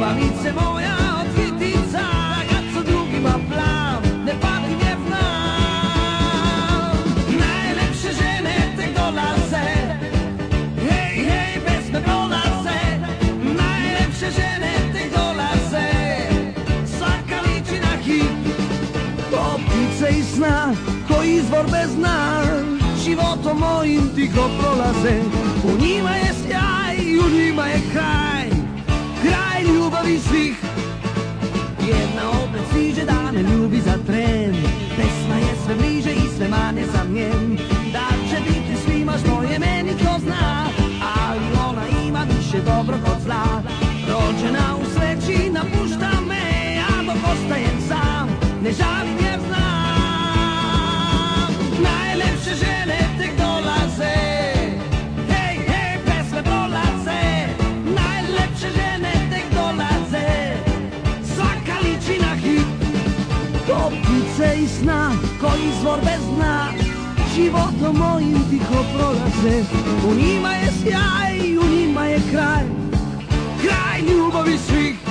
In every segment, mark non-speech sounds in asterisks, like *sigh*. Pa lice moja od kitica, kad drugi ma plan ne padim jevna. Najlepsze žene te dolaze, hej, hej, bez me prolaze. Najlepše žene te dolaze, svaka liči na hit. Toplice i sna, ko izvor bez dna, životom mojim tiho prolaze. U njima je sjaj, u njima je kraj voli svih Jedna opet stiže da me ljubi za tren Pesma je sve bliže i sve manje za njen Da će biti svima što je meni to zna Ali ona ima više dobro kod zla Rođena u sreći napušta me Ja dok ostajem sam, ne žalim je koji sna, koji izvor bez dna Životom mojim tiho prolaze U njima je sjaj, u njima je kraj Kraj ljubavi svih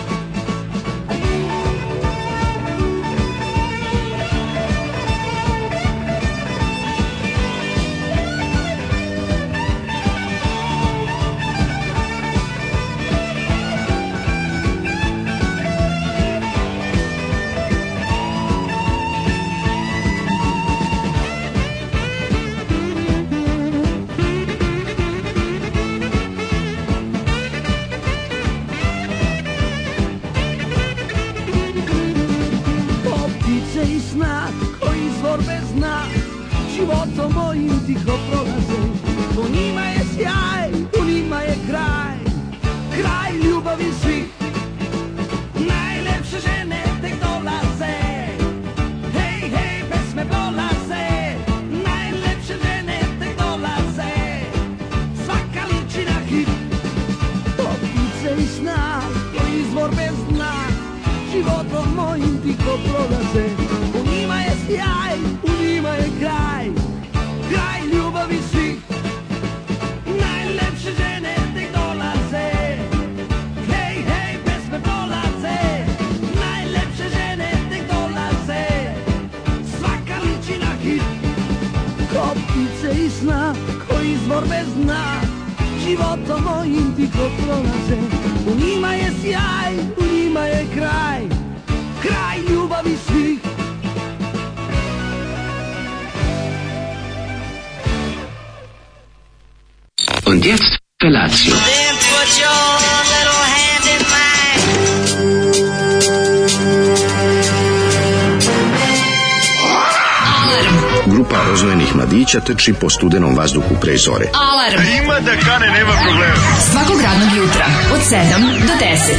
miriši po studenom vazduhu pre zore. Alarm! A ima da kane, nema problema. Svakog radnog jutra, od 7 do 10.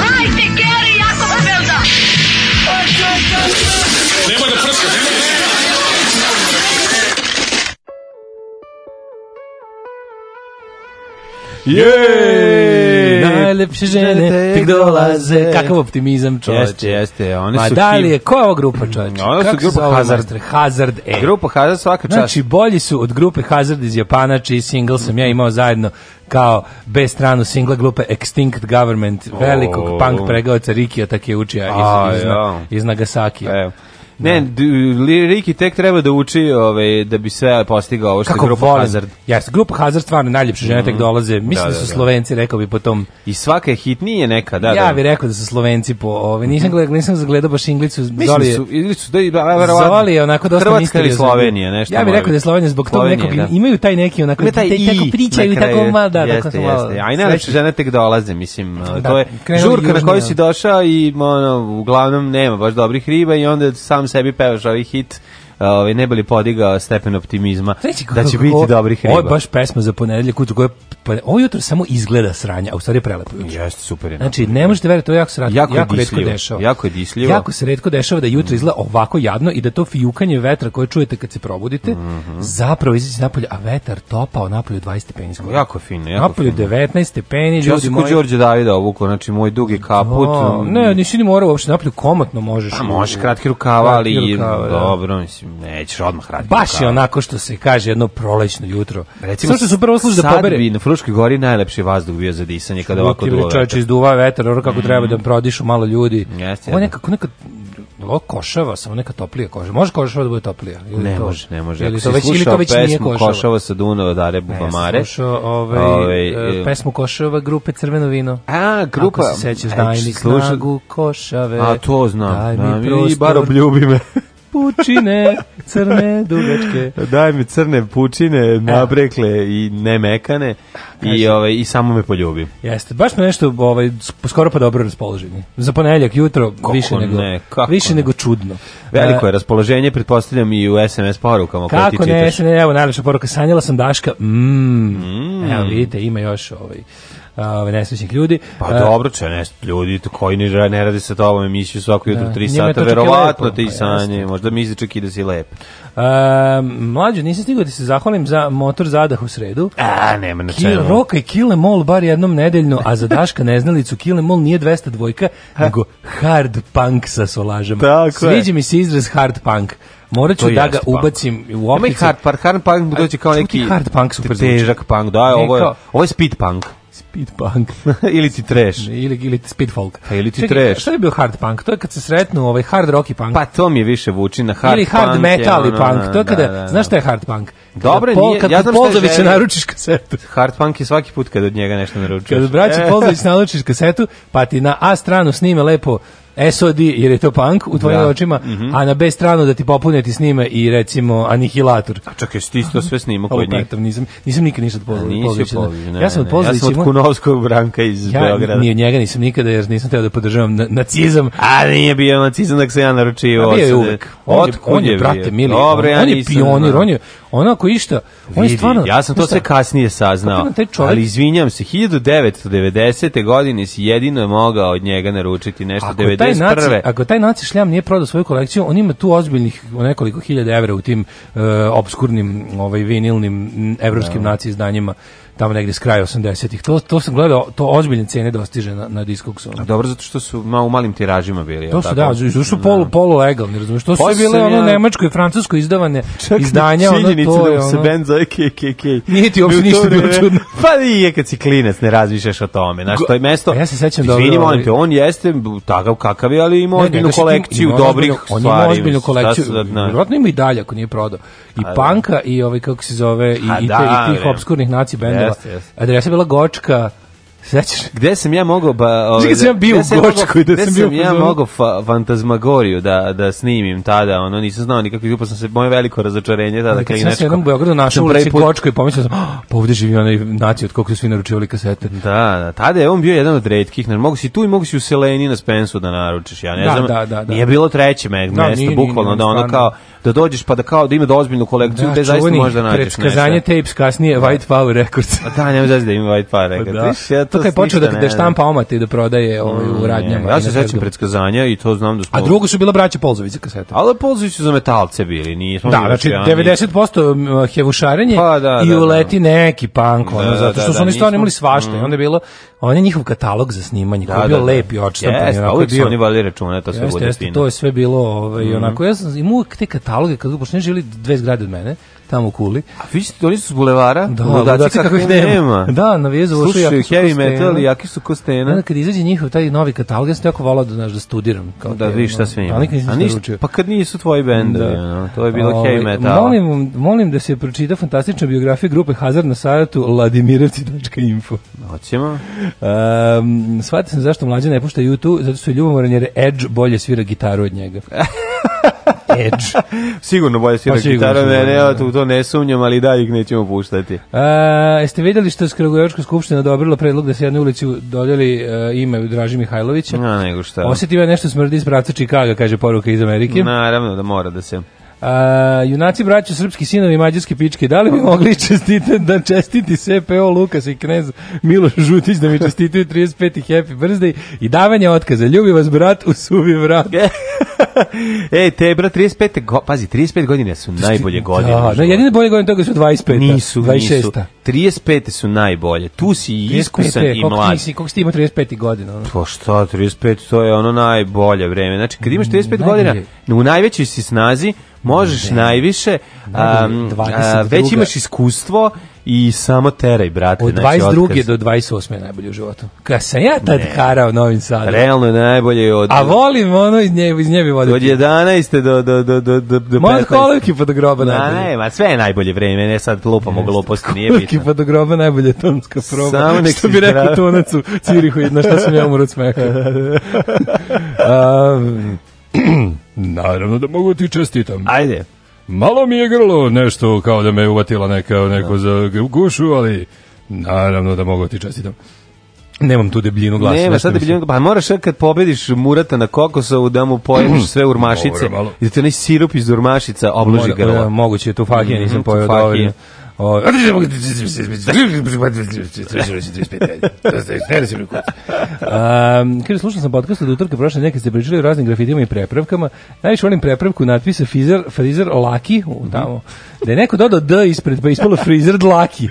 Hajde, Geri, jako se velda! Nemoj da prska, nemoj da prska! Jej! najlepše žene tek dolaze. Kakav optimizam, čoveče. Jeste, jeste. One Ma su da li je, ko je ova grupa, čoveče? Mm, ona su grupa Hazard. Master? Hazard E. Grupa Hazard svaka čast. Znači, bolji su od grupe Hazard iz Japana, čiji single sam ja imao zajedno kao B stranu singla grupe Extinct Government, velikog oh. punk pregaoca Rikija Takeučija iz, iz, iz, iz Nagasaki. Evo. Ne, da. Riki tek treba da uči ove, ovaj, da bi sve postigao ovo što Kako je grupa volim. Hazard. Jeste, grupa Hazard stvarno najljepše žene mm tek mhm. dolaze. Da, mislim da, da, da, su Slovenci, rekao bi potom... tom. I svaka je hitnije neka, da, ja da. Ja bih rekao da su Slovenci po ove. Ovaj, mhm. Nisam, gledao, nisam zagledao baš Inglicu. Mislim su, ili su, da, Zoli je onako dosta Hrvatska ili Slovenija, nešto. Ja bih rekao da je Slovenija zbog tog nekog, da. imaju taj neki onako, taj i, tako pričaju i tako malo, da, jeste, tako malo. Jeste, a i najljepše žene tek dolaze, mislim. To je žurka na koju si došao i uglavnom nema baš dobrih riba i onda sam sam sebi pevaš ovaj hit ovaj ne bi li podigao stepen optimizma Reći, da će biti dobrih riba. Ovo je baš pesma za ponedeljak, koja pre, pa, ovo jutro samo izgleda sranja, a u stvari je prelepo jutro. Jeste, super je. Znači, ne možete veriti, to je jako se jako, jako, jako redko dešava. Jako je disljivo. Jako se redko dešava da jutro mm. izgleda ovako jadno i da to fijukanje vetra koje čujete kad se probudite, mm -hmm. zapravo izaći napolje, a vetar topao napolje 20 stepeni skoro. Jako fino, jako Napolje fino. 19 stepeni, ljudi moji. Čeo moj... Đorđe Davida obuku, znači moj dugi kaput. No, da, ne, nisi ni morao uopšte napolje, komotno možeš. A možeš kratki rukava, ali rukava, da. dobro, mislim, nećeš odmah kratki Baš rukava. je onako što se kaže jedno prolećno jutro. Recimo, Samo što su prvo služi da pobere. Fruškoj gori najlepši vazduh bio za disanje kada ovako duva vetar. izduva vetar, ono kako mm. treba da prodišu malo ljudi. Jeste. Ovo je nekako neka bilo košava, samo neka toplija koža. Može košava da bude toplija? ne to, može, ne može. Ili to već, ili to već nije košava. sa Dunava Dare Bubamare. Ne, slušao ovaj, ovaj, e, e, pesmu košava grupe Crveno vino. A, grupa. Ako se sećaš, e, daj mi snagu košave. A, to znam. Daj mi prostor. I bar obljubi me. *laughs* pučine, crne dugačke. Daj mi crne pučine, e. nabrekle i nemekane i, ovaj, i samo me poljubi. Jeste, baš me nešto ovaj, skoro pa dobro raspoloženje. Za ponedeljak jutro kako više, nego, ne, više ne. nego čudno. Veliko je e. raspoloženje, pretpostavljam i u SMS porukama kako koje ti čitaš. Kako ne, evo najlepša poruka, sanjala sam Daška, mm, mm. evo vidite, ima još ovaj, uh, nesrećnih ljudi. Pa uh, dobro, če ne, ljudi koji ne, ne rade sa tobom emisiju svako jutro 3 da, sata, verovatno ti i pa sanje, možda misli čak i da si lep. Uh, mlađo, nisam stigao da se zahvalim za motor zadah u sredu. A, nema na čemu. roka i Kile Mall bar jednom nedeljno, a za Daška neznalicu Kile Mall nije 200 dvojka, nego hard punk sa solažama. Tako Sviđa mi se izraz hard punk. Morat ću da ga punk. ubacim u optice. Ovaj hard, hard punk dođe kao neki hard punk super težak punk, da, e, ovo je, ovo je speed punk. Speed punk. *laughs* ili ti trash. Ili, ili speed folk. A ili ti Čekaj, trash. Šta je bio hard punk? To je kad se sretnu ovaj hard rock i punk. Pa to mi je više vuči na hard ili punk. Ili hard metal i punk. To je kada, da, da, da. znaš šta je hard punk? Kada pol, nije, kad ja znam Polzovića naručiš kasetu. Hard punk je svaki put kad od njega nešto naručiš. Kad od braća e. Polzović naručiš kasetu, pa ti na A stranu snime lepo SOD, jer je to punk u tvojim da. očima, mm -hmm. a na B stranu da ti popuneti ti snime i recimo Anihilator. A čekaj, ti to sve snimao kod njih? Nisam, nisam nikad ništa da. od Pozlića. Ja sam od Pozlića. Ja sam od Kunovskog branka iz ja, Beograda. Nije njega nisam nikada jer nisam teo da podržavam na, nacizam. A nije bio nacizam da se ja naručio. A bio je uvek. Od on je, on je, brate, mili. Dobro, ja on je pionir, on je, onako ako išta, on je stvarno... Ja sam to sve kasnije saznao, ali izvinjam se, 1990. godine si jedino mogao od njega naručiti nešto ako 91. Taj naci, ako taj naci šljam nije prodao svoju kolekciju, on ima tu ozbiljnih nekoliko hiljada evra u tim uh, obskurnim ovaj, vinilnim evropskim no. Da. naci izdanjima tamo negdje s kraja 80-ih. To, to sam gledao, to ozbiljne cene dostiže na, na diskoksu. A dobro, zato što su malo u malim tiražima bili. To su, tako? da, zato su polu, da. polu legalni, razumiješ. To su Poj bile ono ja... nemačko i francusko izdavane *laughs* Čak izdanja. Čak ono, to da je, ono... se band zove KKK. Nije ti uopšte ništa bilo čudno. Pa nije kad si klinec, ne razmišljaš o tome. Znaš, to je mesto... A pa ja se sećam dobro. Izvini, molim te, on jeste takav kakav je, ali ima ozbiljnu kolekciju dobrih stvari. On ima ozbiljnu kolekciju. Vjerojatno ima i dalje ako nije prodao. I pa da. panka i ovaj, kako se zove, i pa tih obskurnih naci benda Jeste, jeste. Adresa da bila Gočka, Sećaš? Gde sam ja mogao ba ovaj Gde sam bio u Gočku i da sam, bio. sam bio ja mogao fa, fantazmagoriju da da snimim tada, ono nisam znao nikakvih grupa sam se moje veliko razočarenje tada kad inače. Ja sam u Beogradu našao u put... Gočku i pomislio sam, oh, pa ovde živi onaj naci od kog su svi naručivali kasete. Da, da, tada je on bio jedan od retkih, ne mogu si tu i mogu si u Seleni na Spensu da naručiš. Ja ne da, znam. Da, da, da. Nije bilo treće me, da, mesto bukvalno da ono kao da dođeš pa da kao da ima da kolekciju, da, te zaista možda nađeš nešto. Predskazanje tapes, kasnije da. White Power Records. A da, nema znači da ima White Power pa Records. Da. Viš, ja to, to kad počeo da, da štampa omate i da prodaje ovaj, u mm, radnjama. Ja se sećam predskazanja i to znam da smo... A drugo su bila braća Polzović za kaseta. Ali Polzović su za metalce bili, nismo... Da, znači 90% hevušarenje pa, da, i da, da. uleti neki punk, ono, zato što su oni stvarno imali svašta i mm. onda je bilo on je njihov katalog za snimanje, koji je bio lep i očestan. Jeste, uvijek su oni vali računa, to sve bude fino. to je sve bilo, ovaj, mhm. onako, ja sam imao te kataloge kataloge, kad pošto ne želi dve zgrade od mene, tamo u Kuli. A vi ste, oni su s bulevara, da, ludaci kakvih nema. nema. Da, na vezu vošu jaki su heavy metal i jaki su kostena. Da, kad izađe njihov taj novi katalog, ja sam tako volao da, znaš, da studiram. Kao da, vidiš šta sve ima. Ali nisam A ništa, pa kad nisu tvoji bendovi, da. to je bilo o, heavy ovaj, metal. Molim, molim da se pročita fantastična biografija grupe Hazard na sajtu ladimirevci.info. Hoćemo. Um, shvatio sam zašto mlađe ne pušta YouTube, zato su ljubomoran jer Edge bolje svira gitaru od njega. *laughs* Edge. *laughs* Sigurno bolje svira pa, gitara, ne, ne, da. to, to ne sumnjam, ali da, ih nećemo puštati. A, e, jeste vidjeli što je Skragojevačka skupština odobrila predlog da se jednoj ulici dodjeli uh, e, ime Draži Mihajlovića? Na, nego šta. Osjetim ja nešto smrdi iz pravca Čikaga, kaže poruka iz Amerike. Naravno da mora da se... Uh, junaci braća srpski sinovi mađarske pičke, da li bi mogli *laughs* čestiti da čestiti CPO Lukas i knez Miloš Žutić da mi čestitaju 35. happy birthday i davanje otkaza. Ljubi vas brat u suvi vrat. *laughs* e, te brat 35. Go, pazi, 35 godine su najbolje godine. Da, na jedine bolje godine toga su 25. Nisu, 26. nisu. 35. su najbolje. Tu si iskusan 35, i mlad. Nisi, koliko si imao 35. godina? Ono? To što, 35, to je ono najbolje vreme. Znači, kad imaš 35 Najbolje. godina, u najvećoj si snazi, možeš ne. najviše, um, već imaš iskustvo i samo teraj, brate. Od 22. Znači, do 28. je najbolje u životu. Kad sam ja tad ne. karao Novim Sadom. Realno je najbolje od... A volim ono iz nje, iz nje bi voditi. Od 11. do, do, do, do, do, 15. Moja kolovki pa do groba Na, najbolje. Ne, ma sve je najbolje vreme, ne sad lupamo gluposti, nije bitno. Kolovki pa do groba najbolje tonska proba. Samo *laughs* nek Što bi rekao tonac u Cirihu, jedno što sam ja umro od smeka. um, *laughs* Naravno da mogu ti čestitam. Ajde. Malo mi je grlo nešto kao da me uvatila neka neko da. za gušu, ali naravno da mogu ti čestitam. Nemam tu debljinu glasa. Nema, sad debljinu Pa moraš kad pobediš Murata na kokosovu da mu poješ mhm. sve urmašice. I da te onaj sirup iz urmašica obloži ga. Moguće je tu fakija, mhm, nisam pojeo dovoljno. Um, kaže, slušao sam podcast od utrke prošle neke ste pričali o raznim grafitima i prepravkama. Najviše volim prepravku natpisa Fizer, Frizer Laki, tamo, mhm da je neko dodao D ispred, pa ispalo frizer dlaki.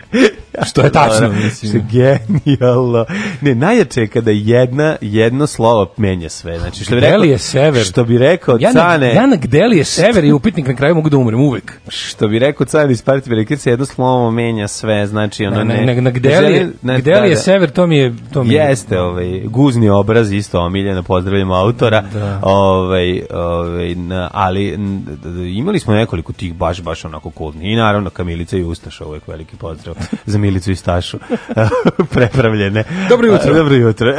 Što je tačno. mislim. Što je genijalno. Ne, najjače je kada jedna, jedno slovo menja sve. Znači, što bi rekao, Gdeli je sever? Što bi rekao Ja na, Cane, ja na gdeli je sever i upitnik na kraju mogu da umrem uvek. što bi rekao Cane iz Partije Velikrice, jedno slovo menja sve. Znači, ono ne... na, na gdeli, je- želi- ne, gdeli da, je da. sever, to mi je... To mi je- Jeste, ovaj guzni obraz isto omiljeno, pozdravljamo autora. Da. Ovaj, ovaj, ali imali smo nekoliko tih baš baš onako kultni. I naravno Kamilica i Ustaša, uvek veliki pozdrav za Milicu i Stašu. *laughs* Prepravljene. Dobro jutro. Dobro jutro.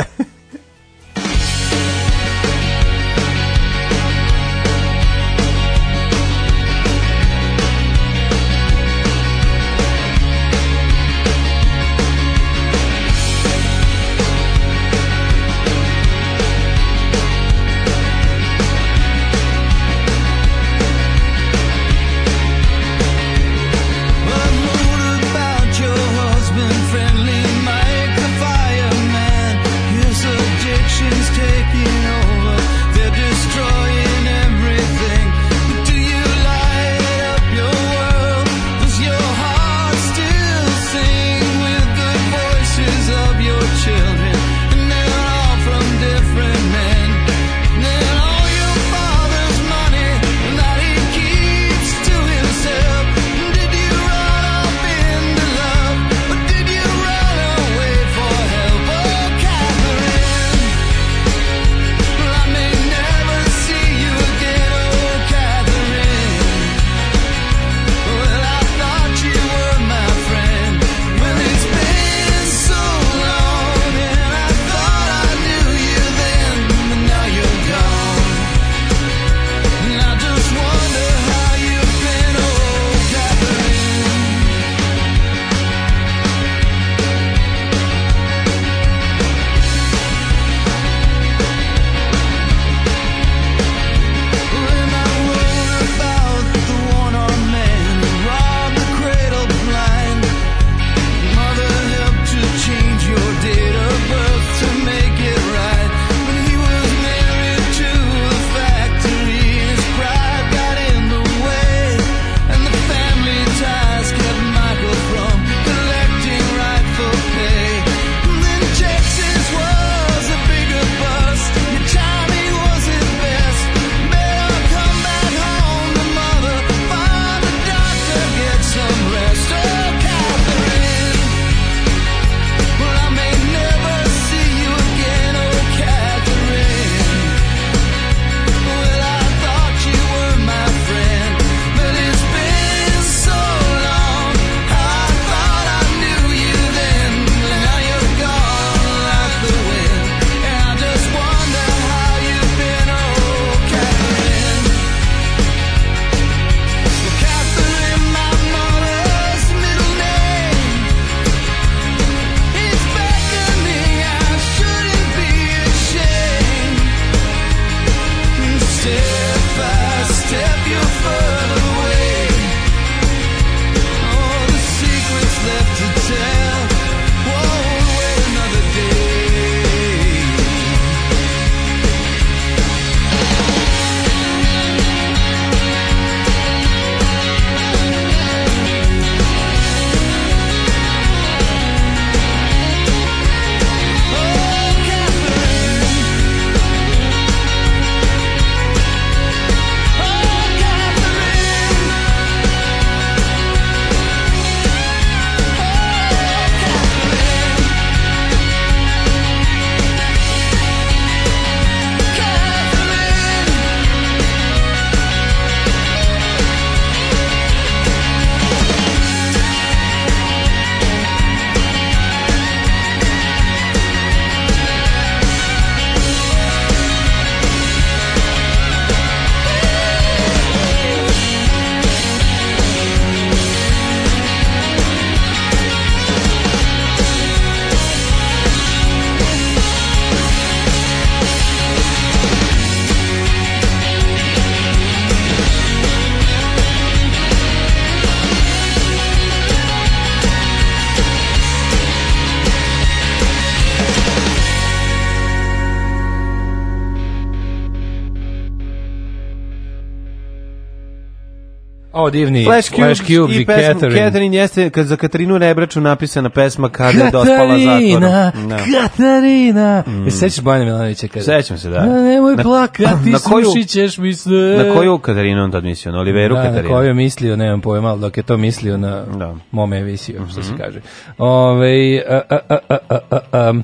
divni Flash Cube, i, i pesmu Catherine. Catherine jeste kad za Katarinu Rebraču napisana pesma kada je dospala zatvorom. No. Da. Katarina! E, mm. Se sećaš Bojana Milanovića? Kada? Sećam se, da. Na, nemoj na, plakati, na koju, ćeš mi sve. Na koju Katarinu on tad mislio? Na Oliveru da, Katarinu? Na koju je mislio, nemam pojma, ali dok je to mislio na da. mome je visio, što mm -hmm. se mhm. kaže. Ove, a, a, a, a, a, a,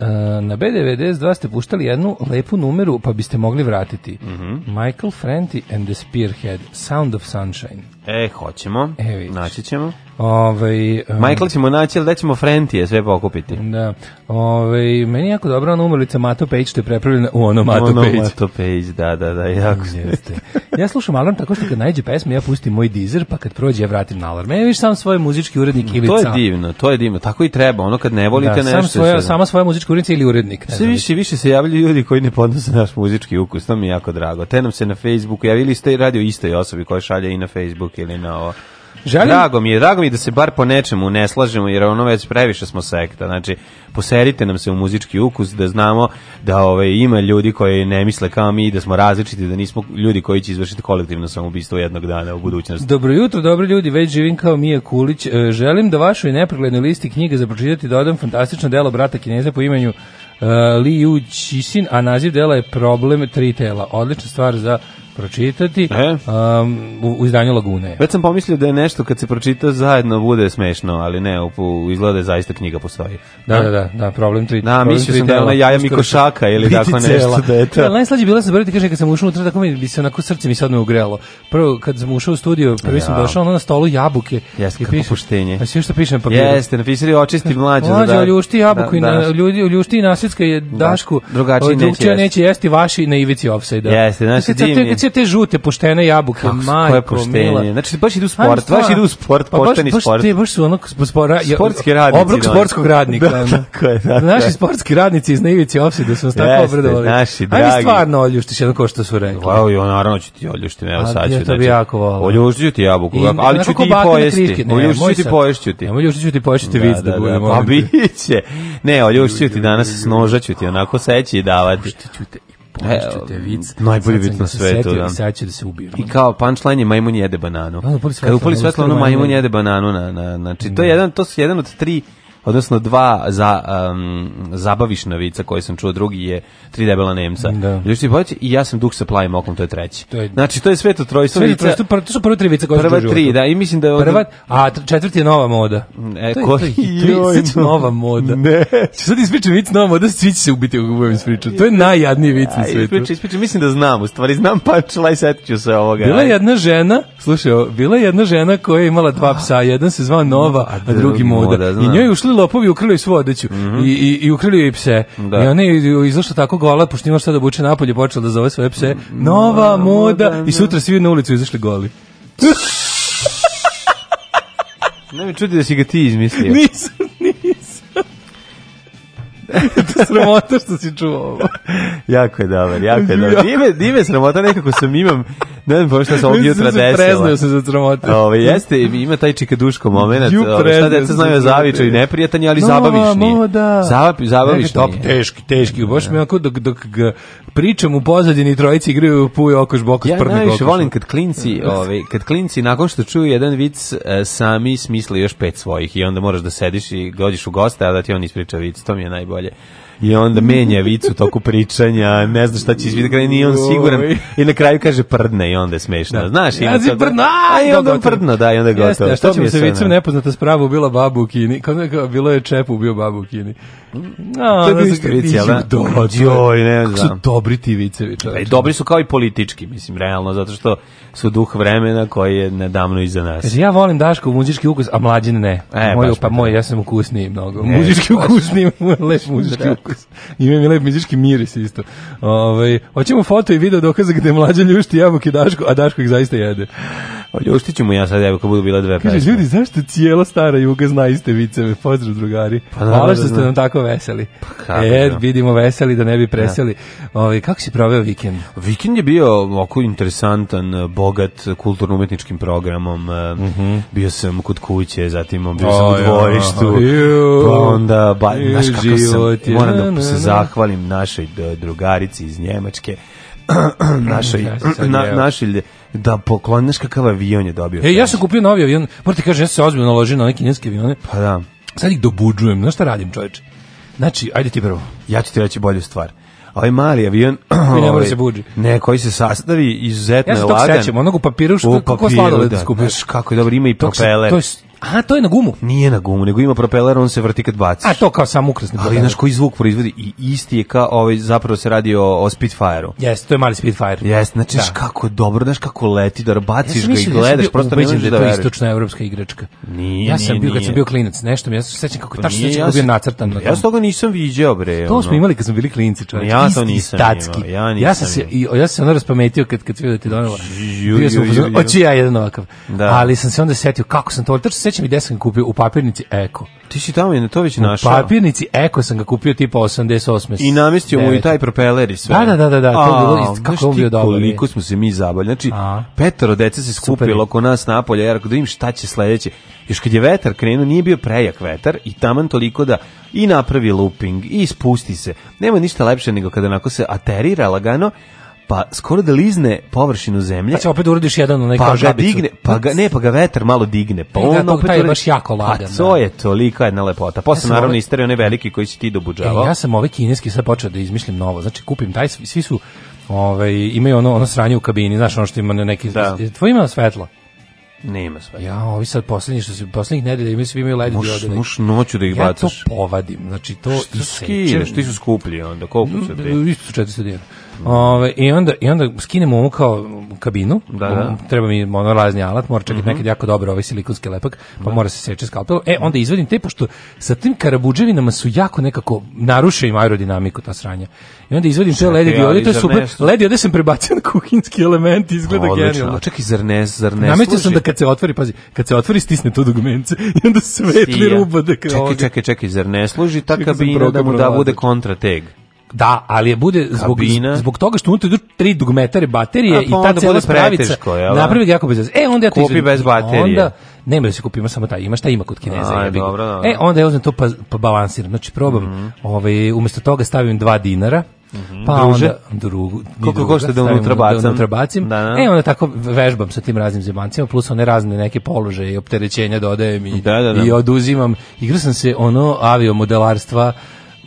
E, na B92 ste puštali jednu lepu numeru, pa biste mogli vratiti. Mm -hmm. Michael Franti and the Spearhead, Sound of Sunshine. E, hoćemo. E, Naći ćemo. Ovaj um, Michael ćemo naći, ali da ćemo Frentije sve pokupiti. Da. Ovaj meni je jako dobro ona umrlica Mato Page što je prepravljena u ono Mato ono Mato Page, da, da, da, jako mm, jeste. ja slušam alarm tako što kad nađe pesmu ja pustim moj dizer, pa kad prođe ja vratim na alarm. Ja viš sam svoj muzički urednik ili To je divno, to je divno. Tako i treba, ono kad ne volite da, nešto. Sam svoja, sad. Da. sama svoja muzička urednica ili urednik. Ne sve više više se javljaju ljudi koji ne podnose naš muzički ukus, to mi je jako drago. Te nam se na Facebooku javili ste radio istoj osobi koja šalje i na Facebook Facebook ili na ovo. Želim... Drago mi je, drago mi je da se bar po nečemu ne slažemo, jer ono već previše smo sekta. Znači, poserite nam se u muzički ukus da znamo da ove, ovaj, ima ljudi koji ne misle kao mi, da smo različiti, da nismo ljudi koji će izvršiti kolektivno samoubistvo jednog dana u budućnosti. Dobro jutro, dobro ljudi, već živim kao Mija Kulić. E, želim da vašoj nepreglednoj listi knjige za pročitati dodam da fantastično delo brata Kineza po imenju uh, Li Yu Qisin, a naziv dela je Problem tri tela. Odlična stvar za pročitati e? um, u, u izdanju Lagune. Već sam pomislio da je nešto kad se pročita zajedno bude smešno, ali ne, u, izgleda da zaista knjiga postoji. Da, da, da, da problem tri. Da, mislio sam da je ona jaja mi košaka ili tako cela. nešto da je to. Da, najslađe bilo se boriti, kaže, kad sam ušao unutra, tako mi bi se onako srce mi se odmah ugrelo. Prvo, kad sam ušao u studio, prvi ja. sam došao, ono na stolu jabuke. Jeste, kako puštenje. A sve što pišem pa... Jeste, napisali očisti mlađe. Mlađe, da. oljušti da, jabuku i da. na, ljudi, oljušti nasicka je dašku. drugačiji neće jesti. neće jesti vaši na ivici offside. Jeste, znači, bacio te žute poštene jabuke, Kako, majko, mila. Znači, baš idu sport, baš idu sport, pa, pošteni baš, sport. Baš, te, baš su ono spora, sportski radnici. Obrok sportskog radnika. *laughs* Da, tako je, tako da, Naši da. sportski radnici iz Naivice Opside su nas tako obradovali. naši, dragi. Ajde stvarno oljuštiš jedno ko što su rekli. Wow, jo, naravno ću ti oljuštim, evo sad ću. Ja to bi znači, jako volao. Oljuštit ti jabuku, ali ću ti i pojesti. Oljuštit ti poješću ti. Da, pa oljuštit ću ti poješću vic da budemo. Pa biće. Ne, oljuštit ti danas, snožat ti, onako seći i davati. Oljuštit ću Ponišću te vic. Najbolji vic na svetu, da. Sad će da se ubije. I kao punchline je majmun jede bananu. Kada da, upali svetlo, ono majmun jede bananu. Na, na, znači, to je da. jedan, to su jedan od tri odnosno dva za, um, zabavišna vica koje sam čuo, drugi je Tri debela Nemca. Da. Ljušti i ja sam dug sa plavim okom, to je treći. To je, znači, to je sveto trojstvo sve vica. To, su prve tri vice koje prva sam tri, da, i mislim da je... Prva, a četvrti je nova moda. E, to je, ko... to je, joj, no. nova moda. Ne. Če znači, sad ispričam vic nova moda, svi će se ubiti u budem ispričao. To je najjadniji vic na svetu. Ispričam, ispričam, mislim da znam, u stvari znam pa člaj, setit ću se ovoga. Bila je jedna žena, slušaj, bila je jedna žena koja je imala dva psa, jedan se zvao Nova, a drugi moda. I njoj je ušlo lopovi ukrali svu odeću mm -hmm. i, i, i ukrali i pse. Da. I ona je izašla tako gola, pošto nima šta da buče napolje, počela da zove svoje pse Nova moda da, da. i sutra svi na ulicu izašli goli. Ne mi čudi da si ga ti izmislio. *laughs* Nisam *laughs* to je sramota što si čuo ovo. jako je dobar, jako je dobar. Dime, dime sramota nekako sam imam, ne znam pošto sam ovog jutra da desila. Preznaju se za sramote. Ovo, ovaj, jeste, ima taj čikaduško moment. Ovo, ovaj, šta deca znaju o zavičaju, neprijatan je, ali no, zabavišni. No, da. Zabav, zabavišni. Top, teški, teški. Baš mi jako dok, dok ga pričam u pozadini trojici igraju puj okoš bokoš ja prne kokoš. Ja volim kad klinci, *laughs* ovaj, kad klinci nakon što čuju jedan vic e, sami smisle još pet svojih i onda moraš da sediš i godiš u goste, a da ti on ispriča vic, to mi je najbolje i onda menja vicu toku pričanja, ne zna šta će izbiti, kada nije on siguran i na kraju kaže prdne i onda je smešno. Da. Znaš, i, ja to, prdno, a, i onda prdno, da, i onda je gotovo. Jeste, šta ćemo sa vicom, nepoznata sprava bila babu u Kini, kao, da kao, bilo je čepu, bio babu u Kini. No, to je bio kricija, da. Pa joj, ne znam. su dobri ti vicevi, čoveče. Pa dobri su kao i politički, mislim, realno, zato što su duh vremena koji je nedavno iza nas. Znači, ja volim Daško muzički ukus, a mlađin ne. E, pa moj, pa moj, ja sam ukusniji mnogo. Ne, muzički ukusniji, *laughs* lep muzički ukus. I imam i lep muzički miris isto. Ove, ovaj, hoćemo foto i video dokaza gde mlađa ljušti jabuke Daško, a Daško ih zaista jede. Ljuštit ću mu ja sad evo, kad budu bila dve pesme. Kaže, ljudi, zašto cijela stara juga zna iste viceve? Pozdrav, drugari. Pa, Hvala što da ste nam tako veseli. Pa e, da. vidimo veseli da ne bi preseli. Da. Ovi, ovaj, kako si proveo vikend? Vikend je bio oko interesantan, bogat kulturno-umetničkim programom. Mm -hmm. Bio sam kod kuće, zatim bio sam o, u dvorištu. Ja, pa onda, ba, znaš kako sam, moram da se zahvalim našoj drugarici iz Njemačke *clears throat* našoj na, našoj da pokloniš kakav avion je dobio. E, ja sam kupio novi avion. Morate kaže ja sam se ozbiljno naložio na neke kineske avione. Pa da. Sad ih dobuđujem. Znaš šta radim, čoveče? Znači, ajde ti prvo. Ja ću ti reći bolju stvar. Ovaj mali avion, koji *clears throat* ne mora da ovaj, se buđi. Ne, koji se sastavi izuzetno je lagan. Ja se tog sećam, onog papiru što kako sladoled da, skupiš. Znaš, kako je dobro, ima i propeler. To je, A to je na gumu. Nije na gumu, nego ima propeler, on se vrti kad baciš. A to kao sam ukrasni propeler. Ali znaš koji zvuk proizvodi i isti je kao ovaj zapravo se radi o, o Spitfireu. Jeste, to je mali Spitfire. Jeste, znači da. kako dobro, znaš kako leti, da baciš ga i da gledaš, prosto ne možeš da, da veruješ. istočna evropska igračka. Nije, ja sam nije, bio kad nije. sam bio klinac, nešto mi ja se sećam kako pa tačno sećam bio nacrtan na. Ja toga nisam viđeo bre. To smo imali kad smo bili klinci, čoveče. Ja to nisam. Ja sam se i ja sam se raspametio kad kad vidite ti donela. Bio sam, jedan ovakav. Da. Ali sam se onda setio kako sam to, sećam i gde sam kupio, u papirnici Eko. Ti si tamo Janatović našao? U papirnici Eko sam ga kupio tipa 88. I namestio mu i taj propeler i sve. Da, da, da, da, da to je bilo, kako bio dobro. Koliko smo se mi zabavili. Znači, petoro dece se skupilo oko nas napolje, jer ako da im šta će sledeće. Još kad je vetar krenuo, nije bio prejak vetar i taman toliko da i napravi looping i spusti se. Nema ništa lepše nego kada onako se aterira lagano, pa skoro da lizne površinu zemlje. Pa će opet urodiš jedan onaj pa ga digne, pa ga, ne, pa ga vetar malo digne. Pa on opet taj je baš jako lagan. Pa to da. je tolika jedna lepota. Posle ja naravno ovaj- istere one veliki koji se ti dobuđavao. E, ja sam ove ovaj kineski sad počeo da izmišljam novo. Znači kupim taj, svi su ovaj, imaju ono, ono sranje u kabini, znaš ono što ima neki... Da. Tvoj ima svetlo? Nema sve. Ja, ovi sad poslednji što se poslednjih nedelja imaju svi imaju LED diode. Možeš noću da ih bacaš. Ja to povadim. Znači to što skideš, ti su skuplji onda, koliko su mm, te? Isto 400 dinara. Ove, i, onda, I onda skinemo ovu kao kabinu, da, da. treba mi ono razni alat, mora čekati mm -hmm. nekad jako dobro ovaj silikonski lepak, pa da. mora se seći skalpelo. E, onda izvadim te, pošto sa tim karabuđevinama su jako nekako, naruše im aerodinamiku ta sranja. I onda izvadim te ledi diode, to je super. Ledi diode sam prebacio na kuhinski element, izgleda Odlično. genijalno. Čekaj, zar ne, zar ne Nametio sam da kad se otvori, pazi, kad se otvori stisne tu dugmence *laughs* i onda svetli ruba da kao... Čekaj, čekaj, čekaj, zar ne služi ta kabina da mu da, da bude da- kontrateg? Da, ali je bude zbog, zbog toga što unutra idu tri dugmetare baterije A, pa i ta cela spravica da? napravi jako bez E, onda ja to Kupi bez baterije. Onda, nema da se kupimo samo taj, ima šta ima kod Kineza. Aj, dobro, dobro. E, onda ja uzmem to pa, pa balansiram. Znači, probam, mm -hmm. ovaj, umjesto toga stavim dva dinara, Mm pa Druže. onda drugu koliko košta da, da unutra bacam da unutra bacim da, da. e onda tako vežbam sa tim raznim zemancima plus one razne neke položaje i opterećenja dodajem i da, da, da. i oduzimam igra sam se ono avio modelarstva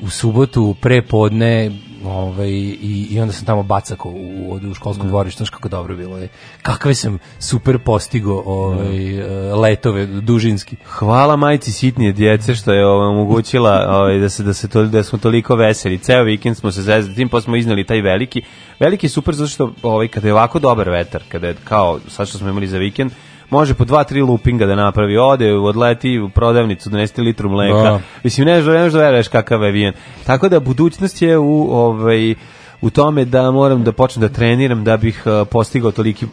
u subotu prepodne ovaj, i, i onda sam tamo bacako u, u, u školskom mm. Da. dvorištu, znaš kako dobro bilo je. Kakve sam super postigo ovaj, mm. letove dužinski. Hvala majci sitnije djece što je ovaj, omogućila ovaj, da, se, da, se to, da smo toliko veseli. Ceo vikend smo se zezali, tim pa smo iznali taj veliki. Veliki je super zato što ovaj, kada je ovako dobar vetar, kada je kao sad što smo imali za vikend, može po dva, tri lupinga da napravi. Ode, odleti u prodavnicu, donesti litru mleka. Da. Mislim, ne znaš da, da veruješ kakav je Vijen. Tako da budućnost je u ovaj, u tome da moram da počnem da treniram da bih uh, postigao toliki uh,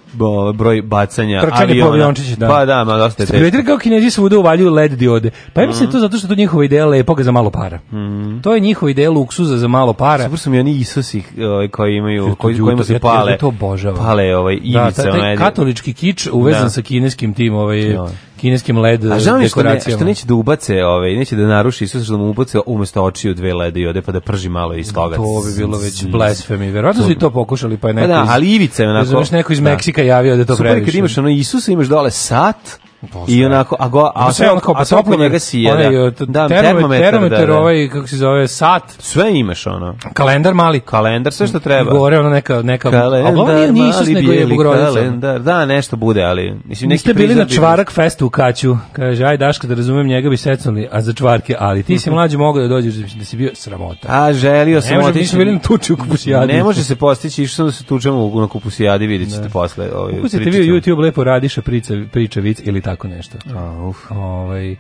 broj bacanja Trčanje aviona. Da. Pa da, ma dosta je teško. kao kinezi svuda uvaljuju LED diode. Pa ja mislim mm to mhm. zato što to njihova ideja lepoga za malo para. Mm To je njihova ideja luksuza za malo para. Super su mi oni isusi ovaj, koji imaju, koji, kojima se pale. Ja to obožavam. Pale ovaj, ivice. Da, taj, taj katolički kič uvezan da. sa kineskim tim ovaj, no kineskim led A žao mi što, neće da ubace, ovaj, neće da naruši Isus, što mu ubace umesto očiju dve lede i ode pa da prži malo iz toga. To bi bilo već blasfemi. Verovatno su i to pokušali, pa je pa da, neko da, iz, ali Ivica je da, da onako... Razumeš, neko iz Meksika javio da to previše. Super, kad imaš ono Isusa, imaš dole sat, I onako, a, go, a, sve onako, a toplo njega sije. Onaj, da, termometar, termometar da, da. ovaj, kako se zove, sat. Sve imaš, ono. Kalendar mali. Kalendar, sve što treba. Gore, ono, neka, neka, kalendar, nije Isus, nego je Kalendar, da, nešto bude, ali... Mislim, neki Niste bili na čvarak festu u Kaću, kaže, aj Daško, da razumijem, njega bi secnuli, a za čvarke, ali ti si *laughs* mlađi mogao da dođeš, da si da bio sramota. A, želio sam otići. Ne može, bili na tuči u kupusijadi. Ne može se postići, išao sam da se tučemo na kupusijadi, vidjet ćete da. posle. Ovaj, Kupusite vi YouTube, lepo radiša, priča, priča, vic ili tako tako nešto. A, uf. Ovaj,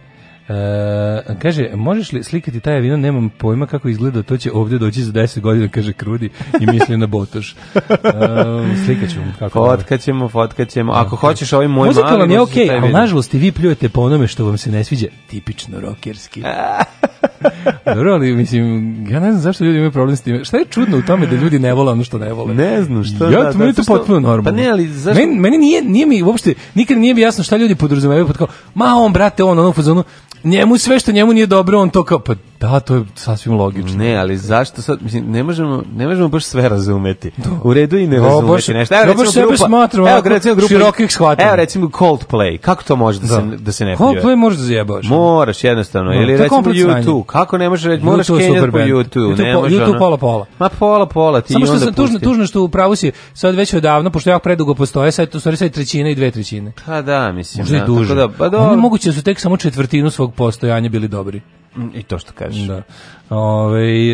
E, kaže, možeš li slikati taj avion, nemam pojma kako izgleda, to će ovdje doći za 10 godina, kaže Krudi i misli na Botoš. E, slikat ćemo. Kako fotkat ćemo, fotkat ćemo. Ako hoćeš ovaj moj Muzika mali... vam je okej, okay, ali nažalost i vi pljujete po onome što vam se ne sviđa. Tipično rokerski. *laughs* Dobro, ali mislim, ja ne znam zašto ljudi imaju problem s tim. Šta je čudno u tome da ljudi ne vole ono što ne vole? Ne znam šta. Ja, da, to, da, to što... potpuno normalno. Pa ne, ali zašto? Meni, meni nije, nije mi uopšte, nikad nije mi jasno šta ljudi podrazumevaju pod tako, ma on, brate, on, ono, ono, njemu sve što njemu nije dobro, on to kao, pa da, to je sasvim logično. Ne, ali zašto sad, mislim, ne možemo, ne možemo baš sve razumeti. Da. U redu i ne razumeti baš, nešto. Evo, recimo, grupa, smatram, evo, recimo, grupa, širokih shvatanja. Evo, recimo, Coldplay, kako to može da, da. se, da se ne pljuje? Coldplay može da zajebaš. Moraš, jednostavno. No, da. Ili recimo YouTube, kako ne možeš reći, moraš kenjati po YouTube. YouTube, ne može, YouTube pola pola. Ma pola pola, ti Samo što sam tužno, tužno što pravu si sad već odavno, pošto jako predugo postoje, sad to stvari sad trećina i dve trećine. Pa da, mislim. Možda i da, duže. Da, pa dobro. Oni moguće su tek samo četvrtinu svog postojanje bili dobri. Mm, I to što kažeš. Da. Ove,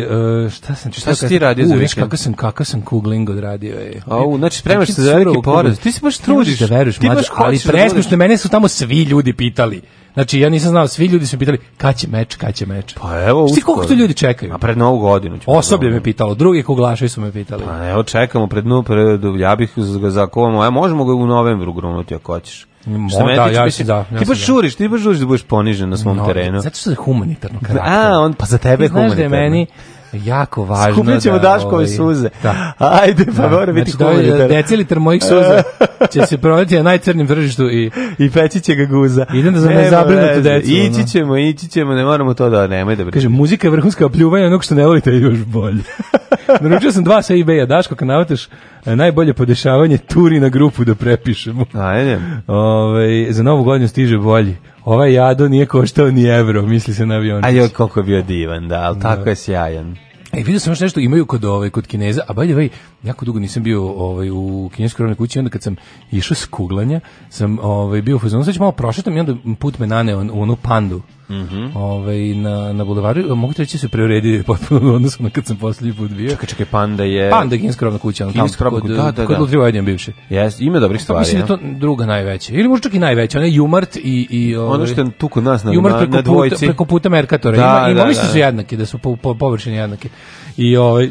e, šta sam šta, šta si ti radio u, za vikend? Kakav sam, kakav sam kugling odradio je. Au, znači spremaš se za veliki porez. Ti se baš trudiš. Da veruješ, ti mlađe, ali da presmišno mene su tamo svi ljudi pitali. Znači ja nisam znao, svi ljudi su me pitali kad će meč, kad će meč. Pa evo, Svi koliko to ljudi čekaju? A pred novu godinu ćemo. Osoblje da me pitalo, drugi kuglaši su me pitali. Pa evo čekamo pred novu, pred ja bih za zakovamo, a e, možemo ga u novembru grunuti ako hoćeš. Mo, što me da, tiče, ja mislim, da, ja ti baš žuriš, ti baš žuriš da budeš ponižen na svom no, terenu. Zato što je humanitarno karakter. A, on, pa za tebe je humanitarno. Znaš da je meni, jako važno. Skupljat ćemo da, Daškove ovaj, suze. Da. Ajde, pa da. mora biti znači, humanitar. Da, da, Decilitar mojih suza će se prodati na najcrnim tržištu i... I peći će ga guza. Idem da za me zabrinutu decu. Ići ćemo, ono. ići ćemo, ne moramo to da nemoj da brinuti. Kaže, muzika je vrhunska opljuvanja, onog što ne volite još bolje. *laughs* Naručio sam dva sa eBay-a, Daško, kad navateš E, najbolje podešavanje turi na grupu da prepišemo. Ajde. Ove, za novu godinu stiže bolji. Ovaj jado nije koštao ni evro, misli se na avionicu. Ajde, koliko je bio divan, da, ali tako da. je sjajan. E, vidio sam još nešto, imaju kod, ovaj, kod Kineza, a by the jako dugo nisam bio ovaj, u kineskoj rovnoj kući, onda kad sam išao s kuglanja, sam ovaj, bio u fazonu, sad ću malo prošetam i onda put me naneo u onu pandu mm -hmm. ovaj, na, na bulevaru. Mogu te reći da su preuredili *laughs* potpuno u na kad sam posljednji put bio. Čekaj, čekaj, Panda je... Panda je kinska rovna kuća. On, kinska rovna kuća, da, da. Kod da. Ludrivo Ednjan bivši. Jes, ima dobrih stvari. Pa mislim da to druga najveća. Ili možda čak i najveća, ona je Jumart i... i ovaj, ono što je tu kod nas na, Jumart preko na dvojci. Puta, preko puta Merkatora. Da, ima, ima, da, da, da. su jednaki, da su po, po, površine jednake. I ovaj,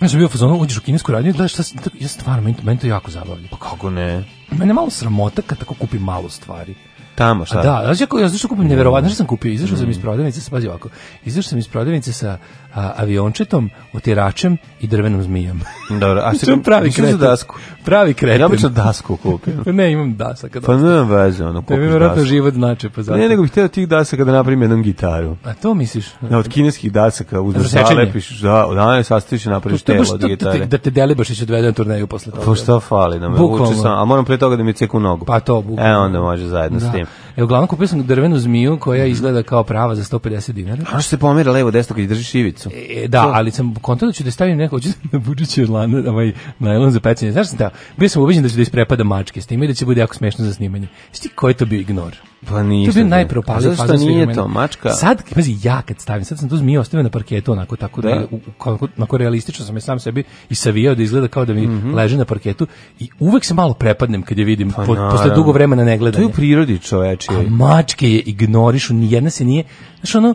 ja sam bio u fazonu, uđeš u kinesku radnju, da šta, ja stvarno, meni to, meni to jako zabavlja. Pa kako ne? Mene malo sramota kad tako kupim malo stvari. Tamo, šta? A da, znaš, ja, ja znaš što kupim neverovatno, znaš sam kupio, izašao mm. sam iz prodavnice, sa, pazi ovako, izašao sam iz prodavnice sa a, aviončetom, otiračem i drvenom zmijom. *laughs* Dobro, a što *laughs* pravi da kreten? dasku? Pravi kreten. Ja obično dasku kupio. *laughs* ne, imam Kad Pa ne znam veze, ono, kupiš dasku. Vjerojatno život znači, pa zato. Ne, nego bih htio tih dasaka da napravim jednom gitaru. A to misliš? Da, od kineskih dasaka uzmeš zalepiš, da, da, ne, sastaviš i napraviš telo od gitare. Da te i Delibašić odvede na turneju posle toga. Pa šta fali, da me vuče sam, a moram pre toga da mi ceku nogu. Pa to, e, bukvalno. E, onda može zajedno s da. tim. Right. E, uglavnom kupio sam drvenu zmiju koja izgleda kao prava za 150 dinara. A što se pomera levo desno kad držiš ivicu? E, e, da, to? ali sam kontao da ću da stavim neko, hoću na budući lana, ovaj, najlon za pecanje. Znaš šta? da, bio sam ubeđen da ću da isprepada mačke s time i da će bude jako smešno za snimanje. Sti ko je to bio ignor? Pa ništa. To bi bio da. najpropaliji faza svih nije to, mačka? Sad, pazi, ja kad stavim, sad sam tu zmiju ostavio na parketu onako tako da, da onako, onako realistično sam je sam sebi i savijao da izgleda kao da mi mm -hmm. leži na parketu i uvek se malo prepadnem kad je vidim pa, po, posle dugo vremena ne gledanja. To je u prirodi čoveče drugačije. A mačke je ignorišu, ni jedna se nije, znaš ono,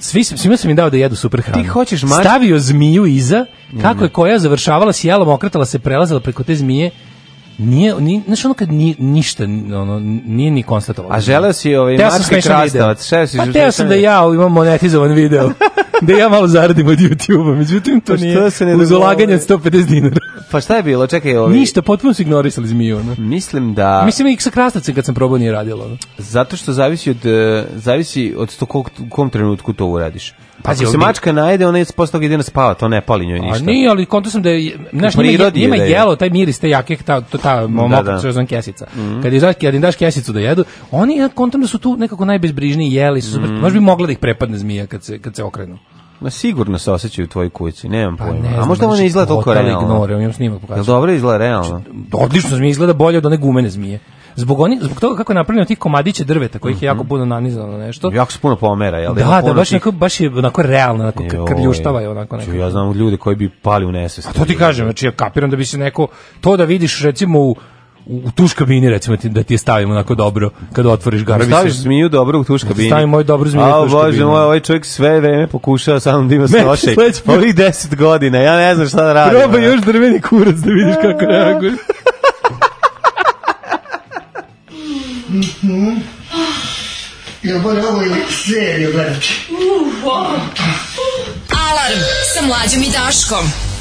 svi svima sam im dao da jedu super hranu. Ti hoćeš mačke? Stavio zmiju iza, kako je koja završavala s jelom, okretala se, prelazila preko te zmije, nije, ni, znaš ono kad ni, ništa, ono, nije ni konstatovalo. A želeo si ovaj mačke krastavac? Pa teo sam pa da, da ja imam monetizovan video. *laughs* da ja malo zaradim od YouTube-a. Međutim, to pa nije se ne uz ulaganje 150 dinara. Pa šta je bilo? Čekaj, ovi... Ništa, potpuno su ignorisali zmiju. No? Mislim da... Mislim i sa krastavcem kad sam probao nije radilo. No? Zato što zavisi od, e, zavisi od to kog, kom trenutku to uradiš. Pa se mačka najde, ona je posle toga jedino spava, to ne pali njoj ništa. A nije, ali konto sam da je, znaš, njima, njima da je jelo, taj miris, te jake, ta, ta, ta mokrica, da, da. kesica. Mm -hmm. Kad, je, kad im daš kesicu da jedu, oni, kontam da su tu nekako najbezbrižniji jeli, su, mm -hmm. možda bi mogla da ih prepadne zmija kad se, kad se okrenu. Ma sigurno se osećaju u tvojoj kući, nemam pa pojma. Pa ne znam, A možda ono ne izgleda toliko realno. Ignore, imam snimak pokazao. Jel dobro izgleda realno? Znači, odlično mi izgleda bolje od one gumene zmije. Zbog oni zbog toga kako je napravljeno tih komadića drveta kojih mm je jako mhm. puno nanizano nešto. Jako se puno pomera, je l' da? Da, da baš tih... neko baš je onako realno, onako krljuštava je onako nekako. Ja znam ljude koji bi pali u nesvest. A to ti kažem, znači ja kapiram da bi se neko to da vidiš recimo u u tuš kabini recimo da ti je stavim onako dobro kad otvoriš garbi da staviš smiju dobro u tuš kabini stavim moj dobro zmiju a bože moj ovaj čovjek sve vreme pokušava samo da ima stošaj ovih 10 godina ja ne znam šta da radim probaj još drveni kurac da vidiš kako reaguješ *laughs* Ja moram ovo ili seriju gledati. Alarm sa mlađom i Daškom.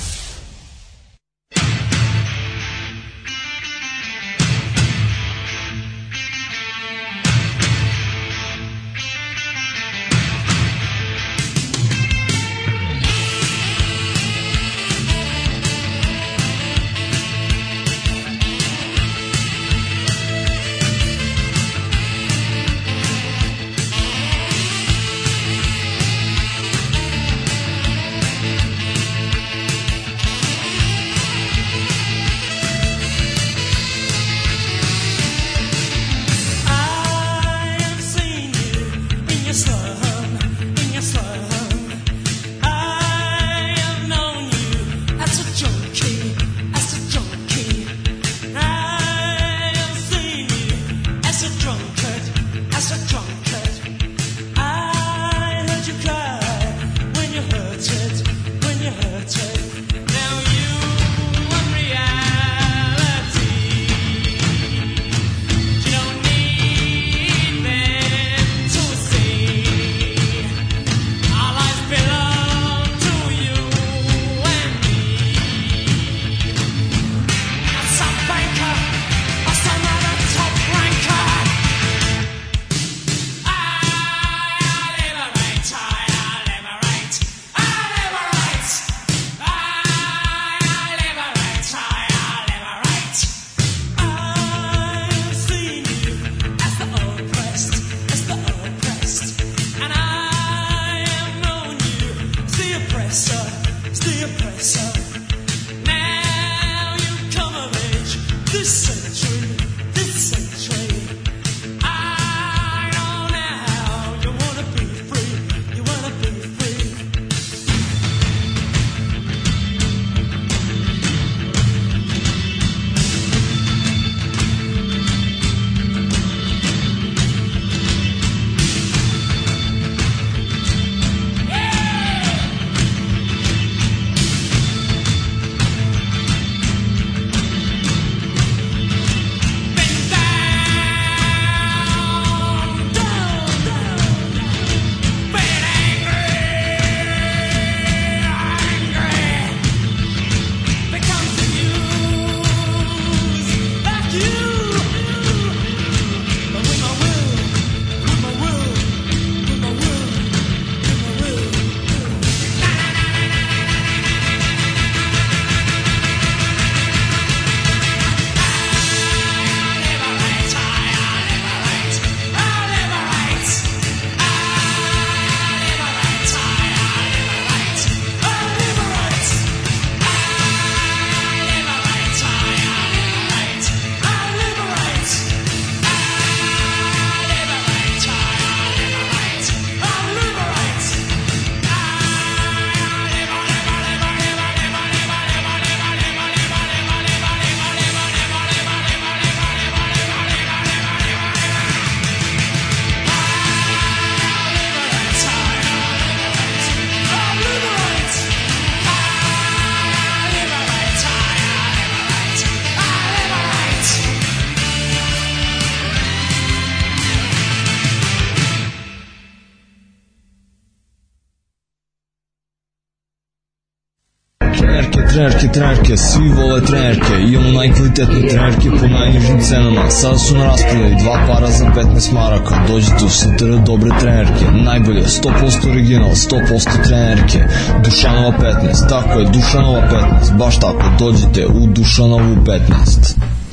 trenerke, svi vole trenerke, imamo najkvalitetne trenerke po najnižim cenama. Sada su na raspodaju dva para za 15 maraka. Dođite u sutra dobre trenerke, najbolje, 100% original, 100% trenerke. Dušanova 15, tako je, Dušanova 15, baš tako, dođite u Dušanovu 15.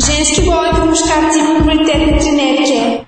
Ženski boli po muškarci i prioritetne trenerke.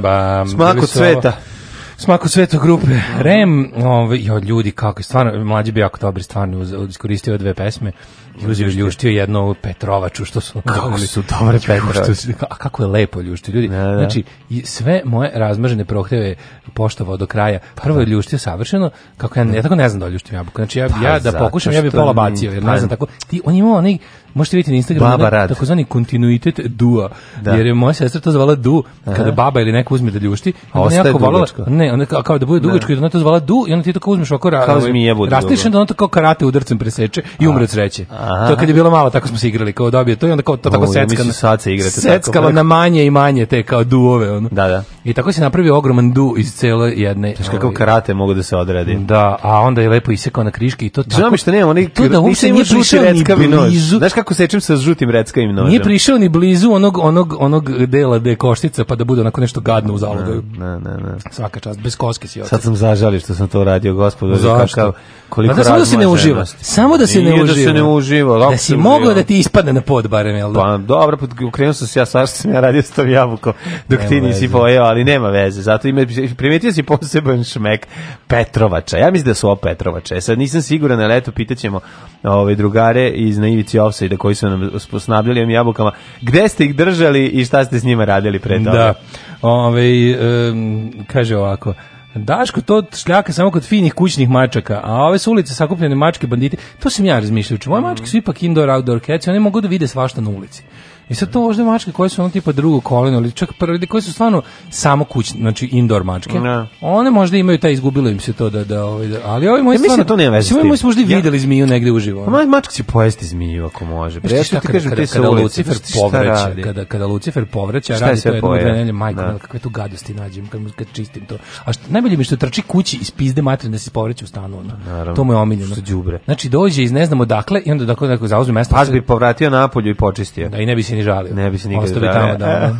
ba, Smako cveta. Smako sveto grupe Rem, ovaj jo ljudi kako je stvarno mlađi bi jako dobri stvarno iskoristio dve pesme. Uzeo ljuštio jedno Petrovaču što su kako su dobre Petrovače. A kako je lepo ljuštio ljudi. Da, da. Znači sve moje razmažene prohteve poštovao do kraja. Pa Prvo je da. ljuštio savršeno, kako ja ne ja tako ne znam da ljuštim jabuku. Znači ja pa, ja da pokušam ja bih pola bacio jer ne pa znam da. tako ti on imao onaj možete vidjeti na Instagramu baba rad. takozvani kontinuitet dua. Da. Jer je moja sestra to zvala du, kada baba ili neko uzme da ljušti, ona je jako volela, ne, ona kao da bude da. dugačko, i ona to zvala du, i onda ti to kao uzmeš ovako, ra, ovaj, rastišen da ona to kao karate udrcem preseče i umre od sreće. To kad je bilo malo, tako smo se igrali, kao dobije to i onda kao to tako seckano. sad se igrate Seckalo na manje i manje te kao duove, ono. Da, da. I tako se napravio ogroman du iz cele jedne. Znaš kako ovaj- karate mogu da se odredi. Da, a onda je lepo isekao na kriške i to tako. Znam što nema, oni to da uopšte nije prišao ni blizu. Znaš kako Kako sečem sa žutim reckavim nožem? Nije prišao ni blizu onog, onog, onog dela gde je koštica, pa da bude onako nešto gadno u zalogaju. Ne, ne, ne. Svaka čast, bez koske si otac. Sad sam zažalio što sam to radio, gospodo. Zašto? Kakav, pa da koliko da, samo da se ne uživa. Samo da se ne uživa. da se ne uživa. Da si mogao da ti ispadne na pod, barem, jel da? Pa, dobro, ukrenuo pa sam se ja, sašto sam ja radio s tom jabukom, dok nema ti nisi veze. pojeo, ali nema veze. Zato ima, primetio si poseban šmek Petrovača. Ja mislim da su ovo Petrovače. E sad nisam siguran, ali eto, pitaćemo ove drugare iz Naivici Ovsa androide koji su nam snabljali ovim jabukama. Gde ste ih držali i šta ste s njima radili pre toga? Da, Ove, um, kaže ovako, Daško to šljaka samo kod finih kućnih mačaka, a ove su ulice sakupljene mačke banditi, To sam ja razmišljao. Znači, moje mhm. mačke su ipak indoor outdoor cats, one mogu da vide svašta na ulici. I sad to možda mačke koje su ono tipa drugo koleno ili čak prvi koje su stvarno samo kućne, znači indoor mačke. Ne. Da. One možda imaju taj izgubilo im se to da da ovaj da, ali ovi moji ja, stvarno da to nema veze. Svi moji su možda ja. videli zmiju negde uživo. Pa Ma mačka će pojesti zmiju ako može. Bre, ja ti kažem ti se Lucifer povreća, kada kada Lucifer povreća, radi to jedno dve nedelje, majko, da. kakve tu gadosti nađem kad kad čistim to. A što najbolje mi što trči kući iz pizde materine da se povreća u stanu. Naravno. To mu je omiljeno. Što đubre. Znači dođe iz ne znam odakle i onda dakle neko zauzme mesto. Pa bi povratio napolju i počistio. Da i ne bi se ni žalio. Ne bi se nikad Ostao bi tamo, da.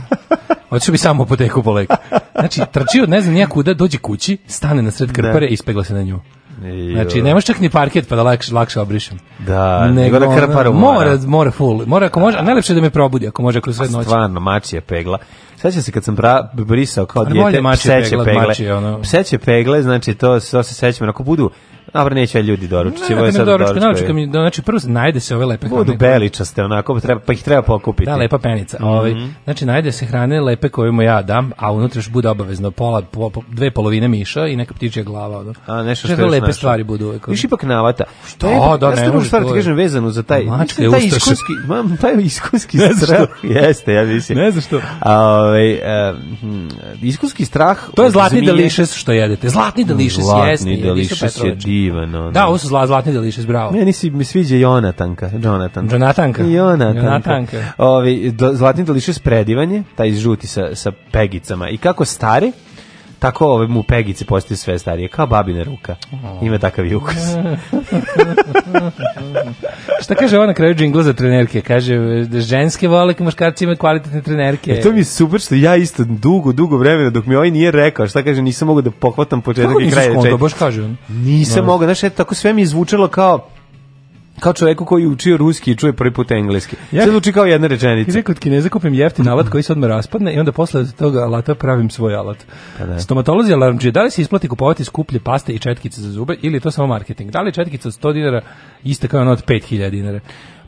da. bi samo u apoteku po lek. Znači, trčio, ne znam nijakuda, dođe kući, stane na sred krpare da. i ispegla se na nju. I, znači, nemaš čak ni parket pa da lakše, lakše obrišem. Da, nego da krparu mora. Mora, mora full. Mora ako može, a najlepše da me probudi ako može kroz sve noć. Stvarno, je pegla. Sećam se kad sam pra, brisao kao dijete pseće pegle. Mači, ono. Pseće pegle, znači to, to se sećam. Ako budu Dobro, neće ja ljudi doručiti. Ne, ne, ne doručiti, naučka mi, znači prvo najde se ove lepe hrane. Budu beličaste, onako, pa treba, pa ih treba pokupiti. Da, lepa penica. Mm -hmm. ovaj, znači, najde se hrane lepe koje mu ja dam, a unutra još bude obavezno pola, po, po, dve polovine miša i neka ptičja glava. Ono. A, nešto znači, što, što da je lepe našo. stvari budu uvek. Viš ipak navata. Što? O, pa da, ja ne, ne može. Ja kažem vezano za taj, Mačka, taj iskuski, mam, taj iskuski strel. Jeste, ja mislim. Ne znaš A, Ove, ovaj, eh, um, hm, iskuski strah... To je zlatni zmije. delišes što jedete. Zlatni delišes, zlatni jesni. Zlatni delišes je divan. Ono. Da, ovo su zla, zlatni delišes, bravo. Meni se mi sviđa Jonatanka. Jonatanka. Jonatanka. Jonatanka. Jonatanka. Ove, do, zlatni delišes predivanje, taj žuti sa, sa pegicama. I kako stari, Tako ove mu pegice postaju sve starije, kao babine ruka. Ima takav i ukus. *laughs* Šta kaže ona na kraju džingla za trenerke? Kaže, ženske vole, muškarci imaju kvalitetne trenerke. E to mi je super što ja isto dugo, dugo vremena dok mi ovaj nije rekao, šta kaže, nisam mogao da pohvatam početak i kraj rečenja. Nisam mogao, znaš, e, tako sve mi je zvučalo kao kao čovjeku koji učio ruski i čuje prvi put engleski. Ja, Sve zvuči kao jedna rečenica. Ide kod Kineza kupim jeftin alat koji se odmah raspadne i onda posle toga alata pravim svoj alat. Pa da. Stomatolozi alarmđuje, da li se isplati kupovati skuplje paste i četkice za zube ili to samo marketing? Da li četkica od 100 dinara ista kao ona od 5000 dinara?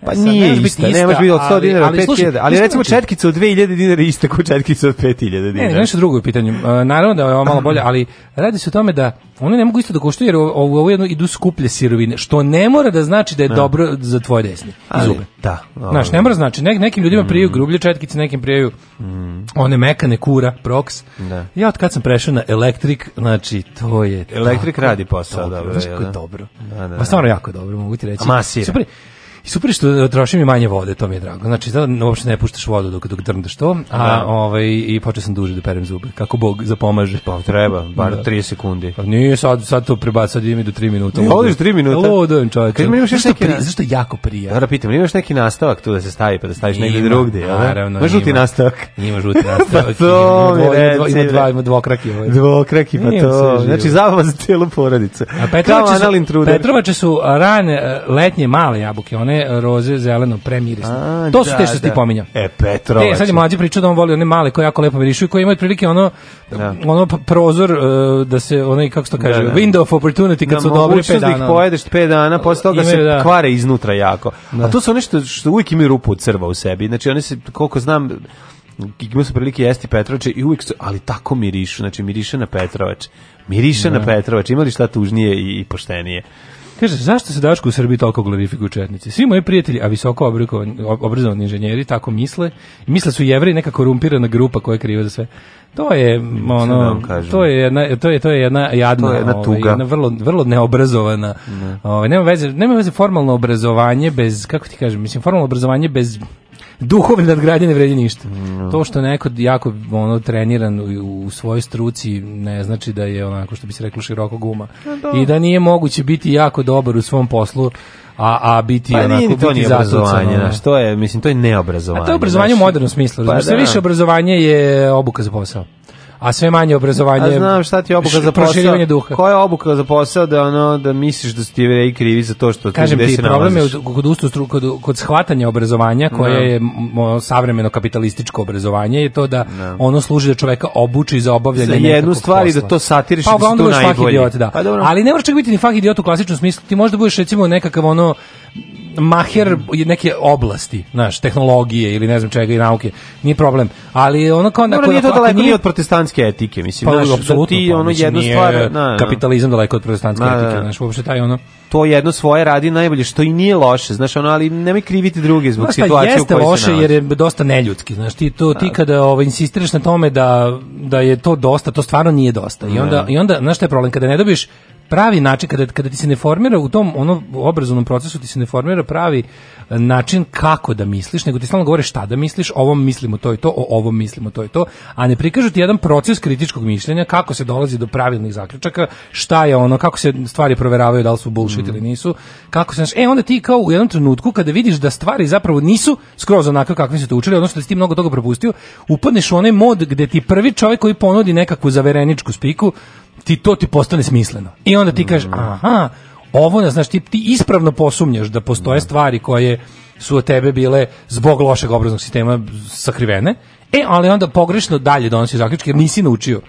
Pa Sad, nije ne ista, ne može biti od 100 dinara, 5000, ali recimo znači... četkica od 2000 dinara ista kao četkica od 5000 dinara. Ne, nešto drugo je pitanje. E, naravno da je ovo malo bolje, ali radi se o tome da one ne mogu isto da koštuju jer ovo, ovo jedno idu skuplje sirovine, što ne mora da znači da je ne. Da. dobro za tvoje desni ali, zube. Da. Ovo. Znaš, ovaj. ne mora znači, ne, nekim ljudima priju mm. grublje četkice, nekim prijaju mm. one mekane kura, proks. Da. Ja od kad sam prešao na elektrik, znači to je Elektrik radi posao, dobro, je, da. dobro. Da, da, pa da. Pa stvarno jako dobro, mogu ti reći. Masira. Super. I super što trošim i manje vode, to mi je drago. Znači, da uopšte ne puštaš vodu dok, dok drndeš to, a da. ovaj, i počeo sam duže da perem zube, kako Bog zapomaže. Pa treba, bar 3 da. sekundi. Pa nije, sad, sad to prebaci, sad idem do 3 minuta. Ja, odiš 3 minuta? Ludo, čovječe. Kaži mi imaš još neki... Pri, zašto jako prija? Dobra, pitam, imaš neki nastavak tu da se stavi, pa da staviš negdje drugdje, jel? Da? Naravno, ima. žuti nastavak? Ima žuti *laughs* nastavak. pa to Ima dva, ima dvokraki. Ovaj. pa to. Znači, zabava za cijelu porodicu. Petrovače su, Petrovače su rane, e, letnje male jabuke, one roze zeleno premirisne. A, to su da, te što da. ti pominjao. E, Petrovac. E, sad je mlađi pričao da on voli one male koje jako lepo mirišu i koje imaju prilike ono, da. ono prozor e, da se, onaj, kako se to kaže, da, da. window of opportunity kad da, su dobri pet dana. Da ih pojedeš 5 dana, posle toga se da. kvare iznutra jako. Da. A to su nešto što, što uvijek imaju rupu od crva u sebi. Znači, oni se, koliko znam, imaju su prilike jesti Petrovače i uvijek su, ali tako mirišu, znači miriše na Petrovač, miriše da. na Petrovač, imali šta tužnije i poštenije. Kaže, zašto se Daško u Srbiji toliko glorifikuju četnici? Svi moji prijatelji, a visoko obrazovani inženjeri, tako misle. Misle su jevreji neka korumpirana grupa koja je kriva za sve. To je da ono to je jedna to je to je jedna jadna to je jedna, ovaj, tuga. Ovaj, jedna vrlo vrlo neobrazovana. Ne. Ovaj nema veze nema veze formalno obrazovanje bez kako ti kažem, mislim formalno obrazovanje bez duhovne nadgradnje ne vredi ništa. Mm. To što neko jako ono treniran u, u svojoj struci ne znači da je onako što bi se reklo široko guma. No, I da nije moguće biti jako dobar u svom poslu a a biti pa, onako nije, to biti nije obrazovanje, ono. to je, mislim to je neobrazovanje. A to je obrazovanje znači, u modernom smislu. Pa, da. Sve više obrazovanje je obuka za posao a sve manje obrazovanje. A znam šta ti obuka za posao. Duha. Koja obuka za posao da ono da misliš da su ti i krivi za to što Kažem ti, ti se problem je kod ustru, kod, kod shvatanja obrazovanja da. koje no. je savremeno kapitalističko obrazovanje je to da no. Da. ono služi da čoveka obuči za obavljanje za jednu stvar i da to satiriš da pa, da tu najbolji. Idiot, da. Pa, Ali ne moraš čak biti ni fah idiot u klasičnom smislu. Ti možda budeš recimo nekakav ono maher neke oblasti, znaš, tehnologije ili ne znam čega i nauke, nije problem. Ali ono kao... Dobro, nije to daleko nije... od protestantske etike, mislim, pa, znaš, pa, da ti ono jedna stvar... Na, Kapitalizam daleko od protestantske na, etike, da. znaš, uopšte taj ono... To jedno svoje radi najbolje, što i nije loše, znaš, ono, ali nemoj kriviti druge zbog znaš, situacije jeste u kojoj loše jer je dosta neljudski, znaš, ti, to, ti da. kada ovo, ovaj, insistiraš na tome da, da je to dosta, to stvarno nije dosta. I da. onda, i onda znaš šta je problem, kada ne dobiš pravi način kada kada ti se ne formira u tom onom obrazovnom procesu ti se ne formira pravi e, način kako da misliš, nego ti stalno govoriš šta da misliš, ovom mislimo to i to, o ovom mislimo to i to, a ne prikažu ti jedan proces kritičkog mišljenja, kako se dolazi do pravilnih zaključaka, šta je ono, kako se stvari proveravaju da li su bullshit mm. ili mhm. nisu, kako se, e onda ti kao u jednom trenutku kada vidiš da stvari zapravo nisu skroz onako kakve su te učili, odnosno da si ti mnogo toga propustio, upadneš u onaj mod gde ti prvi čovjek koji ponudi nekakvu zavereničku spiku, ti to ti postane smisleno. I onda ti kažeš, mm. aha, ovo, znaš, ti, ti ispravno posumnjaš da postoje mm. stvari koje su od tebe bile zbog lošeg obraznog sistema sakrivene, e, ali onda pogrešno dalje donosi zaključke, nisi naučio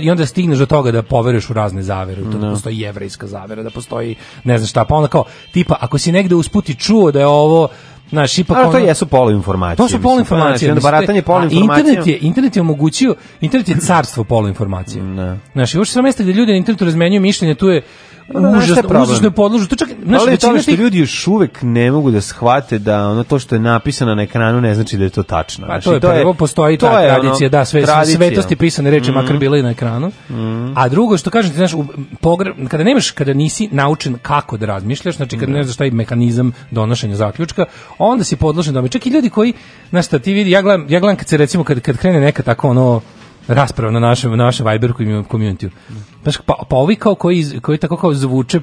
i onda, stigneš do toga da poveruješ u razne zavere, no. Da, da postoji jevrejska zavera, da postoji ne znam šta, pa onda kao, tipa, ako si negde usputi čuo da je ovo Znaš, ipak ono, to jesu poloinformacije. To su poloinformacije. Pa, Onda baratanje poluinformacijama. Internet je, internet je omogućio, internet je carstvo poluinformacije. Da. Znaš, još sam mesta gde da ljudi na internetu razmenjuju mišljenje, tu je užasno, užasno podložu. To čak, znaš, Ali znači, to što ljudi još uvek ne mogu da shvate da ono to što je napisano na ekranu ne znači da je to tačno. Pa to znači, je, to je prvo, postoji to ta je tradicija, ono, da, sve, tradicija. svetosti pisane reči, mm makar bile i na ekranu. Mm A drugo što kažem ti, znaš, u, pogra, kada nemaš, kada nisi naučen kako da razmišljaš, znači kada mm ne da. znaš šta je mehanizam donošenja zaključka, onda si podložen da Čak i ljudi koji, znaš ti vidi, ja gledam, ja gledam kad se recimo, kad, kad krene neka tako ono, rasprava na našem, našem Viber community-u. Pa, pa ovi kao koji, koji tako kao zvuče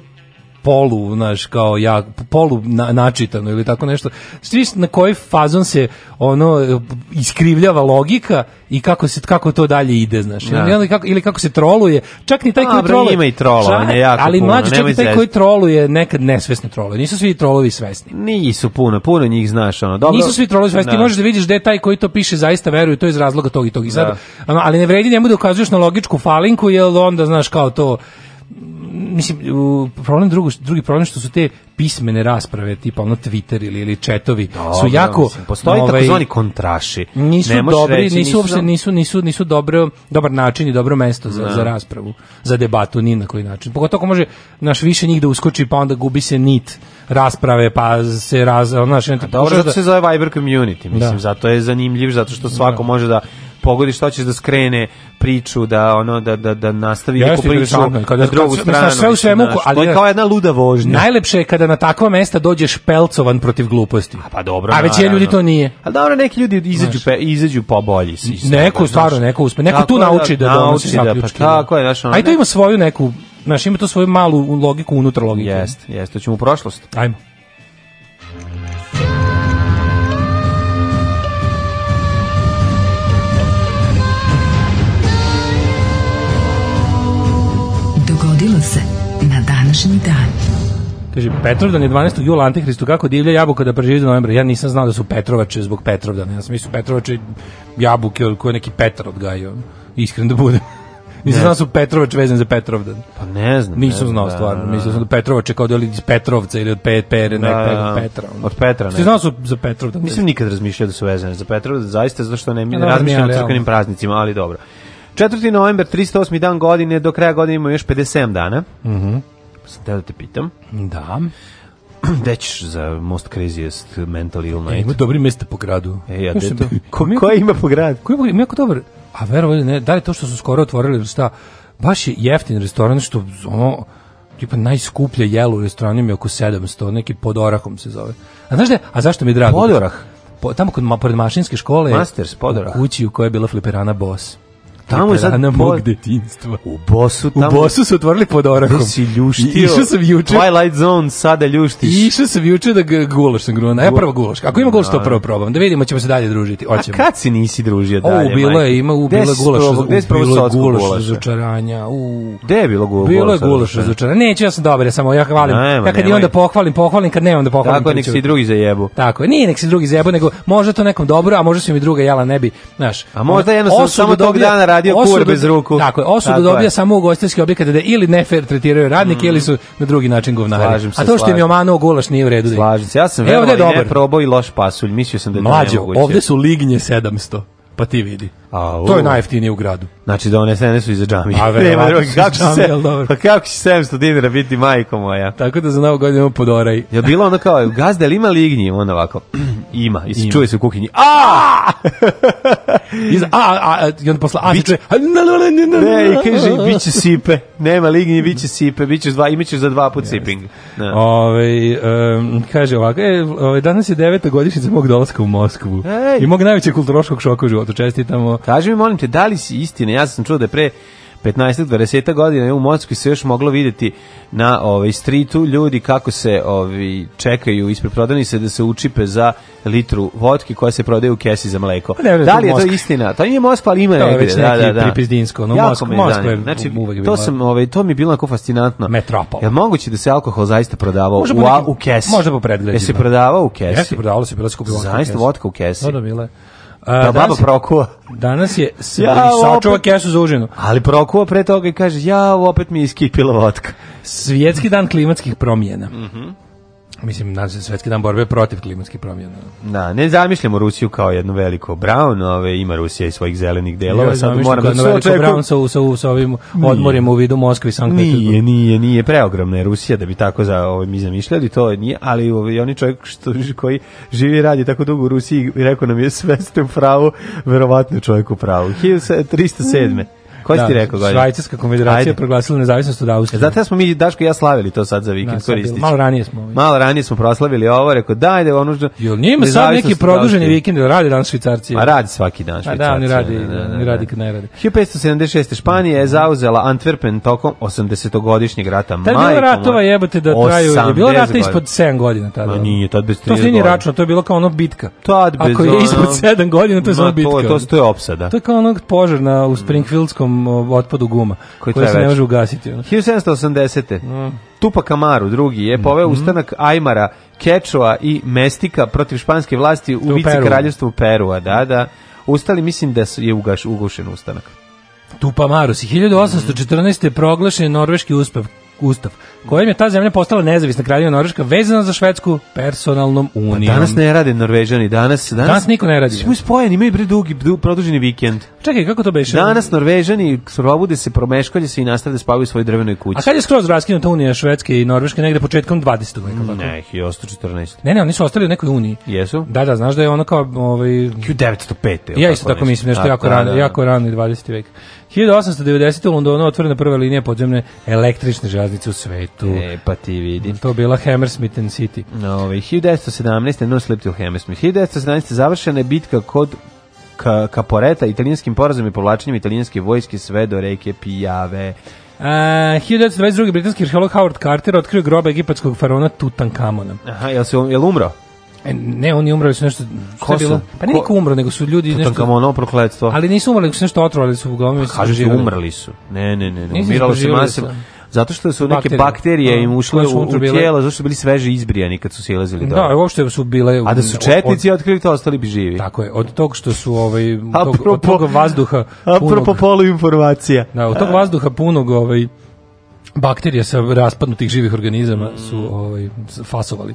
polu, znaš, kao ja, polu na, načitano ili tako nešto. Svi na koji fazon se ono iskrivljava logika i kako se kako to dalje ide, znaš. Ja. Da. Ili, kako, ili kako se troluje. Čak ni taj koji troluje. Ima i trolovanje, jako ali puno, mlađi, čak i taj koji troluje, nekad nesvesno troluje. Nisu svi trolovi svesni. Nisu puno, puno njih znaš, ono. Dobro. Nisu svi trolovi svesni. Da. Ti možeš da vidiš da taj koji to piše zaista veruje, to iz razloga tog i tog. I sad, da. ali ne vredi njemu da ukazuješ na logičku falinku, jer onda, znaš, kao to mislim, u, problem drugo, drugi problem što su te pismene rasprave, tipa na Twitter ili, ili četovi, Dobro, su jako... Mislim, postoji ovaj, takozvani kontraši. Nisu ne dobri, reći, nisu, uopšte, nisu, nisu, nisu dobro, dobar način i dobro mesto za, za da. raspravu, za debatu, ni na koji način. Pogotovo ako može naš više njih da uskoči, pa onda gubi se nit rasprave, pa se raz... Znaš, dobro, zato da... se zove Viber Community, mislim, da. zato je zanimljiv, zato što svako da. može da pogodi to ćeš da skrene priču, da ono da da da nastavi ja neku priču kada na drugu stranu. Mislim, sve u svemu, ali to je kao jedna luda vožnja. Najlepše je kada na takva mesta dođeš pelcovan protiv gluposti. A pa dobro. A već je ljudi to nije. A dobro, neki ljudi izađu pe, izađu pobolji si. Neko pa stvarno neko uspe, neko tu da, nauči da donosi da, pa zaključke. Da. Tako je, našo Aj to ima svoju neku, znači ima tu svoju malu logiku unutar logike. Jeste, jeste, to ćemo u prošlost. Ajmo. današnji dan. Kaže, Petrovdan je 12. jula Antihristu, kako divlja jabuka da preživi do novembra? Ja nisam znao da su Petrovače zbog Petrovdana. Ja sam mislio Petrovače jabuke od koje neki Petar odgajio. Iskren da budem. *laughs* Nisam znao da su Petrovač vezan za Petrovdan. Pa ne znam. Nisam znao da, stvarno. Da, mislio sam da Petrovače kao da iz Petrovca ili od Pe, Pere, da, nekog da, Petra. Od Petra, ne. Znao su za Petrovdan. Nisam nikad razmišljao da su vezane za Petrovdan, zaista, zašto ne, ne razmišljam o crkvenim praznicima, ali dobro. 4. novembar, 308. dan godine, do kraja godine ima još 57 dana. Mhm. Mm sam teo da te pitam. Da. Gde ćeš za most craziest mental ill e, night? E, ima dobri mesta po gradu. E, ja, deto. Ko, ko, ko ima po gradu? Ko ima, ima jako dobar. A verovatno ne, da li to što su skoro otvorili ili šta, baš je jeftin restoran što ono, tipa najskuplje jelo u restoranu je oko 700, neki pod orahom se zove. A znaš da, a zašto mi je drago? Pod orah? Po, tamo kod, pored mašinske škole Masters, podora. u kući u kojoj je bila fliperana Boss. Tamo je sad pod... mog detinjstva. U Bosu tamo... U Bosu su otvorili pod orakom. Da si ljuštio. Išao sam juče. Twilight Zone sada ljuštiš. Išao sam juče da gulaš sam gruna. Ja prvo gulaš. Ako ima gulaš to da. prvo probam. Da vidimo ćemo se dalje družiti. Oćemo. A kad si nisi družio dalje? O, bilo je, ima u bilo gulaš. Gde si probao gulaš razočaranja? U Gde je bilo gulaš? Bilo je gulaš razočaranja. Neću ja sam dobar, ja samo ja hvalim. Ja kad imam da pohvalim, pohvalim, kad nemam da pohvalim. Tako nek se drugi zajebu. Tako, nije nek se drugi zajebu, nego može to nekom dobro, a može se mi druga jela ne bi, znaš. A možda jednostavno samo tog dana zaradio osudu, kur bez ruku. Tako je, osudu tako dobija je. samo ugostiteljski objekat da ili nefer tretiraju radnike mm. ili su na drugi način govnari. Se, A to što im je omano gulaš nije u redu. Da slažem se. Ja sam verovao da je probao i loš pasulj. Mislio sam da je Mlađo, ovde su lignje 700. Pa ti vidi. A, To je najjeftinije u gradu. Znači donesene da su iza džamije. A *laughs* Nema drugog. Kako, se, pa kako će 700 dinara biti majko moja? Tako da za novu godinu imamo podoraj. Je bilo ono kao, gazda li ima lignji? Onda ovako, *clears throat* ima. I ima. čuje se u kuhinji. A! Iz, a, a, I onda posle, a biće, se čuje. Ne, i kaže, bit će sipe. Nema lignji, bit će sipe. Bit će dva, imat ćeš za dva put yes. siping. Da. Ove, ovaj, um, kaže ovako, e, ove, ovaj, danas je deveta godišnjica mog dolaska u Moskvu. Ej. I mog najvećeg kulturoškog šoka u životu. Čestitamo ono. Kaži mi, molim te, da li si istina? Ja sam čuo da pre 15-20 godina u Moskvi se još moglo videti na ovaj streetu ljudi kako se ovi čekaju ispred prodavnice da se učipe za litru votke koja se prodaje u kesi za mleko. Pa ne, ne, da li je to istina? To nije Moskva, ali ima negde. Već da, da, da. Pripizdinsko, no Moskva, Moskva je znači, uvek bila. To sam, ovaj, to mi je bilo jako fascinantno. Metropol. Jel moguće da se alkohol zaista prodavao u, u kesi? Možda po predgledima. Jesi da prodavao u kesi? Jesi prodavalo se bila skupila. Zaista vodka u kesi. Da, da, bila A, da baba prokuva. Danas je ja, sačuva kesu za užinu. Ali prokuva pre toga i kaže, ja opet mi je iskipila vodka. Svjetski dan klimatskih promjena. Mhm. Mm Mislim, nadam se svetski dan borbe protiv klimatskih promjena. Da, ne zamišljamo Rusiju kao jednu veliko brown, ove, ima Rusija i svojih zelenih delova, ja, sad moramo da se očekujemo. Brown sa, sa, ovim odmorima u vidu Moskve i Sankt Peterburga. Nije, nije, nije, preogromna je Rusija da bi tako za ove, mi zamišljali, to nije, ali ove, oni čovjek što, koji živi radi tako dugo u Rusiji i rekao nam je sve ste u pravu, verovatno čovjek u pravu. 1307. Ko si ti da. rekao? Godine? Švajcarska konfederacija je proglasila nezavisnost od Austrije. Zato smo mi, Daško i ja, slavili to sad za vikend da, koristići. Malo ranije smo. Ovaj. Malo ranije smo proslavili ovo, rekao dajde, ono što... Jel nije ima sad neki produženi vikend, jel radi dan Švicarci? A pa radi svaki dan pa da, Švicarci. A da, da, oni radi, da, da, oni radi kad ne radi. 1576. Španija je zauzela Antwerpen tokom 80-godišnjeg rata. Tad je bilo ratova jebate da traju, je bilo rata ispod 7 godina tada. Ma nije, tad bez 30 godina. To nije račno, to je bilo kao ono bitka. Tad bez Ako je ispod 7 godina, to je samo bitka. To, to je opsada. To je kao onog požar na, u Springfieldskom velikom otpadu guma, koji koja se ne može ugasiti. 1780. Mm. Tupa Kamaru, drugi, je poveo mm. ustanak Ajmara, Kečoa i Mestika protiv španske vlasti u, u vice kraljevstvu Perua. Da, da. Ustali, mislim da je ugaš, ugušen ustanak. Tupa Marus. 1814. je proglašen norveški uspev Gustav, kojim je ta zemlja postala nezavisna kraljina Norveška vezana za švedsku personalnom unijom. Pa danas ne rade Norvežani, danas... Danas, danas niko ne radi. Smo spojeni, imaju bre dugi, produženi vikend. Čekaj, kako to beše? Danas Norvežani probude se, promeškolje se i nastave da spavaju u svojoj drvenoj kući. A kad je skroz raskinuta unija Švedske i Norveške negde početkom 20. veka? Ne, 1814. Ne, ne, oni su ostali u nekoj uniji. Jesu? Da, da, znaš da je ono kao... Ovaj... 1905. Ja isto tako mislim, nešto da, jako, da, rano, da, da. jako rano 20. veka. 1890. u Londonu otvorena prva linija podzemne električne železnice u svetu. E, pa ti vidi. To bila Hammersmith and City. No, ovaj, 1917. No sleep till Hammersmith. 1917. završena je bitka kod ka, Kaporeta italijanskim porazom i povlačenjem italijanske vojske sve do reke Pijave. E, uh, 1922. britanski arheolog Howard Carter otkrio groba egipatskog faraona Tutankamona. Aha, jel, se, jel umro? E, ne, oni umrli su nešto... Ko je bilo? Pa niko umro, nego su ljudi nešto... tako kao Tutankamono prokletstvo. Ali nisu umrli, nego su nešto otrovali su uglavnom. Pa Kažeš da i umrli su. Ne, ne, ne, ne. Umiralo se masivno. Zato što su neke bakterije, bakterije da, im ušle u, u tijelo, zato što su bili sveže izbrijani kad su se da, dole. Da, da uopšte su bile... A da su četnici od, otkrili to, ostali bi živi. Tako je, od tog što su ovaj, tog, apropo, od tog vazduha punog... Apropo polu informacija. Da, od tog vazduha punog ovaj, bakterija sa raspadnutih živih organizama su ovaj, fasovali.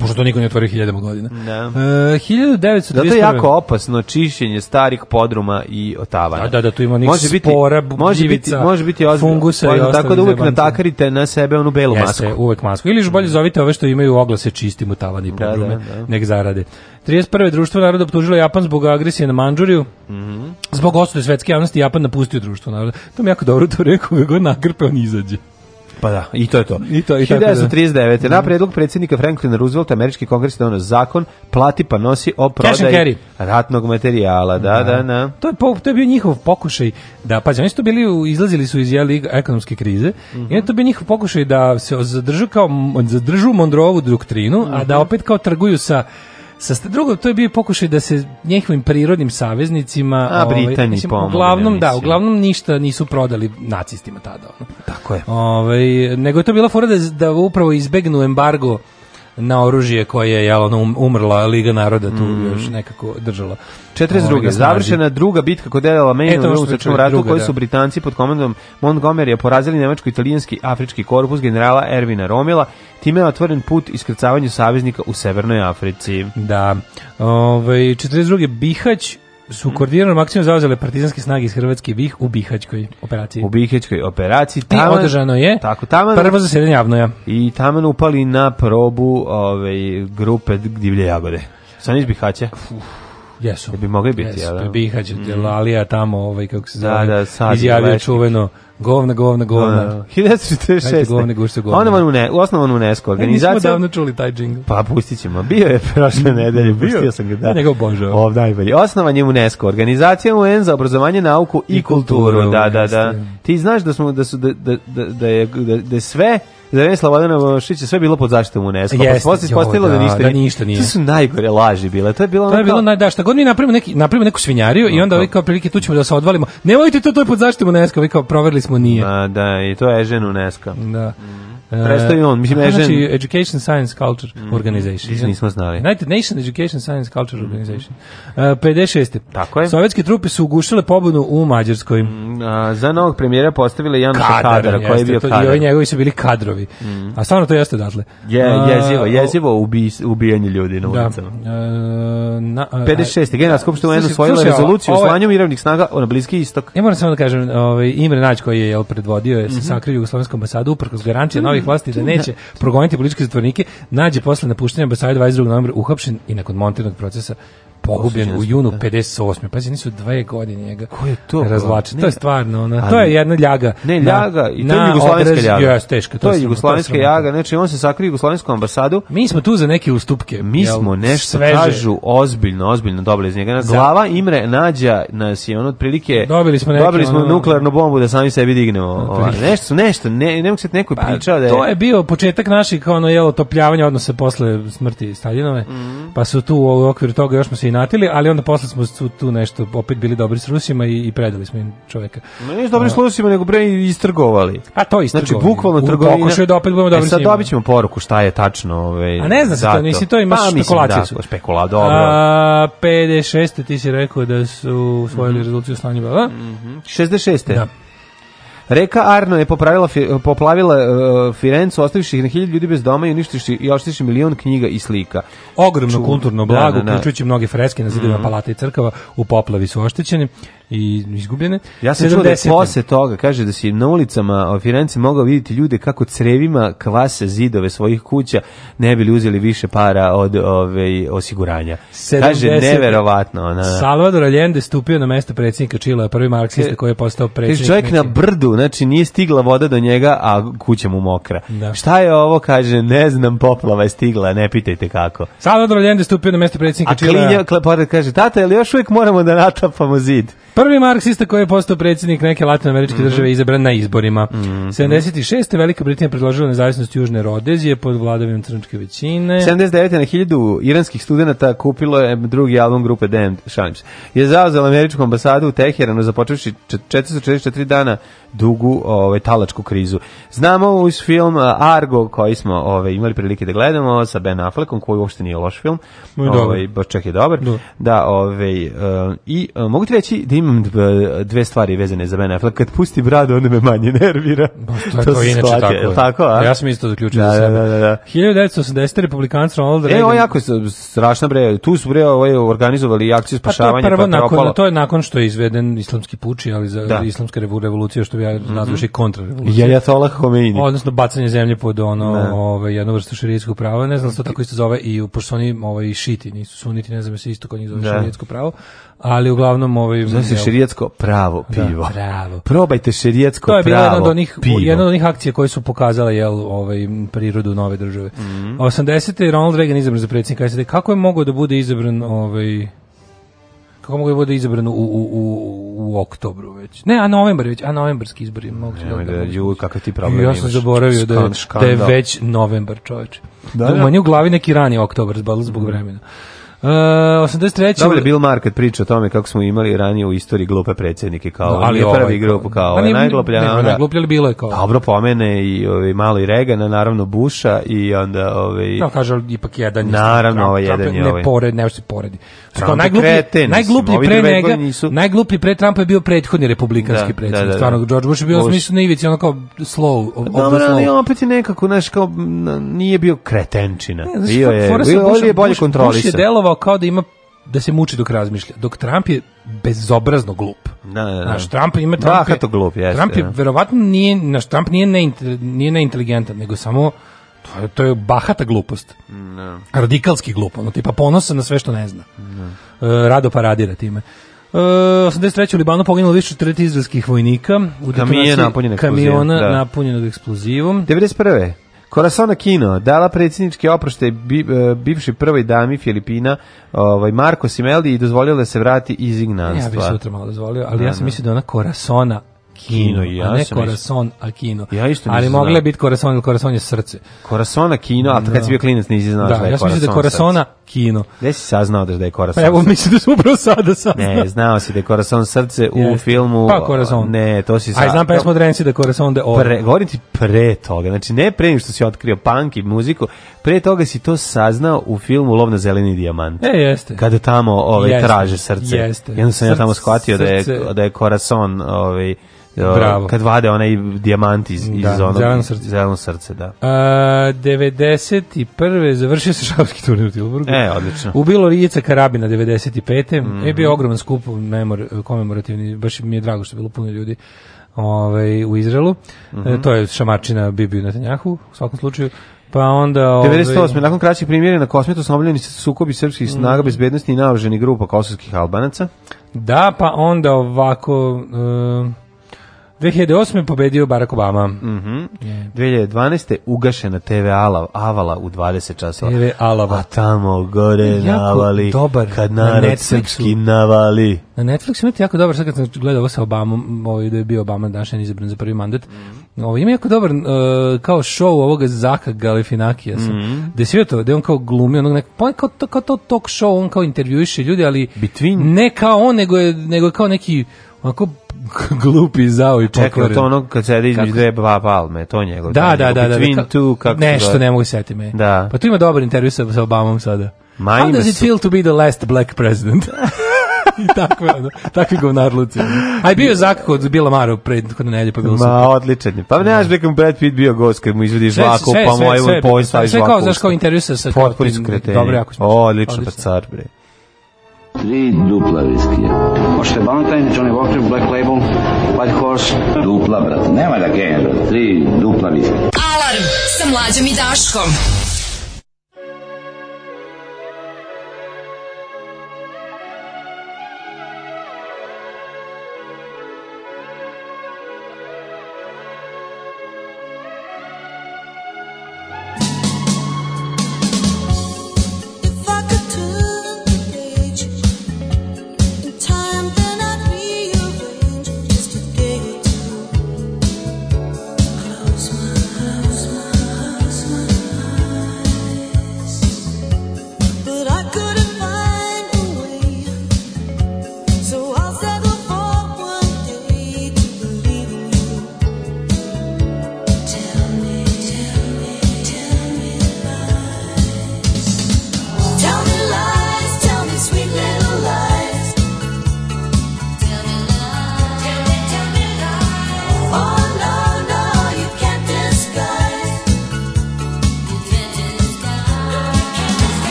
Možda to niko ne otvorio hiljadama godina. Da. E, uh, 1931. Zato je jako opasno čišćenje starih podruma i otavana. Da, da, da tu ima nih može biti, spora, može gljivica, biti, može biti ozbiljno, fungusa i Tako da uvek zebanca. natakarite na sebe onu belu Jeste, masku. Jeste, uvek masku. Ili još bolje zovite ove što imaju oglase čistim i da, podrume, da, da, da. nek zarade. 31. društvo naroda optužilo Japan zbog agresije na Manđuriju. Mm -hmm. Zbog osude svetske javnosti Japan napustio društvo naroda. To mi jako dobro to rekao, god nagrpe on izađe. Pa da, i to je to. I to, i 1939. Da. Na mhm. predlog predsjednika Franklina Roosevelt, američki kongres donio zakon plati pa nosi o prodaji ratnog materijala. Da, da, da. da. To, je, to je bio njihov pokušaj da, pazi, oni su to bili, izlazili su iz jeli, ekonomske krize, mm -hmm. i to bi bio njihov pokušaj da se zadržu, kao, zadržu Mondrovu doktrinu, mm -hmm. a mhm. da opet kao trguju sa Sa drugo, to je bio pokušaj da se njihovim prirodnim saveznicima... A, ovaj, mislim, Uglavnom, da, uglavnom ništa nisu prodali nacistima tada. Ono. Tako je. Ovaj, nego je to bila fora da, da upravo izbegnu embargo na oružje koje je jel, ono, um, umrla Liga naroda tu mm. još nekako držala. 42. Ovaj, završena druga bitka kod Dela Mejna u Rusačkom ratu koji da. su Britanci pod komandom Montgomerya porazili nemačko-italijanski afrički korpus generala Ervina Romila Time je otvoren put iskrcavanju saveznika u Severnoj Africi. Da. Ove, ovaj, 42. Bihać su koordiniranom maksimum zauzele partizanske snage iz Hrvatske Bih u Bihaćkoj operaciji. U Bihaćkoj operaciji. Taman, I održano je tako, tamo, prvo zasedanje javnoja. I tamo upali na probu ove, ovaj, grupe divlje jagode. San iz Bihaća. Uf. Jesu. Da bi mogli biti, jesu, ja da? Bihać, mm. Lalija tamo, ovaj, kako se da, zove, da, da, sad izjavio lešnik. čuveno Govna, govna, govna. No, no. 1946. Ajde, govne gušce, osnovan UNESCO organizacija. E, nismo davno čuli taj džingl. Pa pustit ćemo. Bio je prošle nedelje, Bio. pustio sam ga. Da. Ja njega Ov, najbolje. Osnovan je UNESCO, organizacija UN za obrazovanje, nauku i, I kulturu. kulturu. Da, da, da. Ti znaš da, smo, da, su, da, da, da, da je, da, da sve za vreme Slobodana Miloševića sve bilo pod zaštitom UNESCO. Pa Jeste, pa se ispostavilo da, da, ništa, da ništa nije. To su najgore laži bile. To je bilo, to je bilo naj, da, šta god mi napravimo, neki, napravimo neku svinjariju i onda ovi kao prilike tu ćemo da se odvalimo. Nemojte to, to je pod zaštitom UNESCO. Vi kao proverili smo, nije. A, da, i to je žen UNESCO. Da. Mm. Prestavi on, mislim, Ežen... Znači, Education Science Culture mm, Organization. Iz, nismo znali. United Nations Education Science Culture mm. Organization. Uh, 56. Tako je. Sovjetske trupe su ugušile pobunu u Mađarskoj. Mm, a, za novog premijera postavile Januša Kadar, Kadara, koji jeste, je bio to, kadar. I ovi njegovi su bili kadrovi. Mm. A stvarno to jeste odatle. Je, jezivo, jezivo ubi, ubijanje ljudi na da. ulicama. Da. Uh, na, uh, 56. General Skupština UN usvojila rezoluciju o slanju mirovnih snaga na Bliski istok. Ja moram samo da kažem, ovaj, Imre Nađ koji je jel, predvodio je mm -hmm. se sakrio u Jugoslovenskom ambasadu, uprkos garancije mm pravih vlasti da neće progoniti političke zatvornike, nađe posle napuštenja ambasade 22. novembra uhapšen i nakon montirnog procesa pogubljen u junu 58. Da. Pazi, nisu dve godine njega. Ko je to? Razvlači. To je stvarno, ona, to je jedna ljaga. Ne, na, ljaga, i to je jugoslavenska odraz, ljaga. Jes, teško, to, to je jugoslavenska ljaga, znači on se sakrio u jugoslavensku ambasadu. Mi smo tu za neke ustupke. Mi jel, smo nešto, sveže. kažu, ozbiljno, ozbiljno dobili iz njega. Na glava da. Imre Nađa nas je on otprilike, dobili smo, neke, dobili smo ono, nuklearnu bombu da sami sebi dignemo. Ova. Nešto, nešto, ne, ne mogu se neko pa, pričao da je... To je bio početak naših, ono, jel, otopljavanja odnose posle smrti Staljinove, mm -hmm. pa su tu u okviru toga još smo se se inatili, ali onda posle smo tu nešto opet bili dobri s Rusima i, i predali smo im čoveka. Ma nisu dobri s Rusima, nego bre istrgovali. A pa to istrgovali. Znači, bukvalno trgovina. Pokušaju da opet budemo e, dobri e, sad dobit ćemo poruku šta je tačno. Ove, ovaj, A ne znam se to, nisi to imaš pa, špekulaciju. Da, špekula, dobro. A, 56. ti si rekao da su usvojili mm -hmm. rezoluciju slanja. Mm -hmm. 66. Da. Reka Arno je popravila, poplavila uh, e, Firencu, ostavivši ih na hiljadu ljudi bez doma i uništiši i oštiši milion knjiga i slika. Ogromno Ču, kulturno blago, da, da, da. uključujući mnoge freske na zidovima mm -hmm. palata i crkava, u poplavi su oštećeni i izgubljene. Ja sam čuo da je posle toga, kaže da si na ulicama Firence mogao vidjeti ljude kako crevima kvase zidove svojih kuća ne bili uzeli više para od ove, ovaj, osiguranja. 70. Kaže, neverovatno. Na... Salvador Allende stupio na mesto predsjednika Čila, prvi marksista koji je postao predsjednik. Kaže, čovjek na brdu, znači nije stigla voda do njega, a kuća mu mokra. Da. Šta je ovo, kaže, ne znam, poplava je stigla, ne pitajte kako. Salvador Allende stupio na mesto predsjednika Čila. A Klinja, kaže, tata, jel još uvijek moramo da natapamo zid? Prvi marksista koji je postao predsjednik neke latinoameričke mm -hmm. države izabran na izborima. Mm -hmm. 76. Velika Britanija predložila nezavisnost Južne Rodezije pod vladavinom crnčke većine. 79. na 1000 iranskih studenta kupilo je drugi album grupe Damned, šalim Je zauzela američku ambasadu u Teheranu započevši 444 dana dugu ovaj talačku krizu. Znamo iz film eh, Argo koji smo ovaj imali prilike da gledamo sa Ben Affleckom koji uopšte nije loš film. ovaj baš čak je dobar. No. Da. da, ovaj uh, i uh, mogu ti reći da imam dve stvari vezane za Ben Affleck. Kad pusti bradu, onda me manje nervira. Ba, to, je to, to inače shvate, tako. Je. tako a? Ja sam isto zaključio da, za da, sebe. Da, da, da. 1980 republikanci Ronald Reagan. E, ovo jako strašno bre. Tu su bre ovaj organizovali akciju pa spašavanja pa to je prvo pa nakon, to je nakon što je izveden islamski puč, ali za da. islamska revolucija što što bi ja mhm. nazvao mm -hmm. kontra revolucija. Jajatola Homeini. Odnosno bacanje zemlje pod ono da. ovaj jednu vrstu šerijskog prava, ne znam to tako isto zove i pošto oni ovaj šiti, nisu suniti, ne znam se isto kod njih zove da. šerijsko pravo, ali uglavnom ovaj znači šerijsko pravo da, pivo. Da, pravo. Probajte šerijsko pravo. To je bila jedna od onih pivo. jedna od onih akcija koje su pokazale je ovaj prirodu nove države. Mm -hmm. 80. Ronald Reagan izabran za predsednika SAD. Kako je mogao da bude izabran ovaj Kako mogu da bude izabran u, u, u, u oktobru već? Ne, a novembar već, a novembarski izbori mogu ne, da, da, ju, kakav ti problem Ja sam zaboravio da, je, da je već novembar, čoveče. Da, da, da. Manje u glavi neki rani oktobar zbog vremena. Uh, 83. Dobar je Bill Market priča o tome kako smo imali ranije u istoriji glupe predsjednike kao no, ali ovaj, prvi grupu kao pa ovaj, najgluplja. Ne, ne, bilo je kao. Dobro pomene i ovaj, malo i Regana, naravno Busha i onda ovaj No kaže ipak jedan Naravno ovaj jedan je ne ovaj. Ne pored, ne se poredi. Znači, kao najgluplji, kreten, najgluplji pre njega, nisu... najgluplji pre Trumpa je bio prethodni republikanski da, da predsjednik. Da, da, Stvarno George Bush je bio smislu na ivici ono kao slow, pa Dobro, ali opet je nekako, znaš, kao nije bio kretenčina. Bio je, bio je bolje kontrolisan. Bush je delovao kao da ima da se muči dok razmišlja. Dok Trump je bezobrazno glup. Da, da, da. Naš Trump ima Trump. Da, je, to glup, jeste. Trump je da. verovatno nije naš Trump nije ne nije neinteligentan, nego samo to je, to je bahata glupost. No. Mm, da. Radikalski glup, ono tipa ponosa na sve što ne zna. No. Da. E, rado paradira time. E, 83. u Libanu poginulo više od 30 izraelskih vojnika u detonaciji kamiona da. eksplozivom. napunjenog eksplozivom. 91. Korasona Kino dala predsjedničke oprošte bi, e, bivši prvoj dami Filipina ovaj, Marcos Simeldi i dozvolila da se vrati iz ignanstva. Ja bih sutra malo dozvolio, ali da, ja sam da. mislio da ona Korasona Kino, ja a ne Corazon, a Kino. Ja isto Ali mogla da- je biti Corazon ili Corazon je srce. Corazona Kino, a kad si da. bio klinac nisi znao da, da je ja sam mislio da je Corazona Kino. Gde si saznao da je da Corazon pa, Evo, mislim da sam upravo sada saznao. Ne, znao si da je Corazon srce u yes. filmu... Pa Corazon. Ne, to si saznao. Aj, znam pesmu od Renci da je Corazon de Oro. Pre, govorim ti pre toga, znači ne pre što si otkrio punk i muziku, Pre toga si to saznao u filmu Lov na zeleni dijamant. E, jeste. Kada tamo ovaj, jeste. traže srce. Jeste. Jedno sam Src, ja tamo shvatio da srce. da je, da je Corazon ovaj, Bravo. Kad vade onaj dijamant iz, iz da, onog... Zeleno srce. Zeleno srce, da. A, 91. završio se *laughs* šapski turnir u Tilburgu. E, odlično. Ubilo Rijica Karabina 95. Mm -hmm. Je bio ogroman skup memor, komemorativni, baš mi je drago što je bilo puno ljudi ovaj, u Izraelu. Mm -hmm. e, mhm. to je Šamarčina Bibiju Netanjahu, u svakom slučaju. Pa onda... 98. Ovaj, Ove... Nakon kraćih primjera na kosmetu su obljeni sukobi srpskih mm. snaga, mm. bezbednosti i naoženih grupa kosovskih albanaca. Da, pa onda ovako... Uh... 2008. je pobedio Barack Obama. Mm -hmm. yeah. 2012. ugašena TV Ala, Avala u 20 časova. TV Alava. A tamo gore jako navali, dobar kad narod na srpski navali. Na Netflixu imate jako dobar, sad kad sam gledao ovo sa Obamom, ovaj, da je bio Obama današnjen izabran za prvi mandat, mm. ovo, ima jako dobar uh, kao show ovoga Zaka Galifinakija. Sam, mm -hmm. Gde sve to, gde da on kao glumi, onog nek, pa kao to, kao to talk show, on kao intervjuiše ljudi, ali Between. ne kao on, nego je, nego je kao neki Ako *laughs* glupi zao i pokvaren. Čekaj, to ono kad sedi između dve ba palme, to da, da, njegov. Da, da, da, da. Between da, da, two, kako Nešto da. ne mogu setiti me. Da. Pa tu ima dobar intervju sa, sa Obamom sada. My How does it su... feel to be the last black president? *laughs* I takve, ono, takvi govnarluci. Aj bio Zak kod Bila Maro pre kod nedelje, pa bilo Ma odličan je. Pa ne znaš da, da Brad Pitt bio gost kad mu izvadiš vaku pa moj on postavi vaku. Sve kao znaš kao intervju sa sa Dobre ako smo. Odlično, pa car bre. Tri dupla viskija. Možete Valentine, Johnny Walker, Black Label, White Horse. Dupla, brate. Nema da genja, Tri dupla viskija. Alarm sa mlađom i Daškom.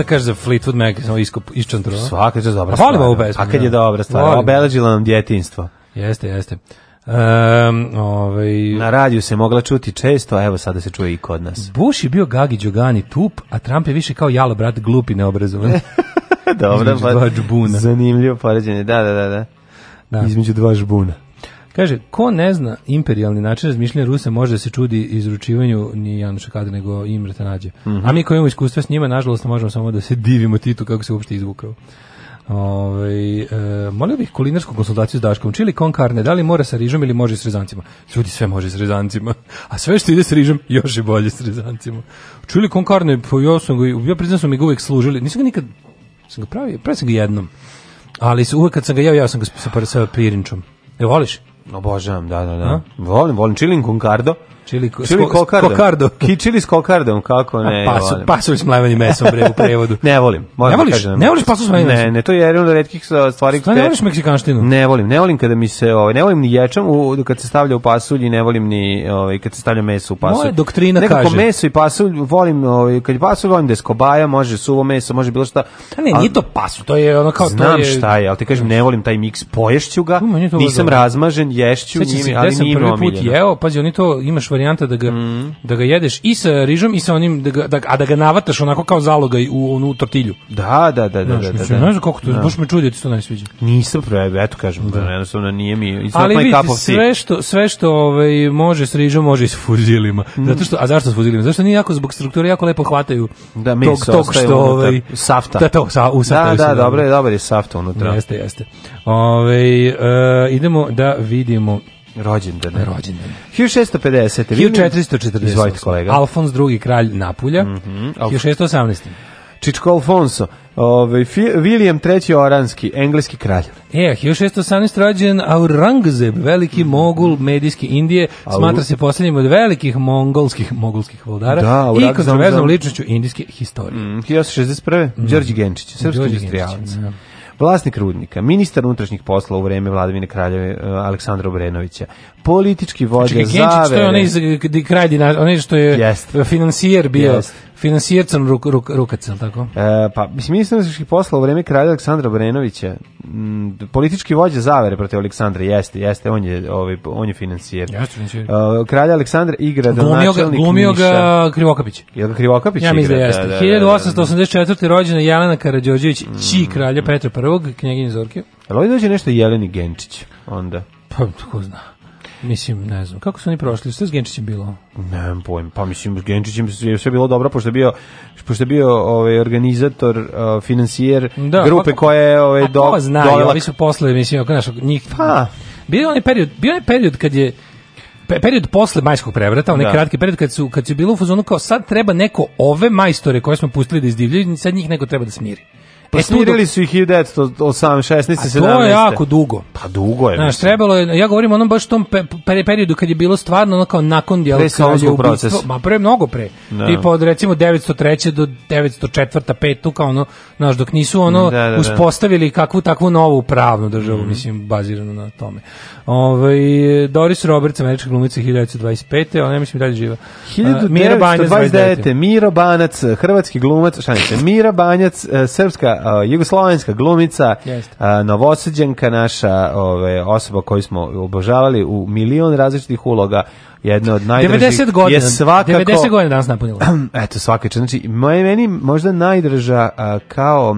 šta kaže za Fleetwood Mac, samo iskop isčantro. Svaka je dobra. Pa volim ovu da. pesmu. A kad je da. dobra stvar, volim. obeležila nam djetinjstvo. Jeste, jeste. Um, ovaj... Na radiju se mogla čuti često, a evo sada se čuje i kod nas. *laughs* Bush je bio Gagi Đogani tup, a Trump je više kao jalo brat glup i neobrazovan. *laughs* Dobro, pa, zanimljivo poređenje, da, da, da. da. da. Između dva žbuna. Kaže, ko ne zna imperialni način razmišljanja Rusa može da se čudi izručivanju ni Januša Kada, nego Imre Tanađe. Mm -hmm. A mi koji imamo iskustva s njima, nažalost, možemo samo da se divimo Titu kako se uopšte izvukao. Ove, ovaj, e, molio bih kulinarsku konsultaciju s Daškom. Čili kon karne, da li mora sa rižom ili može s rezancima? Ljudi, sve može s rezancima. A sve što ide s rižom, još je bolje s rezancima. Čili kon karne, po, pa ja, sam ga, ja priznam da sam mi ga uvek služili. Nisam ga nikad, sam ga pravio, pravio sam ga jednom. Ali uvek kad sam ga jeo, ja sam ga sa, sa pirinčom. E, voliš? Obožavam, da, da, da. A? Volim, volim chilling con Čili, ko, čili kokardom. kokardo. Kičili s kokardom, kako ne. A pasu, pasulj s mlevenim mesom bre u prevodu. *laughs* ne volim. Ne da voliš, kažem. ne voliš pasulj s mlevenim mesom. Ne, ne, to je jedan od retkih stvari. Šta ne voliš meksikanštinu? Ne volim, ne volim kada mi se, ovaj, ne volim ni ječam u, kad se stavlja u pasulj i ne volim ni ovaj, kad se stavlja meso u pasulj. Moja doktrina Nekako kaže. meso i pasulj volim, ovaj, kad pasulj volim da skobaja, može suvo meso, može bilo šta. A da ne, nije to pasulj, to je ono kao Znam to je... šta je, ali ti kažem ne volim taj miks, poješću ga, nisam razmažen, ješću njime, ali nije mi omiljeno. Prvi put jeo, pazi, oni to imaš varijanta da ga, mm. da ga jedeš i sa rižom i sa onim, da ga, da, a da ga navataš onako kao zalogaj u onu tortilju. Da, da, da. da, da, da, mislim, da, da. Ne znam kako to, da. baš me čudi što da ti sviđa. najsviđa. Nisam probao, eto kažem, da. da. jednostavno nije mi, Ali vidite, sve što, sve što ovaj, može s rižom, može i sa fuzilima. Mm. Zato što, a zašto sa fuzilima? Zato što nije jako zbog strukture jako lepo hvataju da, tog, tog što... Ovaj, safta. Da, to, sa, u safta. Da, da, dobro je, dobro je safta unutra. Jeste, jeste. Ove, ovaj, e, idemo da vidimo Rođendan. Rođendan. 1650. 1440. Izvojite kolega. Alfons II. kralj Napulja. Mm -hmm. 1618. Čičko Alfonso, ovaj, William III. Oranski, engleski kralj. E, 1618. rođen Aurangzeb, veliki mhm. mogul medijske Indije, smatra se posljednjim od velikih mongolskih, mogulskih vladara da, i kontroverznom ličnošću indijske historije. Mm, 1861. Mm. Đorđe Genčić, srpski industrijalac. Mm. Da vlasnik rudnika, ministar unutrašnjih posla u vreme vladavine kraljeve e, Aleksandra Obrenovića, politički vođa Čekaj, Genčić, to je onaj, kraj, onaj što je yes. finansijer bio yes Finansircem ruk, ruk, rukac, je tako? E, pa, mislim, ministar inostranih posla u vreme kralja Aleksandra Brenovića, m, politički vođa zavere protiv Aleksandra, jeste, jeste, on je, ovaj, on je financijer. Jeste financijer. E, kralja Aleksandra igra glumio donačelnik glumio Niša. ga Krivokapić. Je ga Krivokapić igra? Ja mislim da, da jeste. Da, da, 1884. Da, da. rođena Jelena Karadžođević, mm. či kralja Petra I, knjeginje Zorke. Ali ovdje dođe nešto Jeleni Genčić, onda. Pa, tko zna. Mislim, ne znam, kako su oni prošli? Šta je s Genčićem bilo? Nemam pojma. Pa mislim, s Genčićem je sve bilo dobro, pošto je bio, pošto je bio ovaj, organizator, uh, financijer da, grupe pa- koja je ovaj, do, dolak. znaju, dolak... ovi su posle, mislim, oko našog njih. Pa. Bio je onaj period, bio je period kad je period posle majskog prevrata, onaj da. kratki period kad su kad su bilo u fazonu kao sad treba neko ove majstore koje smo pustili da izdivljaju, sad njih neko treba da smiri. Pa e, smirili su ih 1916. 17. To je jako dugo. Pa dugo je. Znaš, trebalo je, ja govorim o onom baš tom pe, periodu kad je bilo stvarno ono kao nakon djela proces. Ma pre, mnogo pre. No. Da. Tipa od recimo 903. do 904. 5. kao ono, znaš, dok nisu ono da, da, da. uspostavili kakvu takvu novu pravnu državu, mm. mislim, baziranu na tome. Ove, ovaj, Doris Roberts, američka glumica 1925. Ona je, mislim, dalje živa. 1929. Mira Banjac, hrvatski glumac, šta Mira Banjac, e, srpska E, jugoslovenska glumica, uh, e, novosuđenka naša ove, osoba koju smo obožavali u milion različitih uloga, jedna od najdražih 90 godina, je svakako 90 godina danas napunila. *clears throat* Eto svaka znači meni možda najdraža uh, kao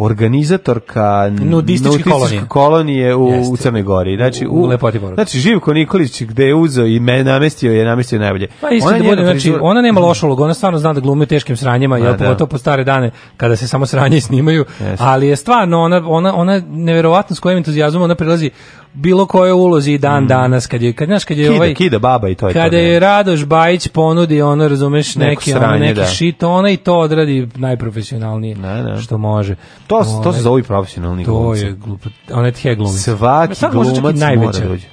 organizatorka nudističke kolonije. kolonije u, u Crnoj Gori. Znači u, u lepoti poruk. Znači Živko Nikolić gde je uzeo i me namestio je namestio najbolje. Pa ona, da bude, znači, ona nema mhm. lošu ulogu, ona stvarno zna da glumi teškim sranjima, jel, da. pogotovo po stare dane kada se samo sranje snimaju, Jeste. ali je stvarno ona, ona, ona neverovatno s kojim entuzijazmom ona prilazi bilo koje ulozi dan mm. danas kad je kad znaš kad je kida, ovaj kida baba i to je kada to, je Radoš Bajić ponudi ono razumeš neki sranje, ono, neki da. shit ona i to odradi najprofesionalnije ne, da, ne. Da. što može to Ove, to se ovaj, zove profesionalni to glumac to je glup onet he svaki glumac najveće, mora da dođe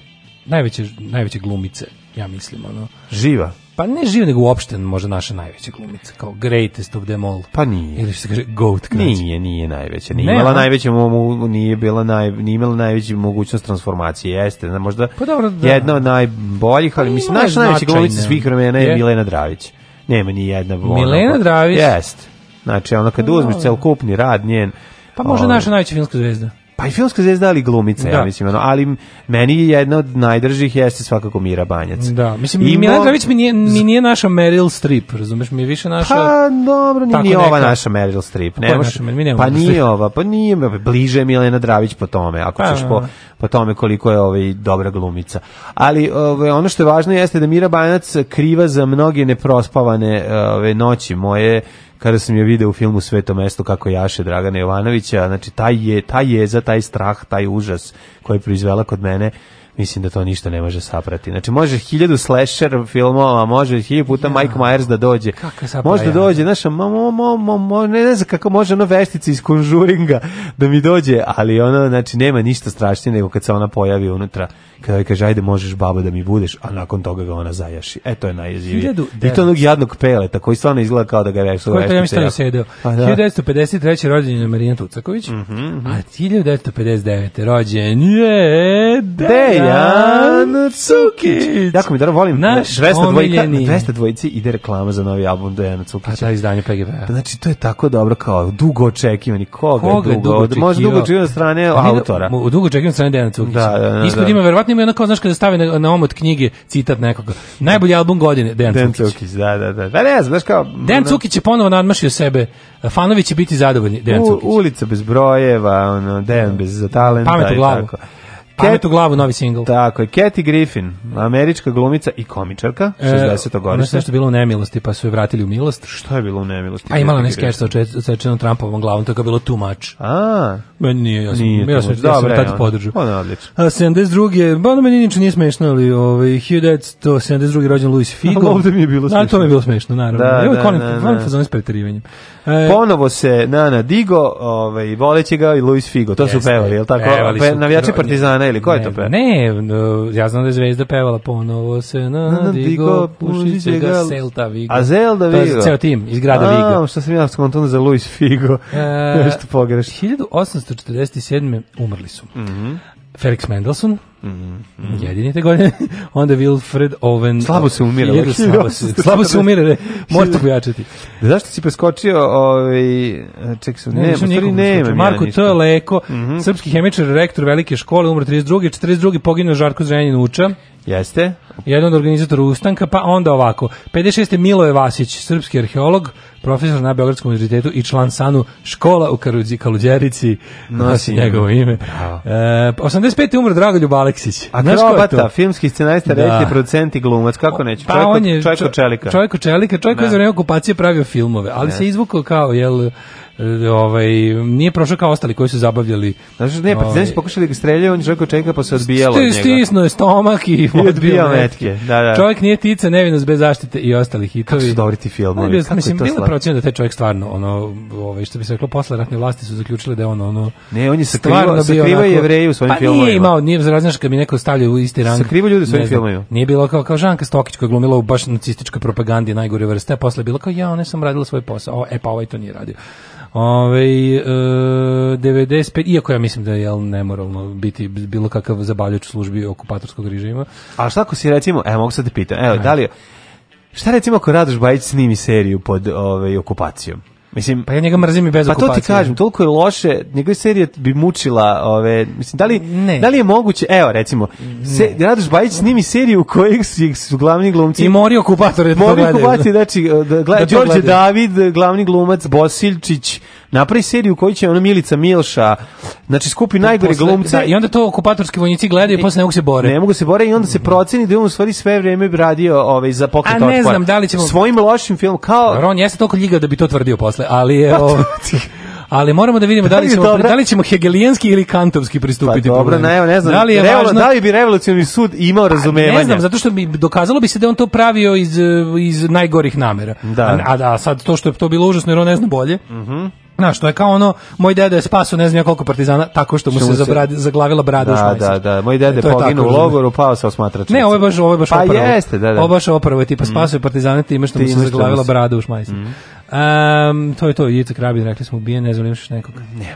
najveće najveće glumice ja mislim ono živa Pa ne živ, nego uopšte možda naša najveća glumica, kao greatest of them all. Pa nije. Ili se kaže goat kraći. Nije, nije najveća. Nije ne, imala najveće nije bila naj nije imala najveću mogućnost transformacije. Jeste, na, možda pa dobro, da. jedna od najboljih, ali pa mislim naša najveća glumica svih vremena je, Milena Dravić. Nema ni jedna bolja. Milena Dravić. Jeste. Znači, ona kad pa uzmeš celokupni rad njen, pa možda ovaj, naša najveća filmska zvezda. Pa i filmska zvezda, ali glumica, da. ja mislim. Ono, ali meni je jedna od najdržih jeste svakako Mira Banjac. Da, mislim, I Milena Dravić mi nije, mi nije naša Meryl Streep, razumeš, mi je više naša... Pa, dobro, nije, nije ova naša Meryl Streep. Pa ne, naša, mi pa nije ova, pa nije, bliže je Milena Dravić po tome, ako pa, ćeš po, da. po tome koliko je ovaj dobra glumica. Ali ovaj, ono što je važno jeste da Mira Banjac kriva za mnoge neprospavane ove, noći moje kada sam je video u filmu Sveto mesto kako jaše Dragana Jovanovića, znači taj je, taj je za taj strah, taj užas koji je proizvela kod mene, mislim da to ništa ne može saprati. Znači može hiljadu slasher filmova, može hiljadu puta ja. Mike Myers da dođe. Kako Može da dođe, znaš, mo, mo, mo, mo, ne, ne znam kako može ono veštice iz Conjuringa da mi dođe, ali ono, znači nema ništa strašnije nego kad se ona pojavi unutra kada kaže ajde možeš babo da mi budeš, a nakon toga ga ona zajaši. E to je najjezivije. I to onog jadnog peleta koji stvarno izgleda kao da ga rešu. Koji ja mislim pa da je sedeo. A, 1953. rođen je Marina Tucaković, mm -hmm. a 1959. rođen je Dejan Cukić. Jako mi dobro volim. Naš 200 dvojka, 200 dvojici ide reklama za novi album Dejana pa Cukića. A da, ta izdanje PGP. P-a. Znači to je tako dobro kao dugo očekivani. Koga, Koga dugo, dugo očekivani? Može dugo očekivani od strane autora. Dugo očekivani od strane Dejana Cukića. Da, da, da, Ispod da. ima verovatno verovatno ima jednako, znaš, kada stave na, na omot knjige citat nekoga. Najbolji album godine, Dejan Dan Cukić. Cukić, da, da, da. Da ne znam, znaš kao... Dejan ono... Cukić je ponovo nadmašio sebe. Fanovi će biti zadovoljni, Dejan Cukić. Ulica bez brojeva, ono, Dejan bez talenta Pamet u glavu. i tako. Cat, u glavu novi singl. Tako je, Kathy Griffin, američka glumica i komičarka, 60. E, godišnja. Ona je nešto bilo u nemilosti, pa su je vratili u milost. Što je bilo u nemilosti? A imala nešto keš sa očečenom Trumpovom glavom, to je bilo too much. A, meni nije, ja sam, nije ja sam, ja sam tada podržao. Ona pa, je odlično. A, 72. Ba, pa, ono meni niče nije smešno, ali ovaj, 1972. rođen Luis Figo. Ovde mi je bilo smešno. Da, to mi je bilo smešno, naravno. Da, Evo, da, konim, da, da. fazon s e, Ponovo se Nana Digo, ovaj, voleće ga i Luis Figo, to su pevali, je li tako? Navijači Partizana ili ko je to peva? Ne, ja znam da je Zvezda pevala ponovo se na Vigo, pušiće ga Celta Vigo. A Zelda Vigo? To je ceo tim iz grada Vigo. A, što sam ja skonton za Luis Figo, e, *laughs* nešto pogrešno. 1847. umrli su. Mhm. Felix Mendelssohn, Mm, mm. Jedini te godine. *laughs* Onda Wilfred Owen. Slabo se umire. slabo, se, slabo se umire. Re. Morate pojačati. Zašto si preskočio ovaj... Ček sam, ne, ne, ne, ne, ne, ne Marko T. Leko, mm -hmm. srpski hemičar, rektor velike škole, umro 32. 42. poginuo Žarko Zrenjanin Uča. Jeste. Jedan od organizatora ustanka, pa onda ovako. 56. Miloje Vasić, srpski arheolog, profesor na Beogradskom univerzitetu i član Sanu škola u Kaludjerici. Nosi njegovo ime. Bravo. E, 85. umro Dragoljub Aleksić Aleksić. Akrobata, filmski scenarista, da. reditelj, producent i glumac, kako neću. Pa čovjek, on je čovjek od čelika. Čovjek od čelika, čovjek koji je da. za vreme okupacije pravio filmove, ali ne. se izvukao kao jel E, ovaj nije prošao kao ostali koji su zabavljali. Znači ne, pa, ovaj, partizani su pokušali ga streljati, on je čovjek čeka pa se odbijalo od njega. Stisnuo je stomak i, I odbio metke. Da, da. Čovjek nije tica, nevinost bez zaštite i ostali hitovi. Kako su dobri ti filmovi? Bio, mislim, bilo procjeno da taj čovjek stvarno, ono, ovaj, što bi se reklo, posle ratne vlasti su zaključile da je ono, ono... Ne, on je sakrivo, sakrivo jevreju u svojim pa filmovima. Pa nije imao, nije, znaš, kad mi neko stavlja u isti rang. Sakrivo ljude u svojim filmovima. Nije bilo kao, kao Žanka Stokić koja glumila u baš nacističkoj propagandi najgore vrste, posle bilo kao, ja, ne sam radila svoj posao, o, e, pa ovaj to nije radio Ove, e, 95, iako ja mislim da je jel, nemoralno biti bilo kakav zabavljač u službi okupatorskog režima. A šta ako si recimo, evo mogu sad te da pitam, evo, da li, šta recimo ako Radoš Bajić snimi seriju pod ove, ovaj, okupacijom? Mislim, pa ja njega mrzim i bez pa okupacije. Pa to ti kažem, toliko je loše, njegove serije bi mučila, ove, mislim, da li, ne. da li je moguće, evo recimo, se, Radoš Bajić snimi seriju u kojoj su glavni glumci. I mori okupator da to gledaju. Mori okupator, znači, da, gleda, da Đorđe David, glavni glumac, Bosiljčić, napravi seriju u kojoj će ona Milica Milša, znači skupi najgore glumce. Da, I onda to okupatorski vojnici gledaju i e, posle ne mogu se bore. Ne mogu se bore i onda se proceni da je on u stvari sve vreme radio ovaj, za pokret otpora. A ne otpora. znam da li ćemo... Svojim lošim filmom, kao... Ron jeste toliko ljigao da bi to tvrdio posle, ali je... Pa ali moramo da vidimo da li *laughs* da ćemo dobra. da li ćemo hegelijanski ili kantovski pristupiti pa, dobro, ne, ne znam. Da li, je važno... da li bi revolucionni sud imao razumevanje? Pa, ne znam, zato što bi dokazalo bi se da on to pravio iz iz najgorih namera. Da. A, a, a sad to što je to bilo užasno jer on ne zna bolje. Mhm. Mm Na, što je kao ono, moj deda je spaso ne znam ja koliko partizana, tako što mu se zabradi, zaglavila brada da, u šmajsu. Da, da, da, moj deda e, je poginuo u logoru, pao se osmatrač. Ne, ovo je baš, ovo je baš pa opravo. jeste, da, da. Ovo baš opravo je tipa mhm. spaso mm. partizana time što Ti mu se zaglavila se. brada u šmajsu. Mm. Um, to je to, Jica Krabin, rekli smo ubijen, ne znam imaš nekog. Ne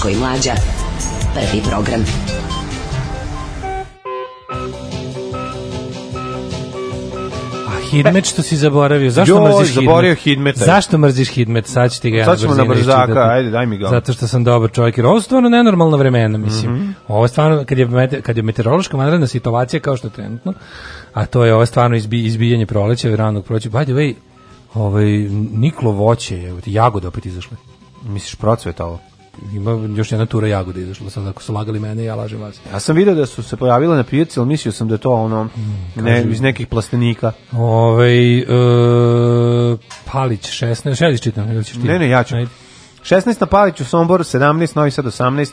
Daško i Mlađa. Prvi program. Hidmet što si zaboravio. Zašto Joj, mrziš zaboravio Hidmet? Zašto mrziš Hidmet? Sad ću ti ga ja Sad ćemo na brzaka, ajde, daj mi ga. Zato što sam dobar čovjek. Jer ovo je stvarno nenormalna vremena, mislim. Mm -hmm. Ovo je stvarno, kad je, kad je meteorološka vanredna situacija kao što je trenutno, a to je ovo stvarno izbi, izbijanje proleća, ranog proleća. By the way, ovaj, niklo voće, jagode opet izašle. Misliš procvetalo? ima još jedna tura jagoda izašla sad ako su lagali mene ja lažem vas ja sam video da su se pojavile na pijaci ali mislio sam da je to ono mm, ne, iz nekih plastenika ovaj e, Palić 16 ja čitam ili ćeš ti ne ne ja ću Ajde. 16 na Paliću Sombor 17 Novi Sad 18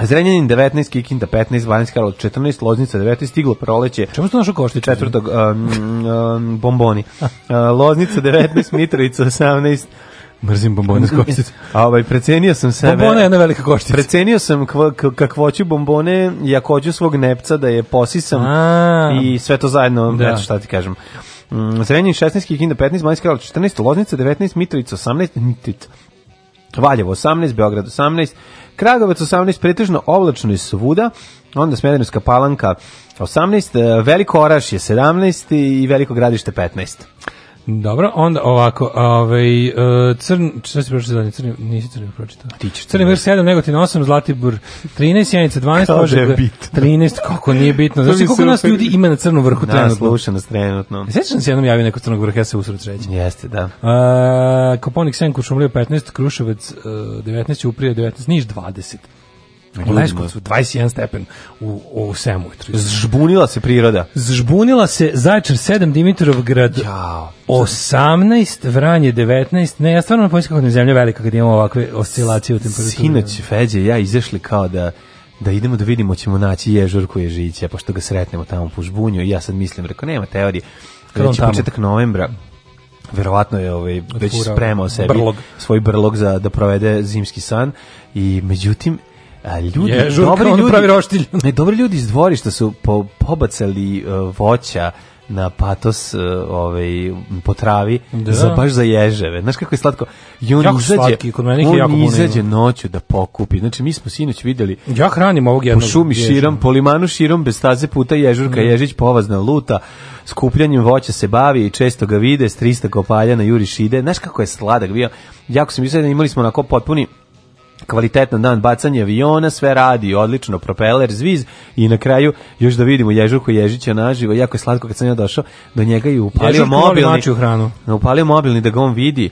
Zrenjanin 19, Kikinda 15, Banjska Karlovac 14, Loznica 19, stiglo proleće. Čemu ste našo košti četvrtog um, um, bomboni. Uh, *laughs* Loznica 19, Mitrovica 18, Mrzim bombone s *laughs* košticom. A ovaj precenio sam sebe. Bombona je jedna velika koštica. Precenio sam kakvoću bombone, jakoću svog nepca da je posisam A, i sve to zajedno, da. eto šta ti kažem. Zrenjanin 16, Kikinda 15, Manjska 14, Loznica 19, Mitrovica 18, Mitrovica Valjevo 18, Beograd 18, Kragovac 18, pretežno oblačno i svuda, onda Smederevska palanka 18, e, Veliko Oraš je 17 i Veliko gradište 15. Dobro, onda ovako, ovaj e, crn, šta se prošlo zadnje, crni, nisi crni pročitao. Ti ćeš. Crni vrh 7, negativno 8, Zlatibor 13, Janica 12, Požega 13, kako nije bitno. Znači koliko nas ljudi ima na crnom vrhu nas, Da, Sluša nas trenutno. E, Sećam se jednom javio neko crnog vrha, ja se usro treći. Jeste, da. Uh, Koponik 7, Kušumlija 15, Kruševac 19, Uprije 19, Niš 20. U Leskovcu, 21 stepen u, u 7 ujutru. Zžbunila se priroda. Zžbunila se Zaječar 7, Dimitrov grad Jao. 18, Vranje 19. Ne, ja stvarno napojem kako nam zemlja velika kad imamo ovakve oscilacije u temperaturi. Sinoć, Feđe, ja izašli kao da da idemo da vidimo ćemo naći ježurku ježića, pošto ga sretnemo tamo po žbunju i ja sad mislim, rekao, nema teorije. Već početak novembra, verovatno je ovaj već spremao sebi brlog. svoj brlog za da provede zimski san i međutim ljudi, je, dobri ljudi, pravi roštilj. Ne, dobri ljudi iz dvorišta su po, pobacali uh, voća na patos uh, ovaj po travi da. za baš za ježeve. Znaš kako je slatko. I on jako izađe, slatki, kod mene on jako izađe noću da pokupi. Znači mi smo sinoć videli. Ja hranim ovog jednog. Po šumi ježem. širom, po širom bez staze puta ježurka, mm. ježić povazna luta. Skupljanjem voća se bavi i često ga vide s 300 kopalja na Juri Šide. Znaš kako je sladak bio. Jako se mi da imali smo onako potpuni kvalitetan dan bacanje aviona, sve radi, odlično, propeler, zviz i na kraju još da vidimo Ježurku Ježića naživo, jako je slatko kad sam ja došao do njega i upalio Ježurku mobilni. u hranu. Upalio mobilni da ga on vidi.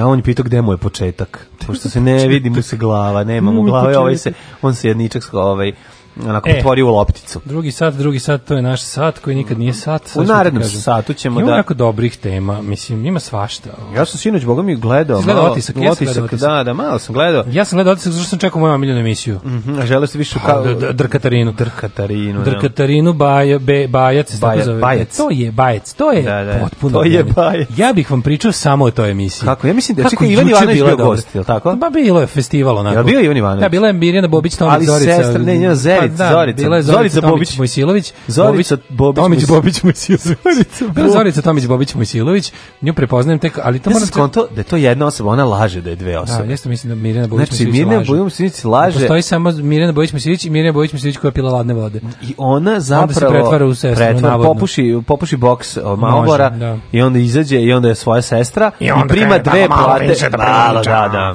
A on je pitao gde mu je početak. Pošto se ne vidi mu se glava, nema mu glave, ovaj se, on se jedničak ovaj, onako e, otvori u lopticu. Drugi sat, drugi sat, to je naš sat koji nikad nije sat. u narednom satu ćemo ima da... Ima jako dobrih tema, mislim, ima svašta. Ja sam sinoć, boga mi, gledao. Ti gledao otisak, ja sam gledao otisak. Da, da, malo sam gledao. Ja sam gledao otisak, zašto sam čekao moju omiljenu emisiju. Mm -hmm, a želeo ste više... Pa, kao... Drkatarinu. Drkatarinu, da. Drkatarinu, baja, be, bajac, bajac, zove. bajac. To je bajac, to je da, da, potpuno. To je bajac. Ja bih vam pričao samo o toj emisiji. Kako, ja mislim da čekaj, Ivan Ivanović bio gost, je tako? Ba, bilo je festival onako. Ja bio Ivan Ivanović. Ja, da, bila je Mirjana Bobić, Tomić Zorica. Ali sestra, ne, njena pa, Zorica, da, da, Zorica. Bila je Zorica, Bobić Mojsilović. Zorica Bobić Bobić Mojsilović. *laughs* Bila je Zorica Tomić Bobić Mojsilović. Nju prepoznajem tek, ali to ja moram da je to jedna osoba, ona laže da je dve da, osobe. Da, jeste mislim da Mirjana Bobić znači, Mojsilović. Znači Mirjana Bobić Mojsilović laže. Postoji samo Mirjana Bobić Mojsilović i Mirjana Bobić Mojsilović koja pila ladne vode. I ona zapravo onda se pretvara u sestru, pretvara, popuši, popuši boks od Malbora da. i onda izađe i onda je svoja sestra i, i prima dve plate. Malo, da, da.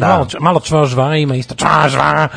da, Malo čvažva ima isto čvažva.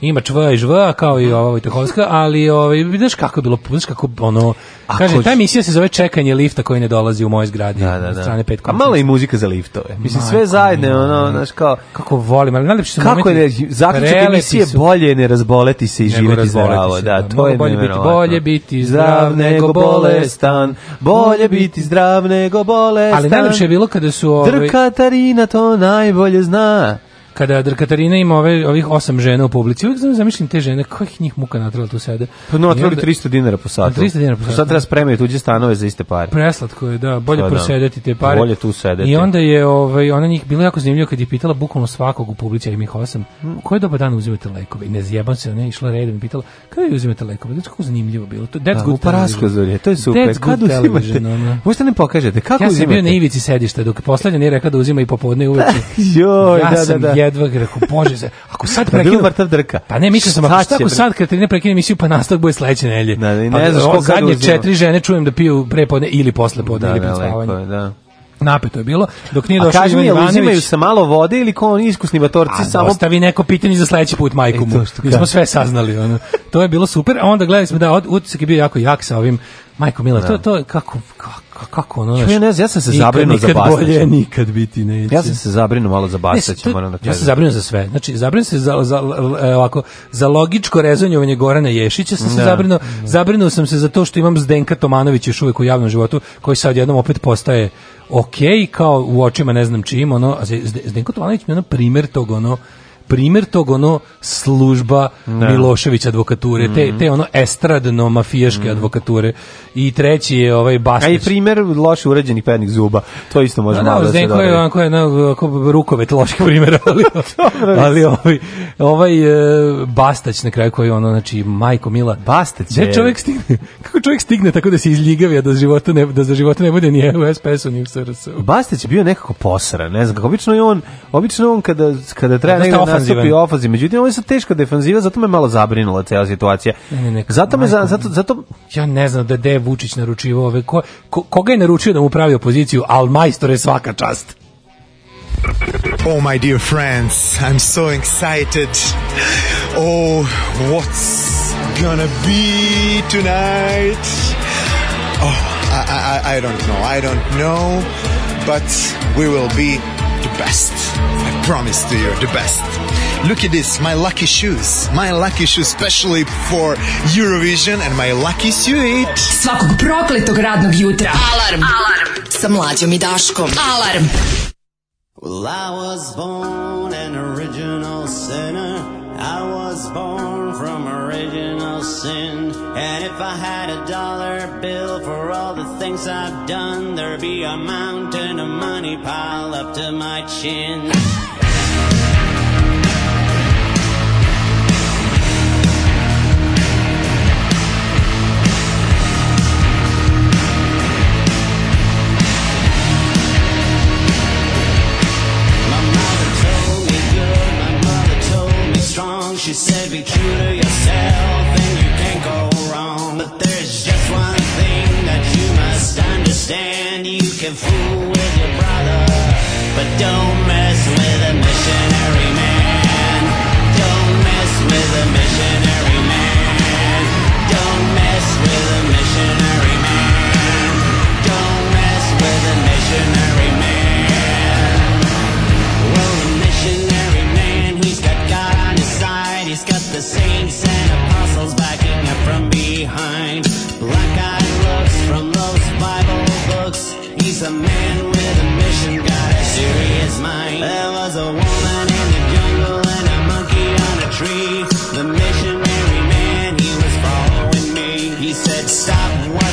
Ima čvažva, kao kao i ova Vojtehovska, ali ovaj vidiš kako je bilo, znaš kako ono Ako kaže ta emisija se zove čekanje lifta koji ne dolazi u mojoj zgradi da, da, da. strane pet A mala i muzika za liftove. Mislim Majko, sve zajedno ono, znaš kao kako volim, ali najlepše su Kako je zaključak emisije su. bolje ne razboleti se i živeti zdravo, da, da, to je bolje biti bolje biti zdrav nego bolestan, bolje biti zdrav nego bolestan. Ali najlepše je bilo kada su ovaj Katarina to najbolje zna kada Katarina ima ove, ovih osam žena u publici, uvijek znam, zamišljam te žene, kojih njih muka natrala tu sede. Pa no, natrali 300 dinara po satu. 300 dinara po satu. Sad treba spremaju tuđe stanove za iste pare. Preslatko je, da, bolje to, pa da. prosedeti te pare. Bolje tu sedeti. I onda je, ovaj, ona njih bilo jako zanimljivo kad je pitala bukvalno svakog u publici, a im ih osam, hmm. koje doba dan uzimate lekove? I ne zjebam se, ona je išla redom i pitala, kada vi uzimate lekove? Znači, kako zanimljivo bilo. To, that's da, good television. to je super. That's kada uzimate? Možete ne pokažete, kako ja uzimate? Ja sam bio na ivici sedišta, dok poslednja nije rekla da uzima i popodne i uveče. *laughs* Joj, ja da, da, da jedva, rekao, bože, se ako sad da, prekinem... mrtav drka. Pa ne, mislio sam, ako, šta ako da- sad Katarina prekine emisiju, pa nastavak bude sledeće nedelje. Da, ne, ne, pa, ne znaš ko Zadnje četiri žene čujem da piju pre podne ili posle podne, da, ili pred spavanje. Da, napeto je bilo dok nije došao Ivan Ivanović. uzimaju se malo vode ili kao oni iskusni vatorci samo stavi neko pitanje za sledeći put majku e, mu. Mi smo sve saznali ono. To je bilo super, a onda gledali smo da od, utisak je bio jako jak sa ovim Majko Mila, to da. to kako kako kako ono. Ja ne ja sam se zabrinuo za Bastaća. Bolje nikad biti neće. Ja sam se zabrinuo malo za Bastaća, moram da kažem. Ja sam se zabrinuo za sve. Znači, zabrinuo se za za e, ovako za logičko rezonjovanje Gorana Ješića, sam se da. zabrinuo. Da. Zabrinuo sam se za to što imam Zdenka Tomanovića još uvek u javnom životu, koji sad jednom opet postaje okay, kao u očima ne znam čim, ono, a Zdenko Tovanović mi je ono primjer tog, ono, primjer tog ono služba ne. Da. Milošević advokature, mm -hmm. te, mhm. te ono estradno mafijaške mm -hmm. advokature. I treći je ovaj Bastić. A i primer loše uređenih pednih zuba. To isto možemo da, da, da se dobre. Onako *laughs* je onako rukovet loših primjera, ali, ali ovaj, ovaj e, Bastać na kraju koji je ono, znači, majko mila. Bastać je... Čovjek stigne, *laughs* kako čovjek stigne tako da se izljigavi, a da za života ne, da za života ne bude ni u SPS-u, ni u SRS-u. Bastać je bio nekako posran, ne znam, kako obično je on, obično on kada, kada da, treba... Da, nastupi ofazi. Međutim, ovo je sad teška defanziva, zato me malo zabrinula cela situacija. Ne, ne, zato me, zato, zato... Ja ne znam da je Vučić naručivao ove, ko, ko, koga je naručio da mu pravi opoziciju, ali majstor je svaka čast. Oh, my dear friends, I'm so excited. Oh, what's gonna be tonight? Oh, I, I, I don't know, I don't know, but we will be best. I promise to you, the best. Look at this, my lucky shoes. My lucky shoes, especially for Eurovision and my lucky suit. Svakog prokletog radnog jutra. Alarm! Alarm! Sa mlađom i Daškom. Alarm! Well, I was born an original sinner. I was born from original sin. And if I had a dollar bill for all the things I've done, there'd be a mountain of money piled up to my chin. She said, be true to yourself and you can't go wrong. But there's just one thing that you must understand. You can fool with your brother, but don't mess with a missionary man. Don't mess with a missionary man. Don't mess with a missionary man. Don't mess with a missionary man. the saints and apostles backing up from behind. Black-eyed looks from those Bible books. He's a man with a mission, got a serious mind. There was a woman in the jungle and a monkey on a tree. The missionary man, he was following me. He said, stop what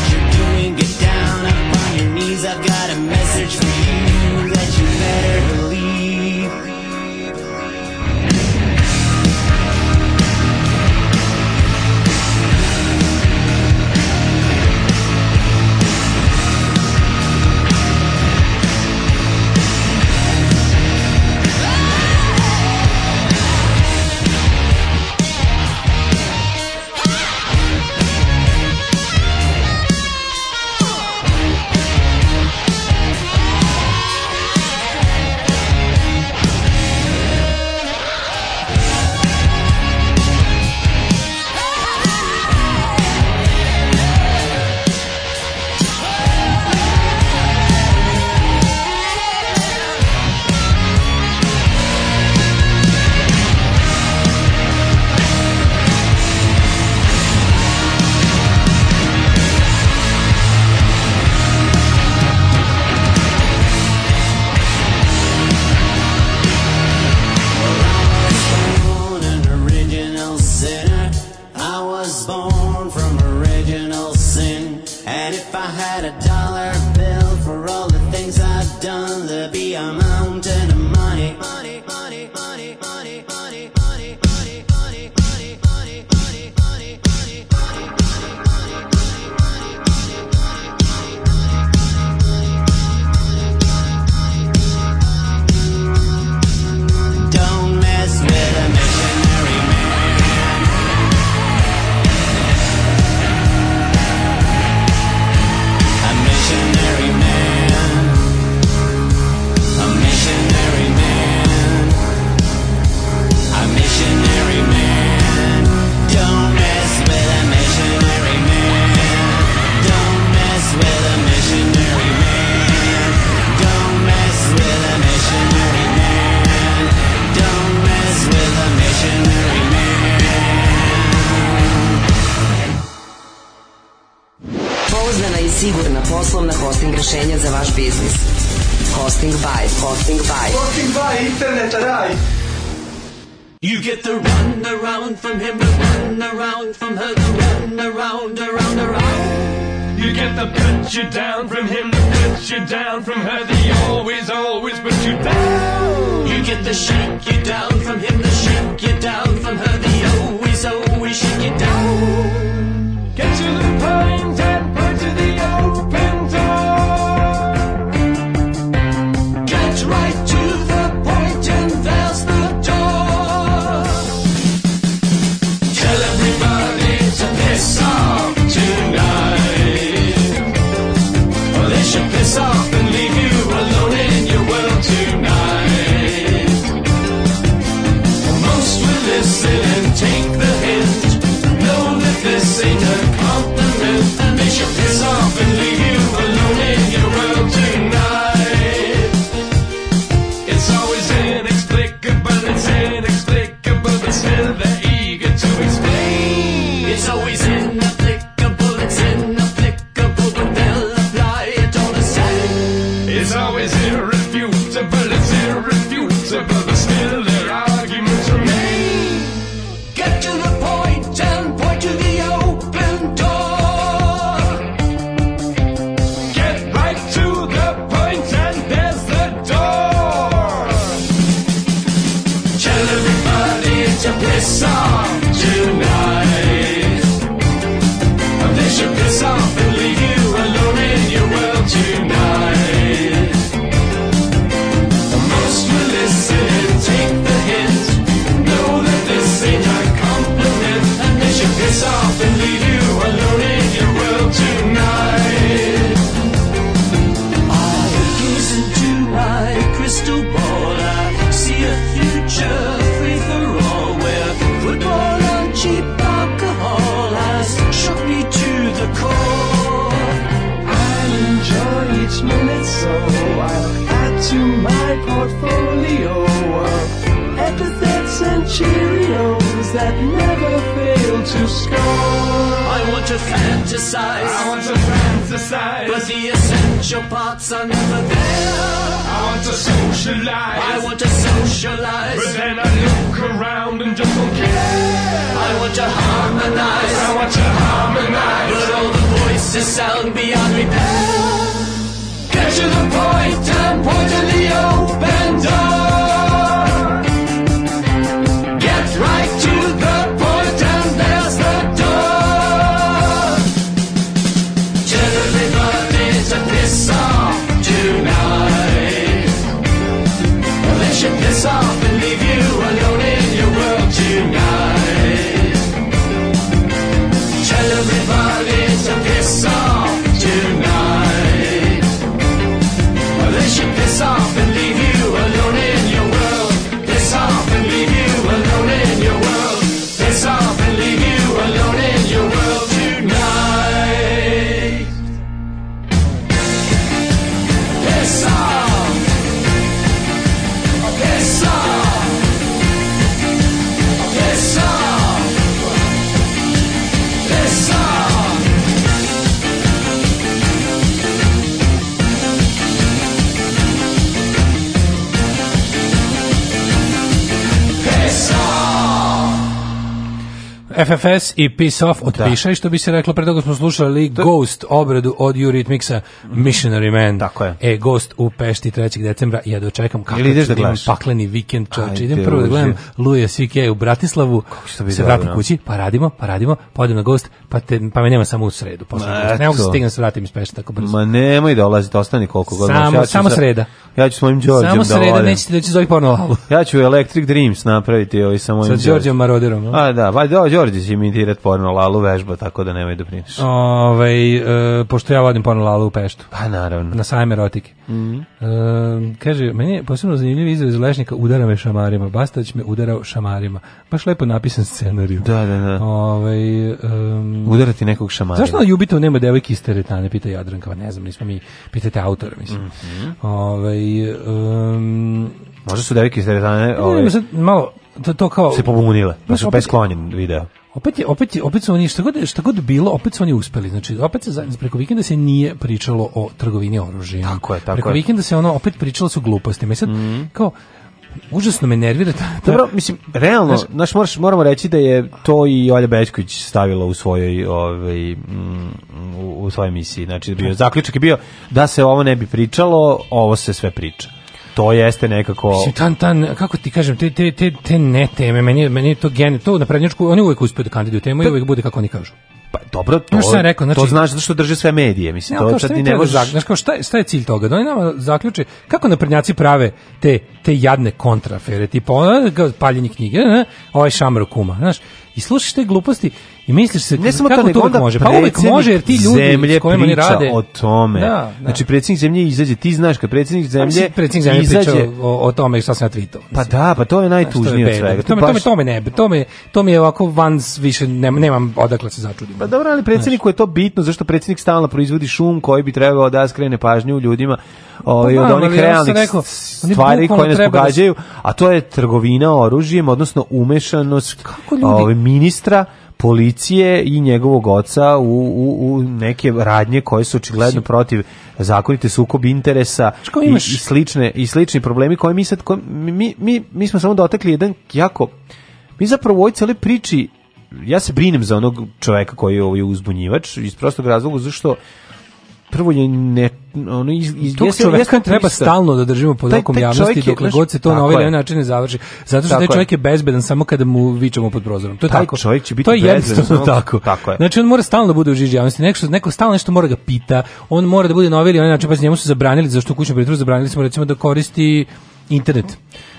that never fail to score. I want to fantasize. I want to fantasize. But the essential parts are never there. I want to socialize. I want to socialize. But then I look around and just don't care. I want to harmonize. I want to harmonize. But all the voices sound beyond repair. Get to the point and point to the open door. FFS i Piss Off da. otpišaj, što bi se reklo, pre toga smo slušali to... Ghost obradu od Eurythmicsa Missionary Man. Tako je. E, Ghost u Pešti 3. decembra, ja dočekam da kako ideš da, da gledaš? pakleni vikend, čovječ, idem prvo da gledam Luja Svike u Bratislavu, se vratim kući, pa radimo, pa radimo, pa odem na Ghost, pa, te, pa me nema samo u sredu. Posle ne mogu se stignem se vratim iz Pešta tako brzo. Ma nemoj dolaziti, ostani koliko god. Samo, ja samo sreda. Ja ću s mojim Đorđem Samo sreda, nećete da doći zove ponovo. Ja ću Electric Dreams napraviti ovaj sa mojim Sa Đorđem Maroderom. A da, valjda, pa, Đorđe će imitirati porno lalu vežba, tako da nemoj da priniš. Ove, ovaj, e, pošto ja vodim porno lalu u Peštu. Pa naravno. Na sajme erotike. Mm -hmm. e, kaže, meni je posebno zanimljiv izraz iz Lešnika, udara me šamarima. Bastać me udarao šamarima. Baš lepo napisan scenariju. Da, da, da. Ove, ovaj, um, Udarati nekog šamarima. Zašto na Jubitovu nema devojke iz teretane, pita Jadranka, ne znam, nismo mi, pitate autora, mislim. Mm -hmm. Ove, ovaj, um, Možda su devojke iz teretane... Ove... Ne, ne, ne, sad malo, to, to kao se pobunile, pa su besklonjen video. Opet je, opet je, opet su oni što god što god bilo, opet su oni uspeli. Znači opet se zajedno preko vikenda se nije pričalo o trgovini oružjem. Tako je, tako Preko je. vikenda se ono opet pričalo su gluposti mislim mm -hmm. kao užasno me nervira ta, ta... Dobro, mislim, realno, znaš, moraš, moramo reći da je to i Olja Bečković stavila u svojoj ovaj mm, u, u svojoj misiji. Znači, da bio zaključak je bio da se ovo ne bi pričalo, ovo se sve priča to jeste nekako Mislim, tan, tan, kako ti kažem te te te te ne teme meni meni to gen to na prednjačku oni uvek uspeju da kandiduju temu i pa- uvek bude kako oni kažu pa dobro to znaš sam rekao, znači, to znaš zato što drže sve medije mislim ja, to znači ni ne da možeš znaš kao šta je, šta je cilj toga da oni nama zaključe kako prednjaci prave te te jadne kontrafere tipa ono, paljenje knjige ne, ovaj šamro kuma znaš i slušaš te gluposti i misliš se ne samo kako to nego onda može pa uvek može jer ti ljudi zemlje s kojima oni rade o tome da, da. znači predsjednik zemlje izađe ti znaš kad predsjednik pa zemlje predsjednik zemlje izađe priča o, o tome šta sam ja tvitao pa da pa to je najtužnije od svega to me, to me to me ne to me to mi je ovako van više ne, nemam odakle se začudim pa dobro ali predsjedniku je to bitno zašto predsjednik stalno proizvodi šum koji bi trebao da skrene pažnju ljudima ovaj pa od onih realnih stvari koje nas da pogađaju a to je trgovina oružjem odnosno umešanost kako ovim ovaj, ministra policije i njegovog oca u, u, u neke radnje koje su očigledno protiv zakonite sukob interesa i, i, slične i slični problemi koje mi sad koje, mi, mi, mi smo samo dotekli jedan jako mi zapravo u ovoj cijeloj priči ja se brinem za onog čoveka koji je ovaj uzbunjivač iz prostog razloga zašto prvo je ne ono iz, iz tog čoveka treba stalno da držimo pod okom javnosti dokle god se to na ovaj način ne završi zato što taj čovjek je bezbedan samo kada mu vičemo pod prozorom to je taj tako čovjek će biti bezbedan. to je jednostavno tako tako je znači on mora stalno da bude u žiži javnosti neko neko stalno nešto mora ga da pita on mora da bude na ovaj ili onaj način pa njemu su zabranili zašto kućnu pritvoru zabranili smo recimo da koristi internet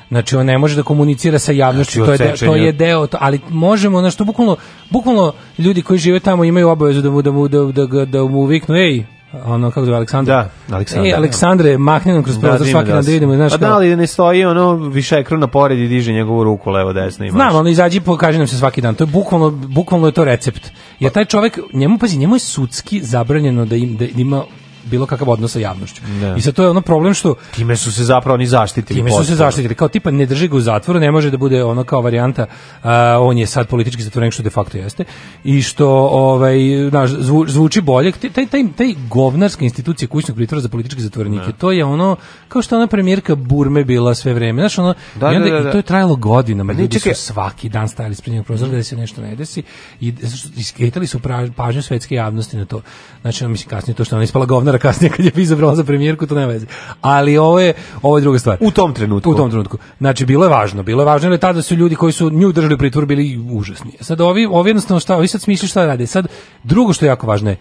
Znači on ne može da komunicira sa javnošću, znači, to je de, to je deo, to, ali možemo što bukvalno bukvalno ljudi koji žive tamo imaju obavezu da mu da mu da, da, da mu viknu ej ono kako zove Aleksandar. Da, Aleksandar. E, Aleksandre, mahni nam kroz da, prozor da, svaki dan da vidimo, znaš. A pa da, ali ne stoji ono više ekran na pored i diže njegovu ruku levo desno imaš. Znam, on izađi pokaže nam se svaki dan. To je bukvalno bukvalno je to recept. Jer taj čovjek, njemu pazi, njemu je sudski zabranjeno da im da ima bilo kakav odnos sa javnošću. Ne. Da. I sa to je ono problem što time su se zapravo ni zaštitili. Time potpuno. su se zaštitili. Kao tipa ne drži ga u zatvoru, ne može da bude ono kao varijanta uh, on je sad politički zatvorenik što de facto jeste i što ovaj naš, zvu, zvuči bolje taj taj taj govnarska institucija kućnog pritvora za političke zatvorenike. Ne. Da. To je ono kao što ona premijerka Burme bila sve vreme. Znaš ono da, i, da, onda, da, da, i to je trajalo godinama. Pa ne, Ljudi su svaki dan stajali ispred njenog prozora da se nešto ne desi i iskretali su pažnju svetske javnosti na to. Znači, ono, mislim kasnije to što ona ispala govnar dinara kasnije kad je izabrala za premijerku, to nema veze. Ali ovo je, ovo je druga stvar. U tom trenutku. U tom trenutku. Znači, bilo je važno. Bilo je važno, jer tada su ljudi koji su nju držali u bili užasni. Sad ovi, ovi jednostavno šta, ovi sad smišljaju šta da rade. Sad, drugo što je jako važno je,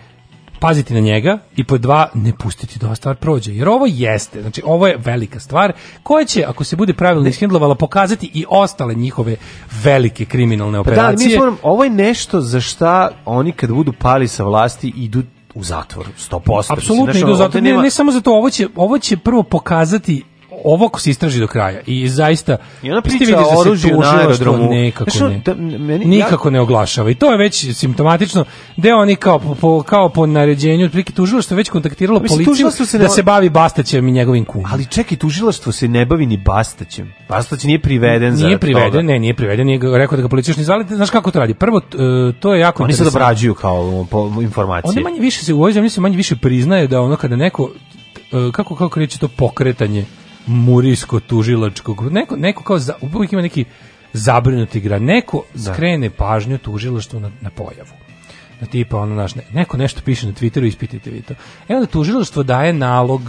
paziti na njega i po dva ne pustiti da stvar prođe. Jer ovo jeste, znači ovo je velika stvar koja će ako se bude pravilno ishendlovala pokazati i ostale njihove velike kriminalne operacije. Pa da, ali mi moram, ovo je nešto za šta oni kad budu pali sa vlasti idu u zatvor 100%. Apsolutno, znači, ne, ne, ne samo zato, ovo će, ovo će prvo pokazati ovo ko se istraži do kraja i zaista i ona pa priča o da oružju na aerodromu nekako ne, da, meni, nikako ja... ne oglašava i to je već simptomatično da oni kao po, po, kao po naređenju otprilike tužilaštvo već kontaktiralo mislim, policiju se da ne... da se bavi Bastaćem i njegovim kumom ali čekaj tužilaštvo se ne bavi ni Bastaćem Bastać nije priveden za nije priveden toga. ne nije priveden nije rekao da ga policija još ne zvali znaš kako to radi prvo e, to je jako oni se dobrađuju kao um, po informacije oni manje više se u ovoj manje više priznaju da ono kada neko e, kako kako reći to pokretanje murijsko tužilačkog neko neko kao za, uvek ima neki zabrinuti igra neko da. skrene pažnju tužilaštvu na, na pojavu na tipa ono naš neko nešto piše na Twitteru ispitajte vi to e onda tužilaštvo daje nalog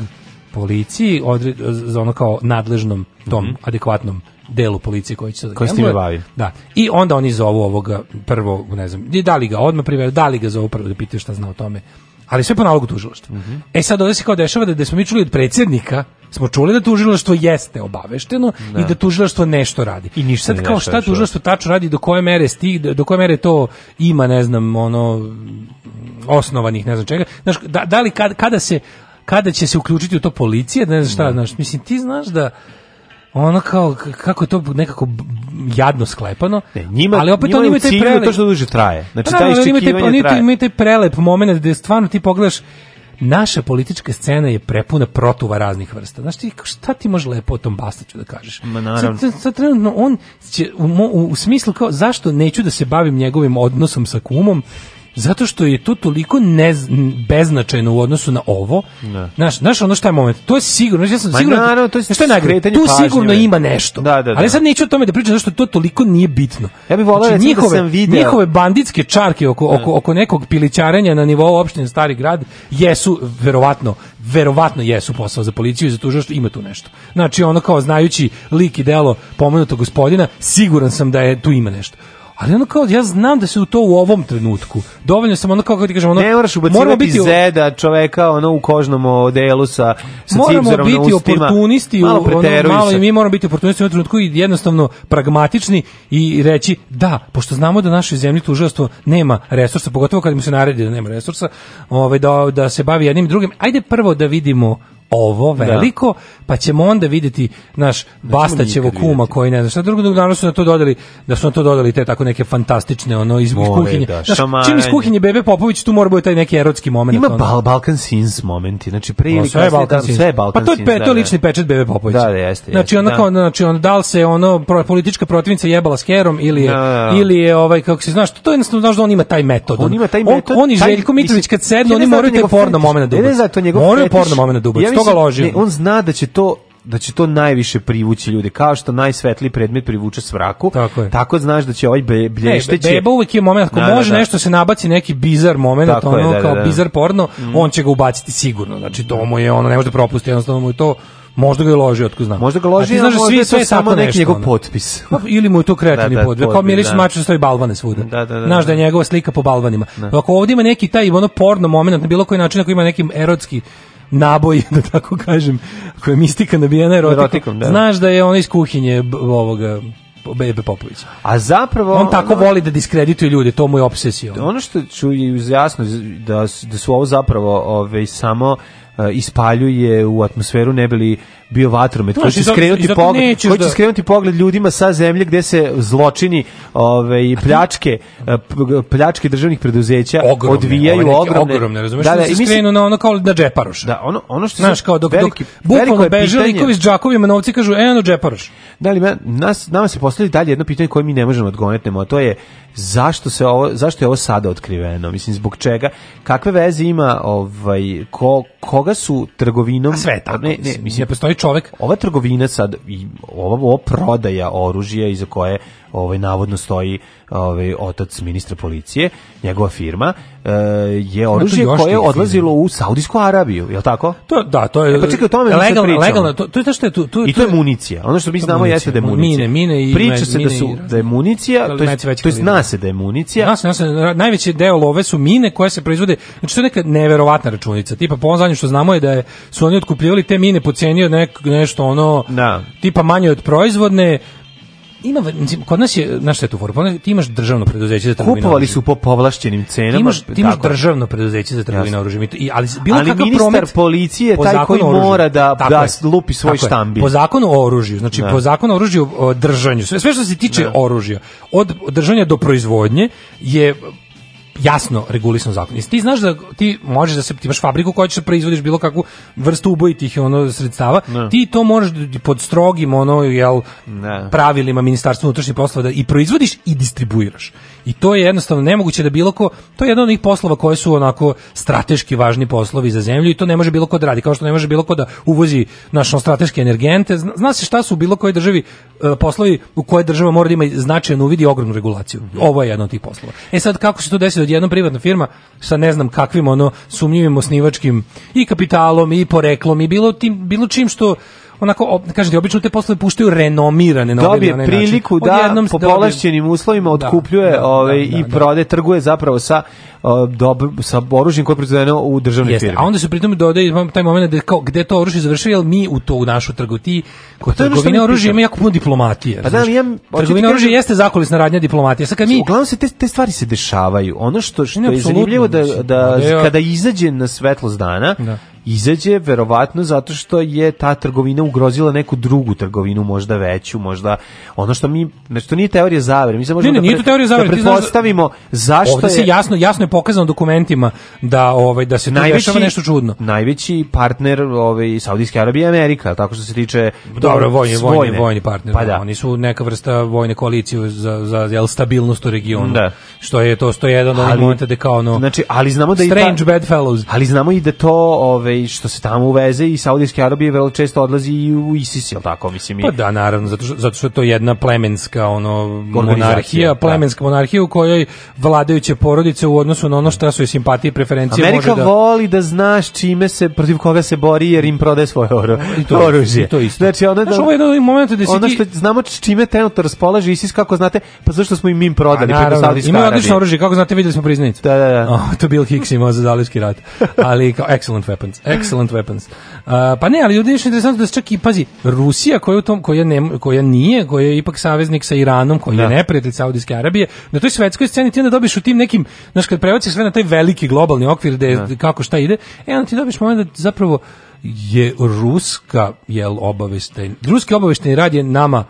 policiji odred, za ono kao nadležnom tom mm -hmm. adekvatnom delu policije koji će se koji se bavi. Da. I onda oni zovu ovog prvo, ne znam, da li ga odmah privedu, da li ga zovu prvo da pitaju šta zna o tome. Ali sve po nalogu tužilaštva. Mm -hmm. E sad ovdje se kao dešava da, da smo mi čuli od predsjednika smo čuli da tužilaštvo jeste obavešteno da. i da tužilaštvo nešto radi. I ništa Sad kao šta tužilaštvo tačno radi do koje mere stig, do koje mere to ima, ne znam, ono osnovanih, ne znam čega. Znaš, da, da li kad, kada se kada će se uključiti u to policija, ne znam šta, da. znaš, mislim ti znaš da ono kao kako je to nekako jadno sklepano. Ne, njima, ali opet oni imaju taj da prelep to što duže traje. Znači pa taj iščekivanje traje. Oni imaju taj prelep momenat gde stvarno ti pogledaš naša politička scena je prepuna protuva raznih vrsta. Znaš ti, šta ti može lepo o tom Bastaću da kažeš? Ma naravno. Sad, sad trenutno on će, u, u, u smislu kao, zašto neću da se bavim njegovim odnosom sa kumom, zato što je to toliko ne, beznačajno u odnosu na ovo. Ne. Da. Znaš, znaš ono što je moment? To je sigurno, ja sam Ma sigurno, da naravno, to je, što je najgore, tu sigurno ima nešto. Da, da, da. Ali sad neću o tome da pričam, zašto to toliko nije bitno. Ja bih volao znači, da njihove, da sam video. Njihove banditske čarke oko, oko, oko nekog pilićarenja na nivou opštine Stari grad jesu, verovatno, verovatno jesu posao za policiju i za tužilaštvo, ima tu nešto. Znači, ono kao znajući lik i delo pomenutog gospodina, siguran sam da je tu ima nešto ali ono kao ja znam da se u to u ovom trenutku dovoljno sam ono kao kako ti kažem ono ne moraš moramo biti zeda čoveka ono u kožnom odelu sa sa moramo biti na oportunisti malo, u, ono, malo i mi moramo biti oportunisti u ovom trenutku i jednostavno pragmatični i reći da pošto znamo da naše zemlji tužilaštvo nema resursa pogotovo kad mu se naredi da nema resursa ovaj da da se bavi jednim i drugim ajde prvo da vidimo ovo da. veliko, da. pa ćemo onda videti naš da Bastaćevo kuma koji ne zna šta drugo, dok danas su na to dodali da su na to dodali te tako neke fantastične ono iz, More, kuhinje. Da, znaš, čim iz kuhinje Bebe Popović tu mora bude taj neki erotski moment. Ima ono. Balkan Sins momenti, znači pre pa, ili sve Balkan Sins. Sve Balkan pa to je, pe, to da, lični pečat Bebe Popović. Da, da, jeste. Znači ona kao znači on dal se ono pro, politička protivnica jebala s kerom ili je, ili je ovaj kako se znaš, to je jednostavno znaš da on ima taj metod. On ima taj metod. On, i Željko Mitrović kad sednu, oni moraju taj porno momenat da. Ne zato njegov porno momenat da što ga loži? on zna da će to da će to najviše privući ljude. Kao što najsvetliji predmet privuče svraku, tako, je. tako znaš da će ovaj be, blješteći... Ne, beba uvijek je moment, ako da, da može da, da. nešto se nabaci neki bizar moment, tako ono je, da, kao da, bizar porno, mm. on će ga ubaciti sigurno. Znači, to mu je ono, ne može da propusti, jednostavno mu je to... Možda ga je ložio, otko znam. Možda ga ložio, znači, znaš, možda svi, je to samo neki njegov potpis. *laughs* Pa, ili mu je to kreativni da, podvijek, kao Milić da. Mačer stoji balvane svuda. Da, da, da, znaš da je njegova slika po balvanima. Da. Ako ovdje ima neki taj ono porno moment, na bilo koji način, ako ima neki erotski naboj, *laughs* da tako kažem, koja je mistika nabijena erotikom, erotikom da. znaš da je on iz kuhinje ovoga Bebe Popovića. A zapravo... On tako ono, voli da diskredituje ljude, to mu je obsesija. Ono što ću je jasno, da, da su ovo zapravo ove, ovaj, samo eh, ispaljuje u atmosferu ne bili bio vatromet koji će skrenuti pogled koji će da- skrenuti pogled ljudima sa zemlje gde se zločini ove ovaj, pljačke pljačke državnih preduzeća ogromne, odvijaju ogromne ogromne razumeš da, da, se skrenu na ono kao na da džeparoš da ono ono što znaš kao dok, dok bukvalno beže likovi s džakovima novci kažu eno džeparoš da li nas nama se postavlja dalje jedno pitanje koje mi ne možemo da odgovoriti a to je zašto se ovo zašto je ovo sada otkriveno mislim zbog čega kakve veze ima ovaj ko, koga su trgovinom a sve tako ne, ne mislim ne postoji čovek. Ova trgovina sad, i ova, ova prodaja oružja iza koje ovaj navodno stoji ovaj otac ministra policije, njegova firma e, je oružje koje je odlazilo u Saudijsku Arabiju, je l' tako? To da, to je. E, pa čekaj, o tome legalno, legalno, to, to je to što je tu, tu I to je municija. Ono što mi znamo jeste da je municija. Mine, mine i priča se da su da je municija, da, da, to jest to jest zna se da je municija. Nas, nas, najveći deo love su mine koje se proizvode. Znači to je neka neverovatna računica. Tipa po onome što znamo je da je, su oni otkupljivali te mine po ceni od nek, nešto ono da. tipa manje od proizvodne ima mislim, kod nas je znaš šta je ti imaš državno preduzeće za trgovinu kupovali su po povlašćenim cenama imaš ti imaš tako. državno preduzeće za trgovinu oružjem i ali bilo ali kakav ministar promet, policije po taj koji oružju. mora da tako da lupi svoj štambilj po zakonu o oružju znači da. po zakonu o oružju o držanju sve, sve što se tiče da. oružja od držanja do proizvodnje je jasno regulisan zakon. Jesi ti znaš da ti možeš da se ti imaš fabriku koja će da proizvodiš bilo kakvu vrstu ubojitih ono sredstava, ne. ti to možeš da, pod strogim ono jel ne. pravilima ministarstva unutrašnjih poslova da i proizvodiš i distribuiraš i to je jednostavno nemoguće da bilo ko, to je jedan od onih poslova koji su onako strateški važni poslovi za zemlju i to ne može bilo ko da radi, kao što ne može bilo ko da uvozi našo strateške energente. Zna, zna se šta su u bilo kojoj državi e, poslovi u koje država mora da ima značajno uvidi ogromnu regulaciju. Ovo je jedno od tih poslova. E sad kako se to desi da od jedna privatna firma sa ne znam kakvim ono sumnjivim osnivačkim i kapitalom i poreklom i bilo tim bilo čim što onako kažete obično te poslove puštaju renomirane na dobije na priliku način. da Odjednom po povlašćenim uslovima da, otkupljuje da, da, ovaj da, da, i prode trguje zapravo sa dobro sa oružjem koje je proizvedeno u državnoj firmi. A onda se pritom dodaje taj momenat da kao gde to oružje završilo, jel mi u to u našu trgovini pa kod trgovine oružja ima jako puno diplomatije. Pa da, ja trgovina oružja jeste zakulisna radnja diplomatije. Sa kad mi uglavnom se te, te stvari se dešavaju. Ono što što ne, je zanimljivo da da, pa da kada izađe na svetlost dana, da izađe verovatno zato što je ta trgovina ugrozila neku drugu trgovinu, možda veću, možda ono što mi znači to nije teorija zavere, mi se možemo ne, ne, da, pre, da, da pretpostavimo zašto ovde je se jasno jasno je pokazano dokumentima da ovaj da se tu najveći, dešava nešto čudno. Najveći partner ovaj Saudijske Arabije Amerika, tako što se tiče dobro vojni vojni vojni partner, pa da, da. oni su neka vrsta vojne koalicije za za jel stabilnost u regionu. Da. Što je to sto jedan od momenta da kao ono Znači, ali znamo da i strange bedfellows. Ali znamo i da to ove, ovaj, ovaj, što se tamo uveze i Saudijske Arabije vrlo često odlazi i u ISIS, jel tako? Mislim, pa da, naravno, zato što, zato što je to jedna plemenska ono, monarhija, da. plemenska da. monarhija u kojoj vladajuće porodice u odnosu na ono šta su i simpatije i preferencije Amerika može da... voli da znaš čime se, protiv koga se bori jer im prode svoje oru, I to, oružje. I to isto. Znači, ona da, znači, ovo je jedan moment da se ono što, ti... Znamo čime trenutno raspolaže ISIS, kako znate, pa zašto smo im im prodali A, pa preko Saudijske Arabije. Imaju odlično oružje, kako znate, videli smo priznanicu. Da, da, da. Oh, *laughs* to Bill Hicks imao za Zalivski rat. Ali, kao, excellent weapons. Excellent weapons. Uh, pa ne, ali ljudi je interesantno da se čak i, pazi, Rusija koja, u tom, koja, ne, koja nije, koja je ipak saveznik sa Iranom, koja da. je neprijatelj Saudijske Arabije, na toj svetskoj sceni ti onda dobiš u tim nekim, znaš, kad prevaci sve na taj veliki globalni okvir gde, da. kako šta ide, e, onda ti dobiš moment da zapravo je ruska, jel, obaveštajni, ruski obaveštajni rad je nama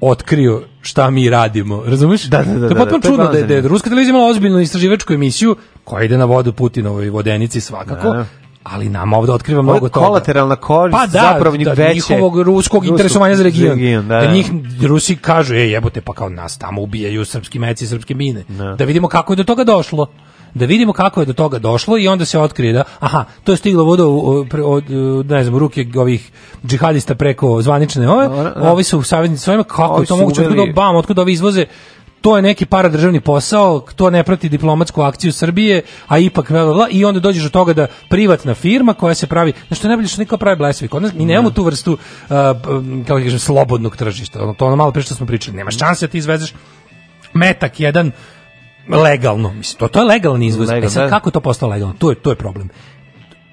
otkrio šta mi radimo, razumeš? Da, da, da. To je da, da, potpuno čudno da, je, da je da. ruska televizija imala ozbiljnu istraživačku emisiju koja ide na vodu Putinovoj vodenici svakako, da ali nama ovde otkriva mnogo toga. Kolateralna korist pa da, zapravo njih da, veće njihovog ruskog, interesovanja za region. region da, da, da, njih Rusi kažu, ej jebote, pa kao nas tamo ubijaju srpski meci i srpske mine. Da. da vidimo kako je do toga došlo da vidimo kako je do toga došlo i onda se otkrije da, aha, to je stiglo voda od, od, e, ne znam, ruke ovih džihadista preko zvanične ove, da, da. ovi su u saveznici svojima, kako je to moguće, otkud bam, otkud ovi izvoze to je neki paradržavni posao, to ne prati diplomatsku akciju Srbije, a ipak bla, i onda dođeš do toga da privatna firma koja se pravi, znači što najbolje što niko pravi blesavi. Kod mi nemamo da. tu vrstu uh, kako da kažem slobodnog tržišta. Ono to ono malo pre što smo pričali, nemaš mhm. šanse da ti izvezeš metak jedan legalno, mislim, to, to je legalni izvoz. E Legal, e sad, da. kako to postalo legalno? To je, to je problem.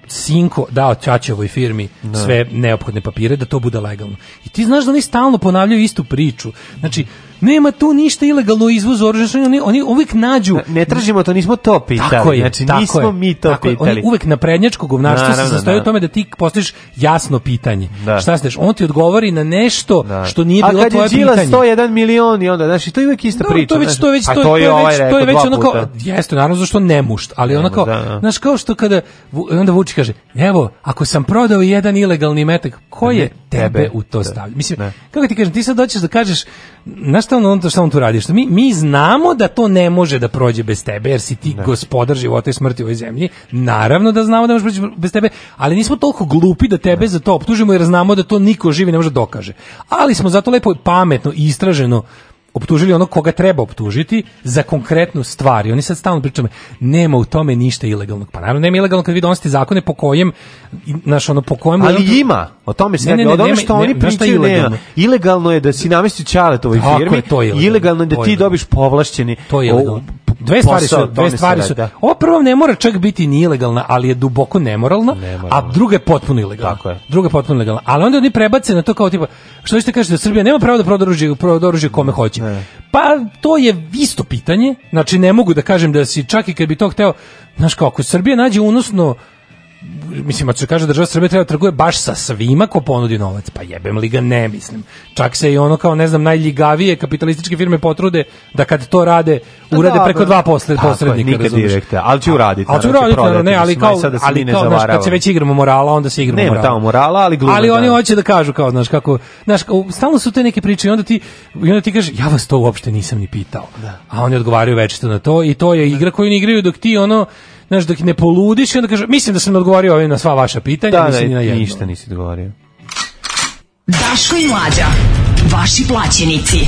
Sinko dao Čačevoj firmi ne. sve neophodne papire da to bude legalno. I ti znaš da oni stalno ponavljaju istu priču. Znači, Nema tu ništa ilegalno izvoz oružja, oni oni uvek nađu. Ne, ne tražimo to, nismo to pitali. Tako je, znači tako nismo je, mi to tako pitali. Oni uvek na prednjačko govnarstvo se sastoji u da. tome da ti postaviš jasno pitanje. Da. Šta znaš, on ti odgovori na nešto da. što nije bilo tvoje pitanje. A kad je Đila 101 milion i onda, znači to je uvek ista da, priča. To već to već to, to, to je već to je ovaj već ono kao jeste naravno zašto ne mušt, ali ona kao, da, da. znaš kao što kada onda Vučić kaže, evo, ako sam prodao jedan ilegalni metak, ko je tebe u to stavio?" Mislim, kako ti kažem, ti sad doćeš da kažeš, znaš šta on, šta on tu radi? Što mi, mi znamo da to ne može da prođe bez tebe, jer si ti ne. Da. gospodar života i smrti u ovoj zemlji. Naravno da znamo da može proći bez tebe, ali nismo toliko glupi da tebe ne. Da. za to optužimo, jer znamo da to niko živi ne može da dokaže. Ali smo zato lepo pametno i istraženo optužili ono koga treba optužiti za konkretnu stvar. I oni sad stalno pričaju, nema u tome ništa ilegalnog. Pa naravno, nema ilegalno kad vi donosite zakone po kojem, naš ono, po kojem... Ali ono... ima, o tome se ne, ne, ne, od ono što ne, oni pričaju ilegalno. Nema. Ilegalno je da si namestio čale ovoj firmi, je, to ilegalno. ilegalno je da ti dobiš povlašćeni to je o, dve stvari su, dve stvari su. Da. Ovo prvo ne mora čak biti ni ilegalna, ali je duboko nemoralna, a druga je potpuno ilegalna. Tako je. Druga je potpuno ilegalna. Ali onda oni prebace na to kao tipa, što ćete kažete da Srbija nema pravo da proda oružje, proda oružje kome hoće. Ne. Pa to je isto pitanje. Znači ne mogu da kažem da si čak i kad bi to hteo, znaš kako Srbija nađe unosno mislim, ako kaže da država Srbije treba da trguje baš sa svima ko ponudi novac, pa jebem li ga, ne mislim. Čak se i ono kao, ne znam, najljigavije kapitalističke firme potrude da kad to rade, pa urade preko dva posle, Tako, posrednika. Nikad direkta, ali će uraditi. Ali će uraditi, ne, ali kao, ali da kao, znaš, kad se već igramo morala, onda se igramo Nema morala. tamo morala, ali glume, Ali oni hoće da kažu, kao, znaš, kako, znaš, stalno su te neke priče i onda ti, i onda ti kaže, ja vas to uopšte nisam ni pitao. Da. A oni odgovaraju večito na to i to je igra koju ne igraju dok ti, ono, znaš, dok ne poludiš i onda kažeš, mislim da sam odgovorio ovim na sva vaša pitanja, da, nisam da, ni na jedno. ništa nisi odgovorio. Daško i Mlađa, vaši plaćenici.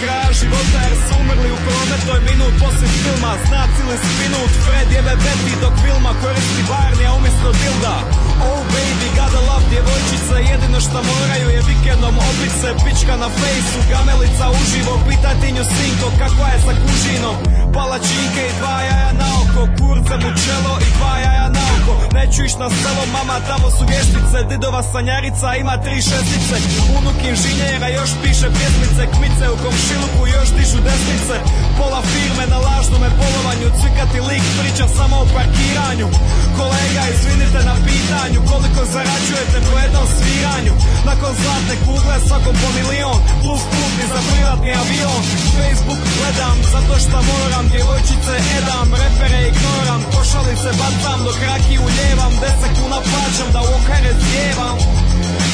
kraja života jer su umrli u prometu minut poslije filma Znacili spinut, Fred jebe beti dok filma koristi varnija umjesto dilda Oh baby, gotta love djevojčica Jedino što moraju je vikendom opit se Pička na fejsu, gamelica uživo Pitajte nju sinko, kakva je sa kužinom palačinke i dva jaja na oko Kurcem u čelo i dva jaja na oko Neću iš na selo, mama tamo su vještice Didova sanjarica ima tri šestice Unuk inženjera još piše pjesmice Kmice u komšiluku još dišu desnice Pola firme na lažnome polovanju Cvikati lik priča samo o parkiranju Kolega, izvinite na pitanju Koliko zarađujete po jednom sviranju Nakon zlatne kugle svakom po milion Plus putni za privatni avion Facebook gledam zato što moram djevojčice edam, repere ignoram, pošalice bacam, dok rakiju ljevam, 10 kuna plaćam da u okare zjevam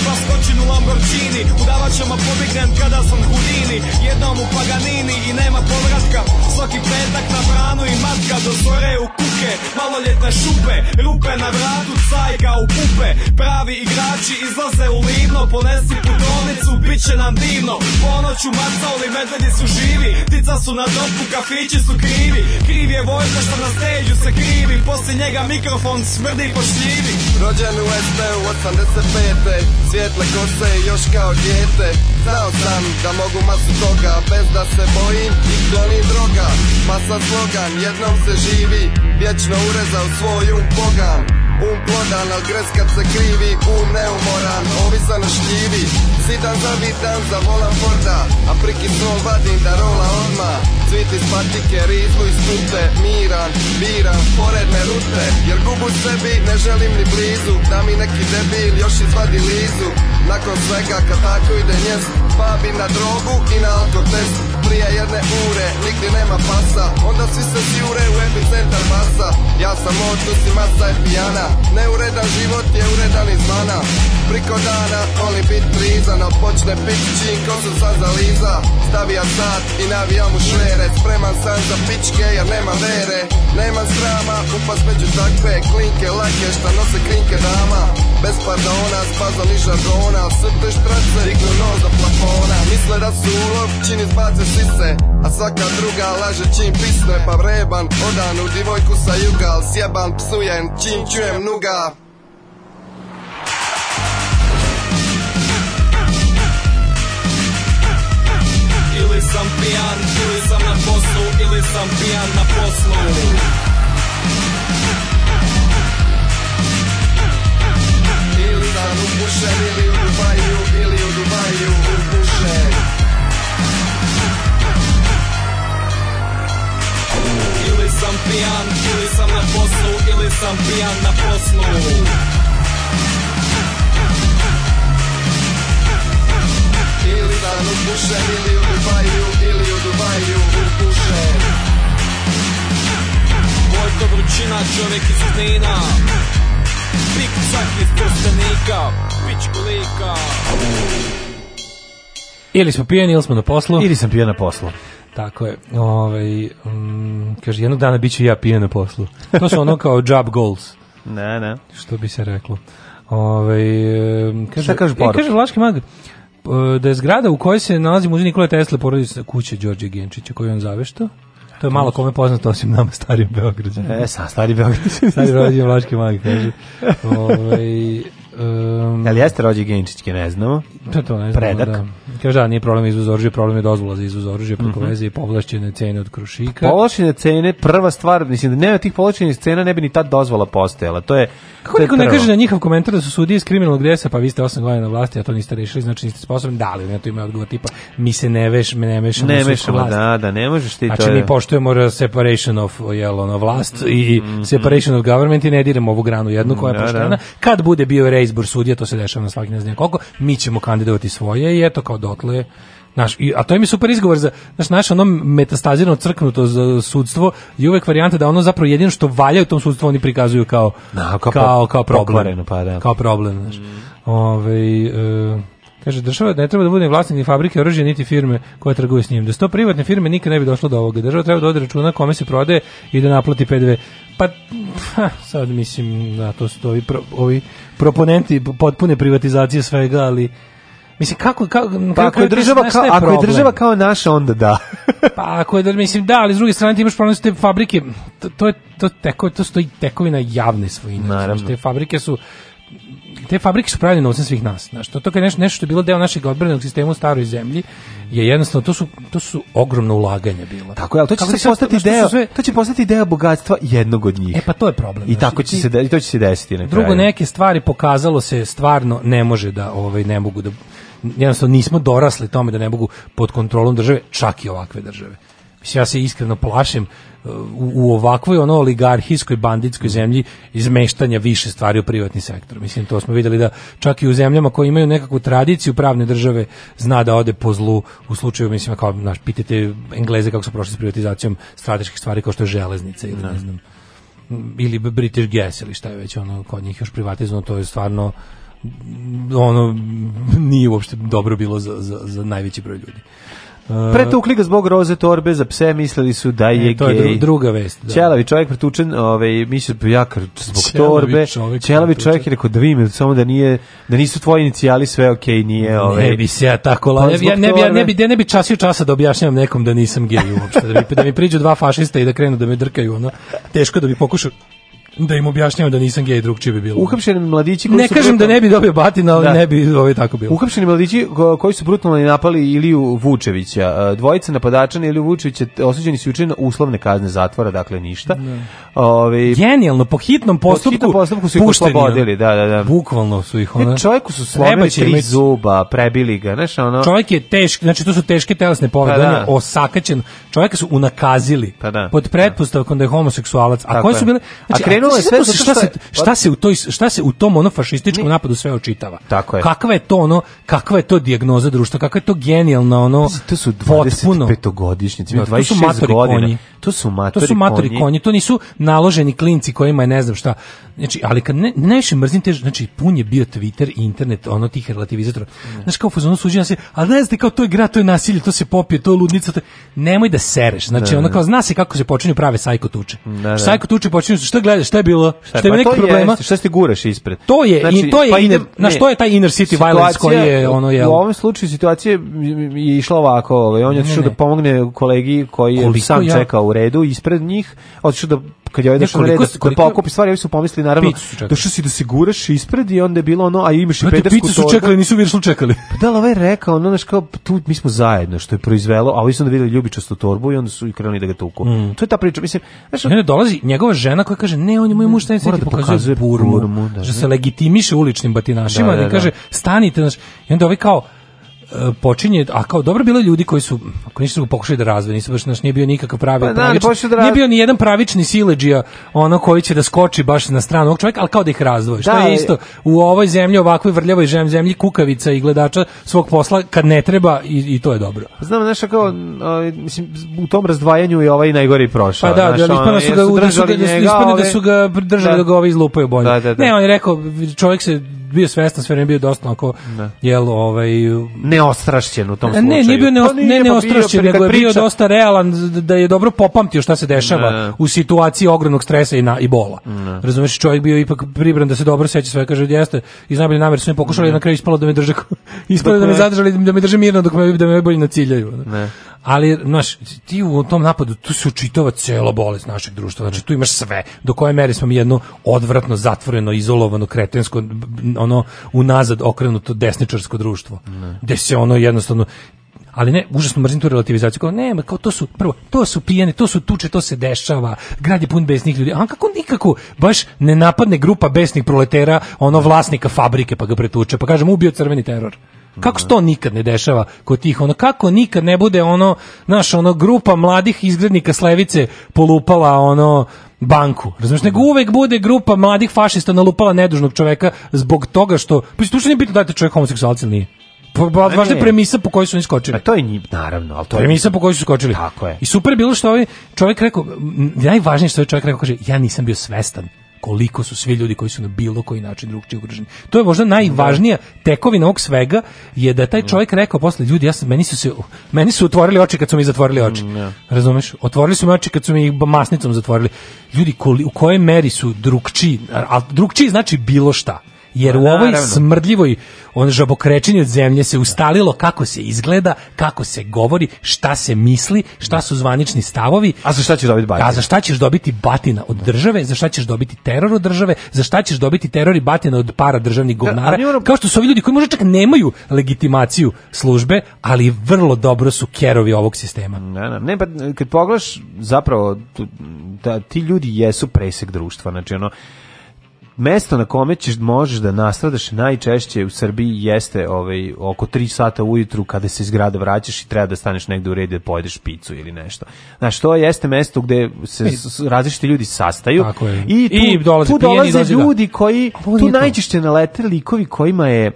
pa skočim u Lamborghini Udavačama pobignem kada sam Houdini Jednom u Paganini i nema povratka Svaki petak na branu i matka Do zore u kuke, maloljetne šupe Rupe na vratu, cajga u pupe Pravi igrači izlaze u livno Ponesi putovnicu, bit će nam divno Ponoću macaoli, medvedi su živi Tica su na dopu, kafići su krivi Kriv je vojka što na steđu se krivi Posle njega mikrofon smrdi po šljivi Rođen u SB u 85. Svijetle kose još kao djete Znao sam da mogu masu toga Bez da se bojim i klonim droga Pa sad slogan jednom se živi Vječno urezao svoj um pogam Um plodan, al grez kad se krivi Um neumoran, ovisan o šljivi Sitan zavitan za volan Forda A priki vadim da rola odmah Svit iz patike, rizbu iz pute Miran, pored me rute Jer gubu sebi, ne želim ni blizu Da mi neki debil još izvadi lizu Nakon svega kad tako ide njez Pa bi na drogu i na alkotest Prije jedne ure, nigdje nema pasa Onda svi se sjure u epicentar masa Ja sam od, tu si masa je pijana Neuredan život je uredan izvana Priko dana volim bit prizano Počne pić čin, ko su sad zaliza Stavija sat i navijam u šlera teret Spreman sam za pičke jer nema vere Nema srama, upas među takve klinke Lake šta nose klinke dama Bez pardona, s pazom i žargona Srte štrace, dignu nos do plafona Misle da su ulov, čini zbace sise A svaka druga laže čim pisne Pa vreban, odan u divojku sa jugal Al sjeban, psujem, čim čujem nuga sam pijan Ili sam na poslu, ili sam pijan na poslu Ili sam da upušen, ili u Dubaju, ili u Dubaju upušen Ili sam pijan, ili sam na poslu, ili sam pijan na poslu Ili da mu puše, ili u Dubaju, ili u Dubaju mu puše Vojko Vrućina, čovjek iz Knina Pikcak iz Trstenika, pičku lika Ili smo pijeni, ili smo na poslu Ili sam pijen na poslu tako je. Ovaj um, kaže jednog dana biću ja pijen na poslu. To su ono kao job goals. Ne, ne. Što bi se reklo. Ovaj e, kaže Šta kaže, e, kaže Vlaški mag. E, da je zgrada u kojoj se nalazi muzej Nikola Tesla porodična kuća Đorđe Genčića koju on zavešta. To je malo kome poznato osim nama starim Beograđanima. E, sa stari Beograđanima. stari Beograđanima Vlaške magi, kaže. *laughs* Ove, ovaj, Um, Ali jeste rođe Genčićke, ne znamo. To, da, to ne znamo, Predak. Da. Kaže, da, nije problem izvoz oružja, problem je dozvola za izvoz oružja preko uh mhm. -huh. veze i povlašćene cene od krušika. Povlašćene cene, prva stvar, mislim da nema tih povlašćenih cena, ne bi ni ta dozvola postojala. To je Kako to je niko prvo. ne kaže na njihov komentar da su sudije iz kriminalnog desa, pa vi ste osam godina na vlasti, a to niste rešili, znači niste sposobni, da li ne, to ima odgovor tipa mi se ne veš, me ne mešamo ne mešamo, da, da, ne možeš ti znači, to. Znači mi poštujemo separation of jel, ono, vlast i mm -hmm. separation of government i ne diramo ovu granu jednu koja je da, da. poštena. Kad bude bio red reizbor sudija, to se dešava na svaki ne znam koliko, mi ćemo kandidovati svoje i eto kao dotle Naš, i, a to je mi super izgovor za naš, naš ono metastazirano crknuto za sudstvo i uvek varijanta da ono zapravo jedino što valja u tom sudstvu oni prikazuju kao, no, da, kao, kao, kao, problem. Pa, da. Kao problem, znaš. Mm. Ove, e, Kaže, država ne treba da bude vlasnik ni fabrike oružja, niti firme koja trguje s njim. Da sto privatne firme nikad ne bi došlo do ovoga. Država treba da ode računa kome se prodaje i da naplati PDV. Pa, sad mislim, da, to su to ovi, pro, ovi proponenti potpune privatizacije svega, ali Mislim kako kako pa, kako je država kao ako je država kao naša onda da. *laughs* pa ako je da mislim da, ali s druge strane ti imaš problem s te fabrike. To, to je to teko to stoji tekovina javne svojine. Znači, te fabrike su te fabrike su pravljene novcem svih nas. Znaš, to, to je nešto, nešto što je bilo deo našeg odbranjenog sistema u staroj zemlji, je jednostavno, to su, to su ogromna ulaganja bila. Tako je, ali to će, se postati deo, sve... to će postati deo bogatstva jednog od njih. E pa to je problem. I, znaš, tako će i, se, i to će se desiti. Na drugo, neke stvari pokazalo se stvarno ne može da, ovaj, ne mogu da jednostavno nismo dorasli tome da ne mogu pod kontrolom države, čak i ovakve države. Mislim, ja se iskreno plašim uh, u, u ovakvoj ono oligarhijskoj banditskoj mm. zemlji izmeštanja više stvari u privatni sektor. Mislim to smo videli da čak i u zemljama koje imaju nekakvu tradiciju pravne države zna da ode po zlu u slučaju mislim kao naš pitajte Engleze kako su prošli s privatizacijom strateških stvari kao što je železnica ili ne da. znam ili British Gas ili šta je već ono kod njih još privatizovano to je stvarno ono nije uopšte dobro bilo za, za, za najveći broj ljudi. Uh, Pretukli ga zbog roze torbe za pse, mislili su da e, je e, to je gej. druga vest. Da. Ćelavi čovjek pretučen, ovaj mislio jakar zbog Ćelavi torbe. Čovjek Ćelavi čovjek je rekao da vi samo da nije da nisu tvoji inicijali sve okej, okay, nije, ovaj. Ne bi se ja tako la. Pa ja ne bi ja ne bi ja ne bi časio časa da objašnjavam nekom da nisam gej uopšte, da mi da mi priđu dva fašista i da krenu da me drkaju, ono. Teško da bi pokušao da im objašnjavam da nisam gej, drugčije bi bilo. Uhapšeni mladići koji Ne su kažem da brutalno... da ne bi dobio batina, ali da. ne bi ovaj tako bilo. Uhapšeni mladići koji su brutalno napali Iliju Vučevića. E, dvojica napadača na Iliju Vučevića osuđeni su juče na uslovne kazne zatvora, dakle ništa. Ne. Da. Ove, Genijalno, po hitnom postupku, po hitnom postupku su ih oslobodili, da, da, da. Bukvalno su ih ona. E, čovjeku su slomili tri meći. zuba, prebili ga, znaš, ono. Čovjek je teški, znači to su teške telesne povrede, pa, da. osakaćen. Čovjeka su unakazili. Pa, da. Pod pretpostavkom da je homoseksualac. A koji su bile? Znači, Krenulo je sve zato šta se šta se u toj šta se u tom ono fašističkom napadu sve očitava. Tako je. Kakva je to ono, kakva je to dijagnoza društva, kakva je to genijalno ono. To su 25 godišnjaci, 26 godina. To su matori. To su matori konji, to nisu naloženi klinci kojima je ne znam šta. Znači, ali kad ne, najviše mrzim te, znači, pun je bio Twitter i internet, ono tih relativizatora. Mm. Znaš, kao fuzonu suđenja se, a ne znate kao to je grad, to je nasilje, to se popije, to je ludnica, to je... nemoj da sereš. Znači, da, ono da. kao, zna se kako se počinju prave sajko tuče. Da, da. Sajko tuče počinju, što gledaš, šta je bilo? Šta, šta je pa neki problema? Jeste, šta ste guraš ispred? To je znači, i to je pa ide, na što je taj inner city violence koji je ono je. U ovom slučaju situacija je išla ovako, ovaj on je otišao da pomogne kolegi koji je sam ja. čekao u redu ispred njih, otišao da kad je ovaj došao na red da, da pokupi stvari, ovi su pomislili naravno da što si da se guraš ispred i onda je bilo ono, a imaš i pedersku torbu. su čekali, nisu viršlu čekali. Pa da, ovaj rekao, ono, znaš, kao, tu mi smo zajedno što je proizvelo, a ovi su onda videli ljubičastu torbu i onda su i krenuli da ga tuku. Mm. To je ta priča, mislim, znaš, ne, dolazi njegova žena koja kaže, ne, on je moj muž, ne, da pokazuje burmu, da, da, se legitimiše uličnim batinašima, da, da, da, da, kaže, stanite, znaš, i onda ovaj kao, počinje, a kao dobro bilo ljudi koji su, ako nisu pokušali da razve, nisu baš, naš, nije bio nikakav pravi, pa, da, pravični, da, da nije bio ni jedan pravični sileđija, ono koji će da skoči baš na stranu ovog čovjeka, al kao da ih razdvoji što da, je isto u ovoj zemlji, ovakvoj vrljavoj zemlji, kukavica i gledača svog posla kad ne treba i, i to je dobro. Znam, znaš, kao, ovaj, mislim, u tom razdvajanju je ovaj najgori prošao. Pa da, da, ono, su ga, su da, ga, njega, da su ga držali da, da ga ovi izlupaju bolje. Da, da, da. Ne, on je rekao, čovjek se bio svestan, sve vreme bio dosta ako da. jel, ovaj... Ne neostrašćen u tom slučaju. E, ne, nije bio neo, pa nije, ne pa neostrašćen, pa nego je bio dosta realan da je dobro popamtio šta se dešava ne. Da. u situaciji ogromnog stresa i, na, i bola. Ne. Da. Razumeš, čovjek bio ipak pribran da se dobro seća sve, kaže, jeste, iz najbolje namere su mi pokušali, ne. Da. na kraju ispalo da me drže, *laughs* ispalo da me zadržali, da me drže mirno dok me, da me bolje naciljaju. Ne ali znaš, ti u tom napadu tu se učitava cela bolest našeg društva. Znači tu imaš sve. Do koje mere smo mi jedno odvratno zatvoreno, izolovano, kretensko ono unazad okrenuto desničarsko društvo. Ne. Gde se ono jednostavno ali ne, užasno mrzim tu relativizaciju, kao nema, kao to su, prvo, to su pijani, to su tuče, to se dešava, grad je pun besnih ljudi, a kako nikako, baš ne napadne grupa besnih proletera, ono vlasnika fabrike pa ga pretuče, pa kažem, ubio crveni teror. Kako se to nikad ne dešava kod tih? Ono kako nikad ne bude ono, naš ono grupa mladih izgradnika Slevice polupala ono banku. Razumeš, nego uvek bude grupa mladih fašista nalupala nedužnog čoveka zbog toga što, pa što nije bitno da je čovjek homoseksualac ili nije. Pa, pa, pa važna je premisa po kojoj su oni skočili. A to je njih, naravno. Ali to premisa je... po kojoj su skočili. Tako je. I super je bilo što ovaj čovjek rekao, najvažnije što je čovjek rekao, kaže, ja nisam bio svestan koliko su svi ljudi koji su na bilo koji način drugčije ugroženi. To je možda najvažnija tekovina ovog svega je da taj čovjek rekao posle ljudi ja sam meni su se meni su otvorili oči kad su mi zatvorili oči. Mm, Razumeš? Otvorili su mi oči kad su mi ih masnicom zatvorili. Ljudi koli, u kojoj meri su drugčiji, a drugčiji znači bilo šta jer pa, u ovoj smrdljivoj on žabokrečenju od zemlje se ustalilo kako se izgleda, kako se govori, šta se misli, šta su zvanični stavovi. A za šta ćeš dobiti batina? A za šta ćeš dobiti batina od države, za šta ćeš dobiti teror od države, za šta ćeš dobiti teror i batina od para državnih da, govnara. Kao što su ovi ljudi koji možda čak nemaju legitimaciju službe, ali vrlo dobro su kerovi ovog sistema. Ne, ne, ne pa kad pogledaš zapravo da, ti ljudi jesu presek društva, znači ono mesto na kome ćeš možeš da nastradaš najčešće u Srbiji jeste ovaj oko 3 sata ujutru kada se iz grada vraćaš i treba da staneš negde u redu da pojedeš picu ili nešto. Znaš, to jeste mesto gde se e, različiti ljudi sastaju i tu, I dolaze, tu dolaze pijeni, da- ljudi koji tu najčešće nalete likovi kojima je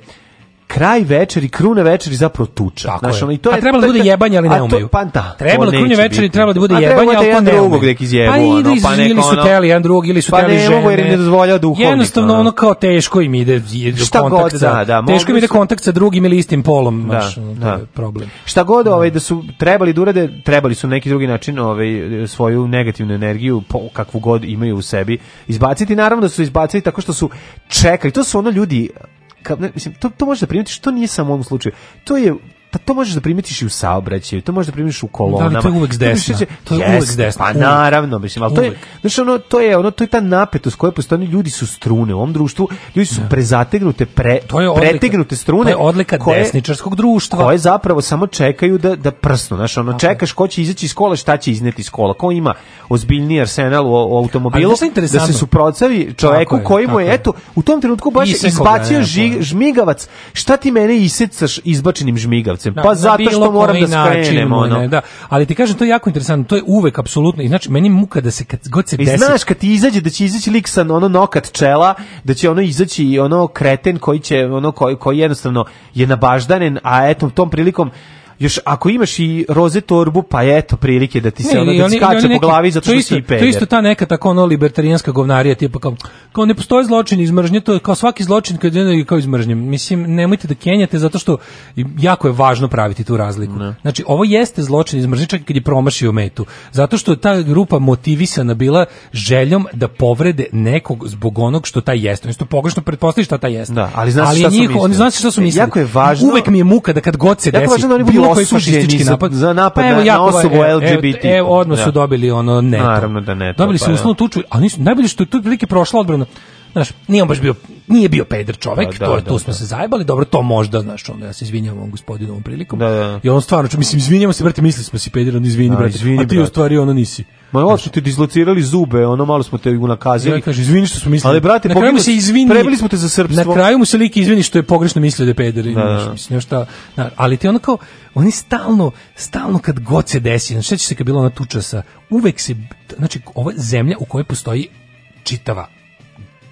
kraj večeri, krune večeri zapravo tuča. Tako znaš, ono, i to pa je, trebalo da bude jebanje, ali ne umeju. Pa da, trebalo da krune večeri, trebalo da bude jebanje, ali to ne umeju. Da pa ili, pa ili su teli jedan drugog, ili su pa teli žene. Pa ne mogu jer im ne dozvoljava duhovnik. Da Jednostavno ono kao teško im ide kontakt sa, Da, da, teško im ide kontakt sa drugim ili istim polom, znaš, to problem. Šta god ovaj, da su trebali da urade, trebali su neki drugi način ovaj, svoju negativnu energiju, kakvu god imaju u sebi, izbaciti. Naravno da su izbacili tako što su čekali, to su ono ljudi mislim, to, to možete da primiti što nije samo u ovom slučaju. To je Pa to možeš da primetiš i u saobraćaju, to možeš da primetiš u kolonama. Da, to je uvek s desna. Da to je uvek s desna. Pa naravno, mislim, ali to je, znaš, ono, to je, ono, to je ta napetost koja postoji, ljudi su strune u ovom društvu, ljudi su da. prezategnute, pre, to je odlika, pretegnute strune. To je odlika koje, desničarskog društva. Koje zapravo samo čekaju da, da prsnu, znaš, ono, čekaš ko će izaći iz kola, šta će izneti iz kola, ko ima ozbiljni arsenal u, u automobilu, da se suprotsavi čoveku koji mu je, eto, u tom trenutku baš izbacio žmigavac, šta ti mene isecaš izbačenim žmigavcem? utakmicom. Da, pa zato što moram da skrenem, ono. da. Ali ti kažem, to je jako interesantno, to je uvek apsolutno, i znači, meni muka da se kad god se I desi... znaš, kad ti izađe, da će izaći lik sa ono nokat čela, da će ono izaći i ono kreten koji će, ono koji, koji jednostavno je nabaždanen, a eto, tom prilikom još ako imaš i roze torbu, pa eto prilike da ti se ne, ona da ti skače po neki, glavi zato što si peder. To isto ta neka tako ono libertarijanska govnarija, tipa kao, kao ne postoji zločin iz mržnje, to je kao svaki zločin kad je kao iz mržnje. Mislim, nemojte da kenjate zato što jako je važno praviti tu razliku. Ne. Znači, ovo jeste zločin iz mržnje čak kad je promašio metu. Zato što je ta grupa motivisana bila željom da povrede nekog zbog onog što taj jeste. Isto pogrešno pretpostavljaš šta taj jeste. Da, ali znaš ali šta, šta su Oni znaš šta su e, mislili. Jako je važno. Uvek mi je muka da kad god se desi, da bilo bilo koji fašistički napad. Za napad pa, evo, na, osobu evo, LGBT. Evo, evo odmah su da. dobili ono ne. Naravno da ne. Dobili su pa, uslovnu tuču, a nisu najbolje što je tu velike prošla odbrana znaš, nije on baš bio nije bio peder čovek, da, da to, da, tu smo da. se zajbali, dobro, to možda, znaš, onda ja se izvinjavam ovom gospodinu ovom prilikom. Da, da. da. I on stvarno, čo, mislim, izvinjamo se, brate, mislili smo da si peder, on izvini, da, brate, izvini, a ti u stvari ono nisi. Ma ovo su ti dislocirali zube, ono malo smo te unakazili. Ja kaže, izvini što smo mislili. Ali brate, na kraju mu se izvini. Prebili smo te za srpstvo. Na kraju mu se lik izvini što je pogrešno mislio da je peder. Da, da. Mislim, još ta, ali ti ono kao, oni stalno, stalno kad god se desi, znači, sećaš se kad bila ona tuča sa, uvek se, znači, ova zemlja u kojoj postoji čitava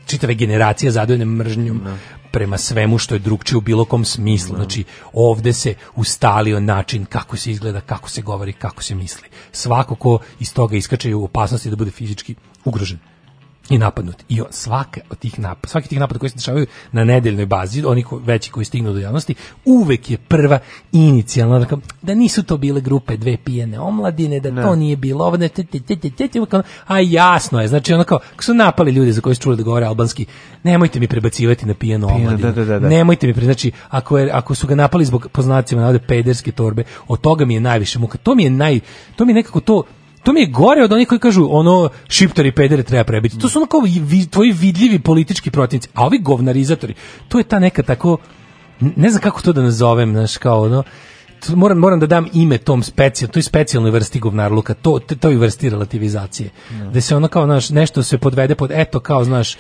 čitave generacije zadojene mržnjom no. Da. prema svemu što je drugčije u bilo kom smislu. No. Da. Znači, ovde se ustalio način kako se izgleda, kako se govori, kako se misli. Svako ko iz toga iskače u opasnosti da bude fizički ugrožen i napadnut. I on, svaka od tih napada, svaki tih napada koji se dešavaju na nedeljnoj bazi, oni ko, veći koji stignu do javnosti, uvek je prva inicijalna da, da nisu to bile grupe dve pijene omladine, da ne. to nije bilo ovo, a jasno je, znači ono kao, kako su napali ljudi za koji su čuli da govore albanski, nemojte mi prebacivati na pijenu omladinu, da, da, da, da, nemojte mi, pre, znači, ako, je, ako su ga napali zbog poznacima ovde pederske torbe, od toga mi je najviše muka, to mi je naj, to mi je nekako to, to mi je gore od onih koji kažu ono šiptari pedere treba prebiti. To su onako vi, tvoji vidljivi politički protivnici, a ovi govnarizatori, to je ta neka tako ne znam kako to da nazovem, znaš, kao ono moram, moram da dam ime tom specijal, toj specijalnoj vrsti govnarluka, to, je vrsti relativizacije. Da. da se ono kao, znaš, nešto se podvede pod, eto, kao, znaš,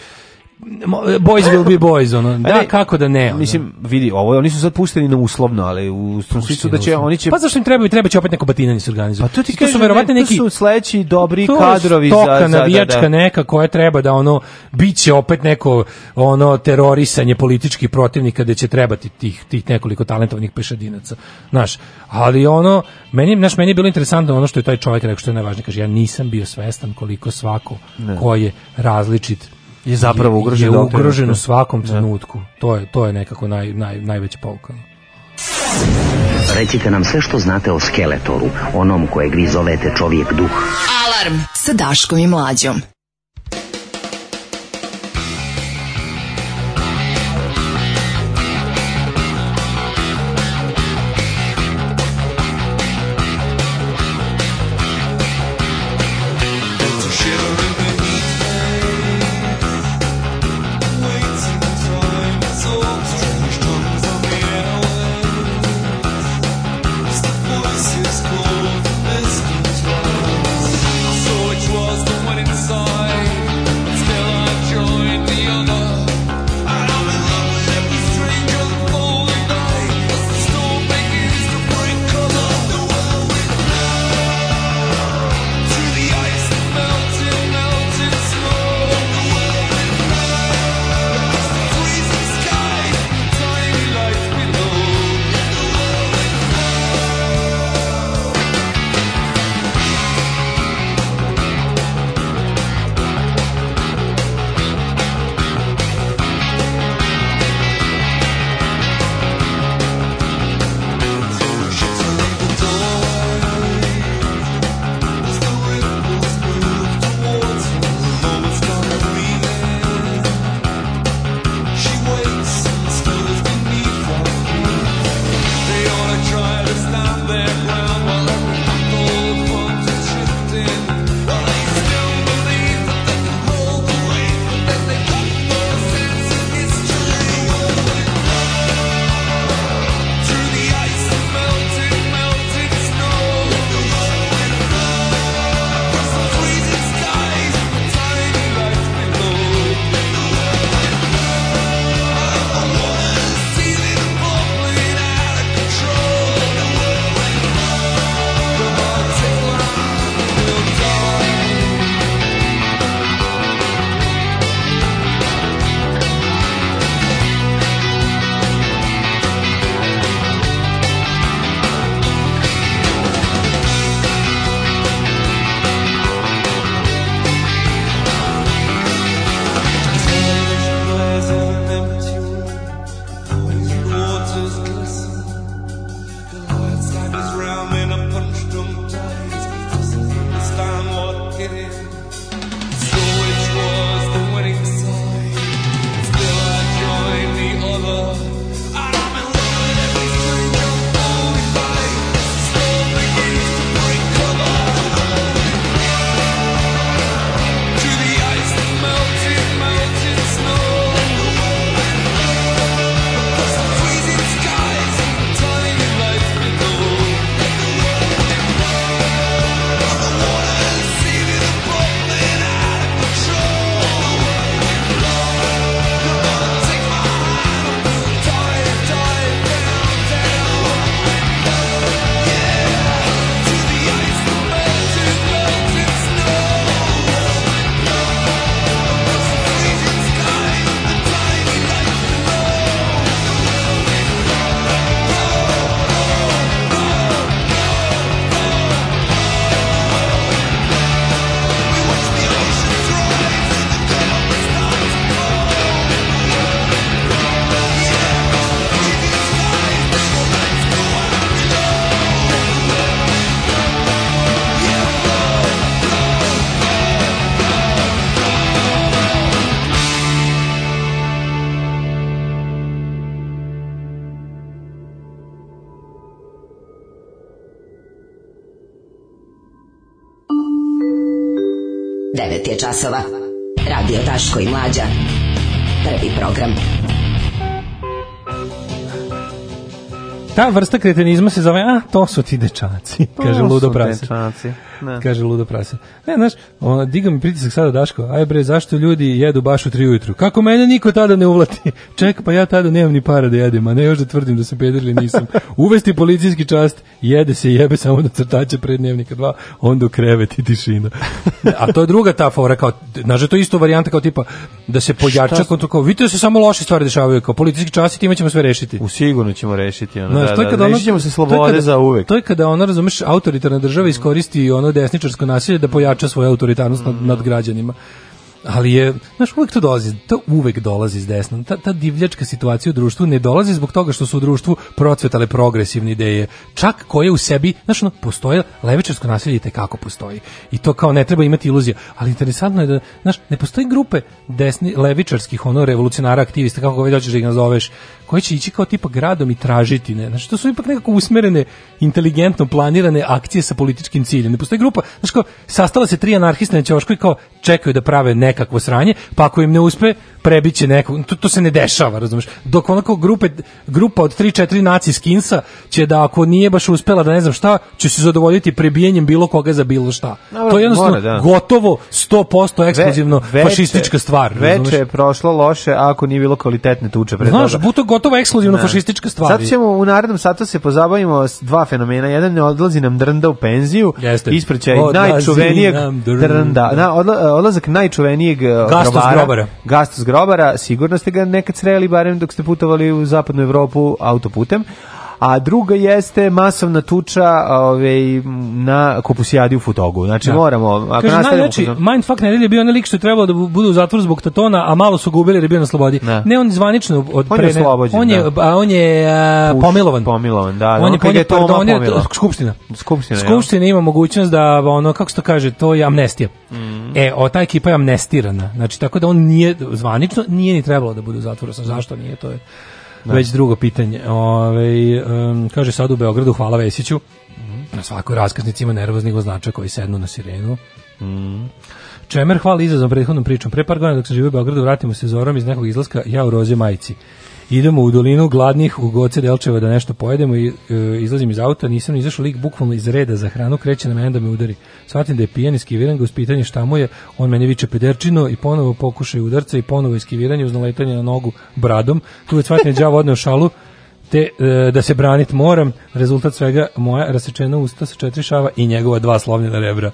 E, boys will be boys ono. Da, ne, kako da ne. Ono. Mislim, vidi, ovo oni su sad pušteni na uslovno, ali u su da će oni će Pa zašto im trebaju i treba će opet neko batinanje se organizovati. Pa to ti kažu, to su verovatno ne, neki su sledeći dobri to kadrovi stoka, za za navijačka da, da. neka koja treba da ono biće opet neko ono terorisanje političkih protivnika da će trebati tih tih nekoliko talentovanih pešadinaca. Znaš, ali ono meni naš meni je bilo interesantno ono što je taj čovjek rekao što je najvažnije, kaže ja nisam bio svestan koliko svako ne. ko je različit je zapravo ugrožen, je ugrožen u svakom da. trenutku. To je to je nekako naj, naj, najveća pouka. Recite nam sve što znate o Skeletoru, onom koje grizovete čovjek duh. Alarm sa Daškom i Mlađom. časova. Radio Daško i Mlađa. Prvi program. Ta vrsta kretenizma se zove, a, to su ti dečaci, to kaže Ludo Prase. dečaci. Da. kaže ludo prase. Ne, znaš, ona diga mi pritisak sada Daško. Aj bre, zašto ljudi jedu baš u 3 ujutru? Kako mene niko tada ne uvlati? *laughs* Ček, pa ja tada nemam ni para da jedem, a ne još da tvrdim da se pederili nisam. *laughs* Uvesti policijski čast, jede se jebe samo do crtača pred dnevnika 2, onda u krevet i tišina. *laughs* a to je druga ta fora kao, znaš, da to je isto varijanta kao tipa da se pojača kao to kao, vidite da se samo loše stvari dešavaju kao policijski čas i time ćemo sve rešiti. U sigurno ćemo rešiti ono. Znaš, da, to je kada da, da, da, da, da, da, da, da, da, da, da, da, da, da, da, da, ono desničarsko nasilje da pojača svoju autoritarnost nad, nad građanima ali je, znaš, uvek to dolazi, to uvek dolazi iz desna. Ta, ta divljačka situacija u društvu ne dolazi zbog toga što su u društvu procvetale progresivne ideje, čak koje u sebi, znaš, ono, postoje, levičarsko nasilje i kako postoji. I to kao ne treba imati iluzija. Ali interesantno je da, znaš, ne postoji grupe desni, levičarskih, ono, revolucionara, aktivista, kako već hoćeš da ih nazoveš, koji će ići kao tipa gradom i tražiti, ne? Znači, to su ipak nekako usmerene, inteligentno planirane akcije sa političkim ciljem. Ne postoji grupa, znaš, kao, sastala se tri anarhiste na ćošku kao čekaju da prave ne nekakvo sranje, pa ako im ne uspe, prebiće neko, To, to se ne dešava, razumeš? Dok onako grupe, grupa od 3-4 naci skinsa će da ako nije baš uspela da ne znam šta, će se zadovoljiti prebijenjem bilo koga za bilo šta. Dobro, to je jednostavno mora, da. gotovo 100% ekskluzivno Ve, veče, fašistička stvar. Razumeš? je prošlo loše ako nije bilo kvalitetne tuče. Pred Znaš, buto gotovo ekskluzivno ne. Da. fašistička stvar. Sad ćemo u narednom satu se pozabavimo s dva fenomena. Jedan ne odlazi nam drnda u penziju, Jeste. isprećaj najčuvenijeg drnda. Na, odla, odlazak najčuvenijeg najčuvenijeg uh, Gastos grobara, Gastos grobara, sigurno ste ga nekad sreli barem dok ste putovali u zapadnu Evropu autoputem, a druga jeste masovna tuča ovaj, na kopusijadi u Futogu. Znači da. moramo... Ako Kaže, najveći kupusno... mindfuck na je bio onaj lik što je trebalo da bude u zatvoru zbog tatona, a malo su ga ubili jer je bio na slobodi. Da. Ne, on zvanično... Od on, pre, je oslobođen, on je da. a, On je a, Puš, pomilovan. Pomilovan, da. On, on je, on je, pardon, je Skupština. Skupština, Skupština ima mogućnost da, ono, kako se to kaže, to je amnestija. Mm. E, o, ta ekipa je amnestirana. Znači, tako da on nije, zvanično, nije ni trebalo da bude u zatvoru. Zašto nije, to je Da. već drugo pitanje. Ove, um, kaže sad u Beogradu, hvala Vesiću, mhm. na svakoj raskaznici ima nervoznih voznača koji sednu na sirenu. Mm. Čemer hvala izazom prethodnom pričom. Pre par godina dok sam živio u Beogradu, vratimo se zorom iz nekog izlaska, ja u roze majici. Idemo u dolinu gladnih u Goce Delčeva da nešto pojedemo i e, izlazim iz auta, nisam izašao lik bukvalno iz reda za hranu, kreće na mene da me udari. Svatim da je pijen, iskiviran ga uz pitanje šta mu je, on meni viče pederčino i ponovo pokušaj udarca i ponovo iskiviranje uz naletanje na nogu bradom. Tu da je svatim da odneo šalu, te e, da se branit moram, rezultat svega moja rasečena usta sa četiri šava i njegova dva slovljena rebra.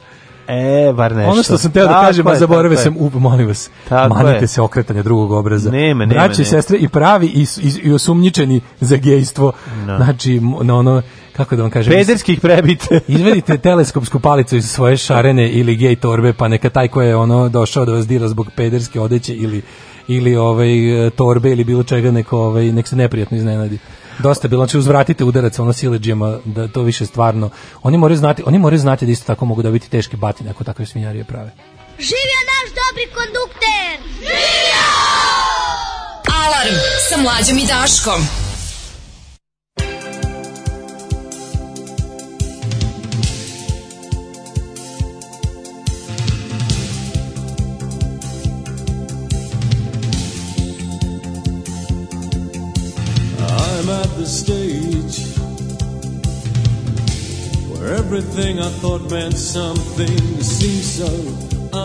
E, bar nešto. Ono što sam teo da kažem, a zaboravio sam, up, molim vas, tako manite je. se okretanja drugog obraza. Nema, nema, Braći i sestre i pravi i, i, i osumnjičeni za gejstvo. No. Da. Znači, na ono, kako da vam kažem... Pederskih prebite. *laughs* izvedite teleskopsku palicu iz svoje šarene ili gej torbe, pa neka taj ko je ono došao da vas dira zbog pederske odeće ili ili ovaj torbe ili bilo čega neko ovaj nek se neprijatno iznenadi dosta bilo, znači uzvratite udarac ono sileđima, da to više stvarno. Oni moraju znati, oni moraju znati da isto tako mogu dobiti teške batine ako takve svinjarije prave. Živio naš dobri kondukter! Živio! Alarm sa mlađom i Daškom. at the stage where everything I thought meant something seems so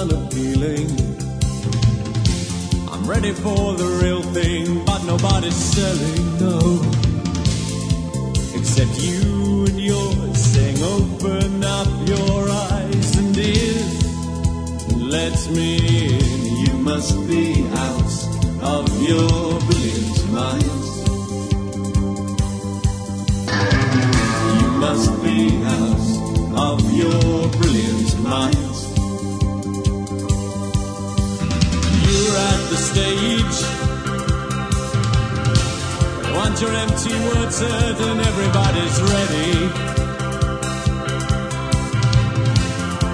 unappealing. I'm ready for the real thing, but nobody's selling, no. Except you and yours saying, Open up your eyes and ears and let me in. You must be out of your brilliant mind. must be house of your brilliant light. You're at the stage. Want your empty words heard and everybody's ready.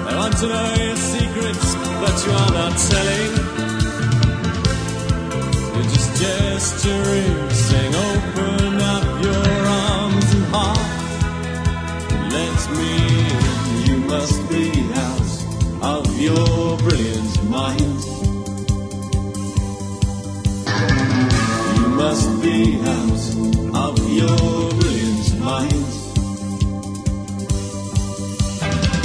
They want to know your secrets, but you are not telling. You're just gesturing, saying open. lets me in. You must be out of your brilliant mind. You must be out of your brilliant mind.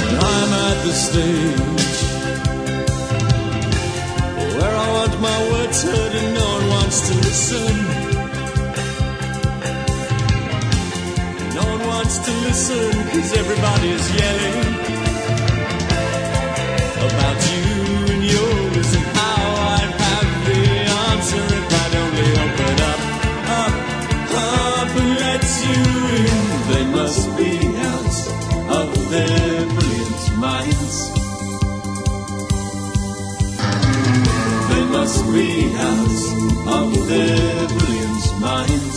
But I'm at the stage where I want my words heard and no one wants to listen. wants to listen, cause everybody's yelling about you and yours and how I have the answer if i only up, up, up and let you in. They must be out of their brilliant minds. They must be out of their brilliant minds.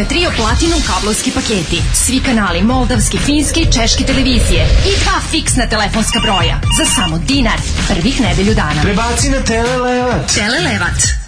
Mega Trio Platinum kablovski paketi. Svi kanali Moldavski, finske i češke televizije. I dva fiksna telefonska broja. Za samo dinar. Prvih nedelju dana. Prebaci na Telelevat. Telelevat.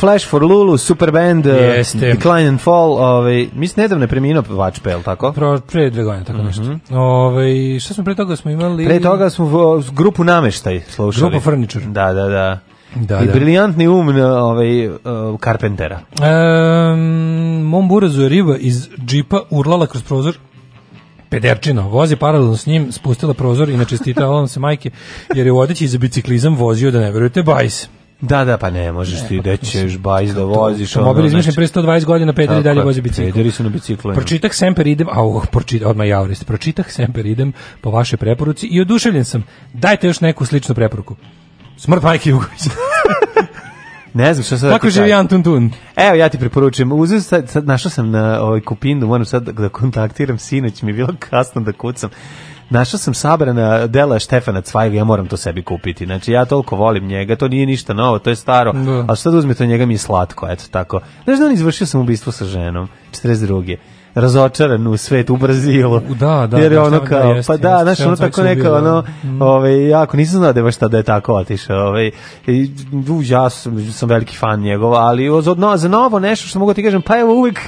Flash for Lulu, Superband, uh, Jeste. Decline and Fall, ovaj, mislim, nedavno je preminuo Vač Pel, tako? Pro, pre dve godine, tako mm -hmm. nešto. Mhm. Ovaj, šta smo pre toga smo imali? Pre toga smo v, grupu nameštaj slušali. Grupu Furniture. Da, da, da. Da, I da. briljantni um ovaj, uh, Carpentera. Um, mom burazu je riba iz džipa urlala kroz prozor pederčino, vozi paralelno s njim, spustila prozor i načestitala nam *laughs* se majke, jer je vodeći za biciklizam vozio, da ne verujete, bajs. Da, da, pa ne, možeš ti pa da ćeš bajs da voziš. Mobil ono, izmišljen znači- pre 120 godina, pederi dalje vozi bicikl. Pederi su na biciklu. Pročitah Semper idem, a au, oh, pročitah, odmah javrist, pročitah Semper idem po vaše preporuci i oduševljen sam. Dajte još neku sličnu preporuku. Smrt Majke Jugović. *laughs* Ne znam šta sad. Da Tako živi Anton Tun? Evo ja ti preporučujem. Uzeo sad, sad našao sam na ovaj kupindu, moram sad da kontaktiram sinoć, mi je bilo kasno da kucam. Našao sam sabrana dela Štefana Cvajga, ja moram to sebi kupiti. Znači, ja toliko volim njega, to nije ništa novo, to je staro, da. ali sad uzmete njega mi je slatko, eto tako. Znaš da on izvršio sam ubistvo sa ženom, 42 razočaran u svet u Brazilu. Da, da. Jer je ono da, kao, pa da, znaš, ono tako neka, ono, da. mm. ovaj, jako nisam znao da je baš tada da je tako otišao. Ovaj, i, ja sam, sam veliki fan njegova, ali za, za novo nešto što mogu ti kažem, pa evo uvek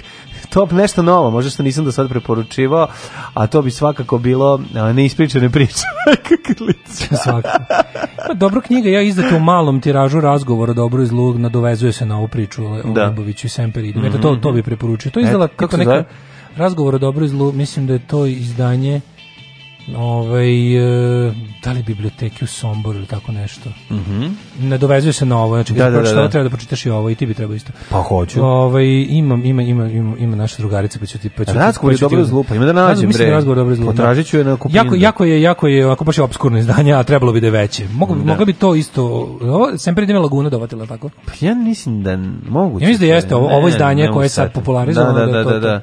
top nešto novo, možda što nisam do sad preporučivao, a to bi svakako bilo neispričane priče. *laughs* *laughs* pa, dobro knjiga, ja izdate u malom tiražu razgovora dobro i zlog, nadovezuje se na ovu priču o da. Ljuboviću i Semperidu. Mm -hmm. Eto, to, mhm, to mhm. bi preporučio. To je izdala Eto, kako neka... Razgovor o dobro i zlu, mislim da je to izdanje ovaj, da li biblioteki u Somboru ili tako nešto. Mm -hmm. Nadovezuje se na ovo, znači da, da, da, da, treba da pročitaš i ovo i ti bi trebao isto. Pa hoću. Ovaj, imam, ima, ima, ima, ima naša drugarica, pa ću ti... Pa ću, razgovor je pa dobro zlupa, ima da nađem, bre. Mislim, Razgovor dobro zlupa. Potražit ću je na kupinu. Jako, jako je, jako je, ako baš je obskurno izdanje, a trebalo bi da je veće. Mogu, da. Mogla bi to isto, ovo, sem prije Laguna dovatila, tako? Pa ja mislim da moguće. Ja mislim da jeste, ovo, ovo izdanje koje je sad popularizovano. Da, da, da, da, da.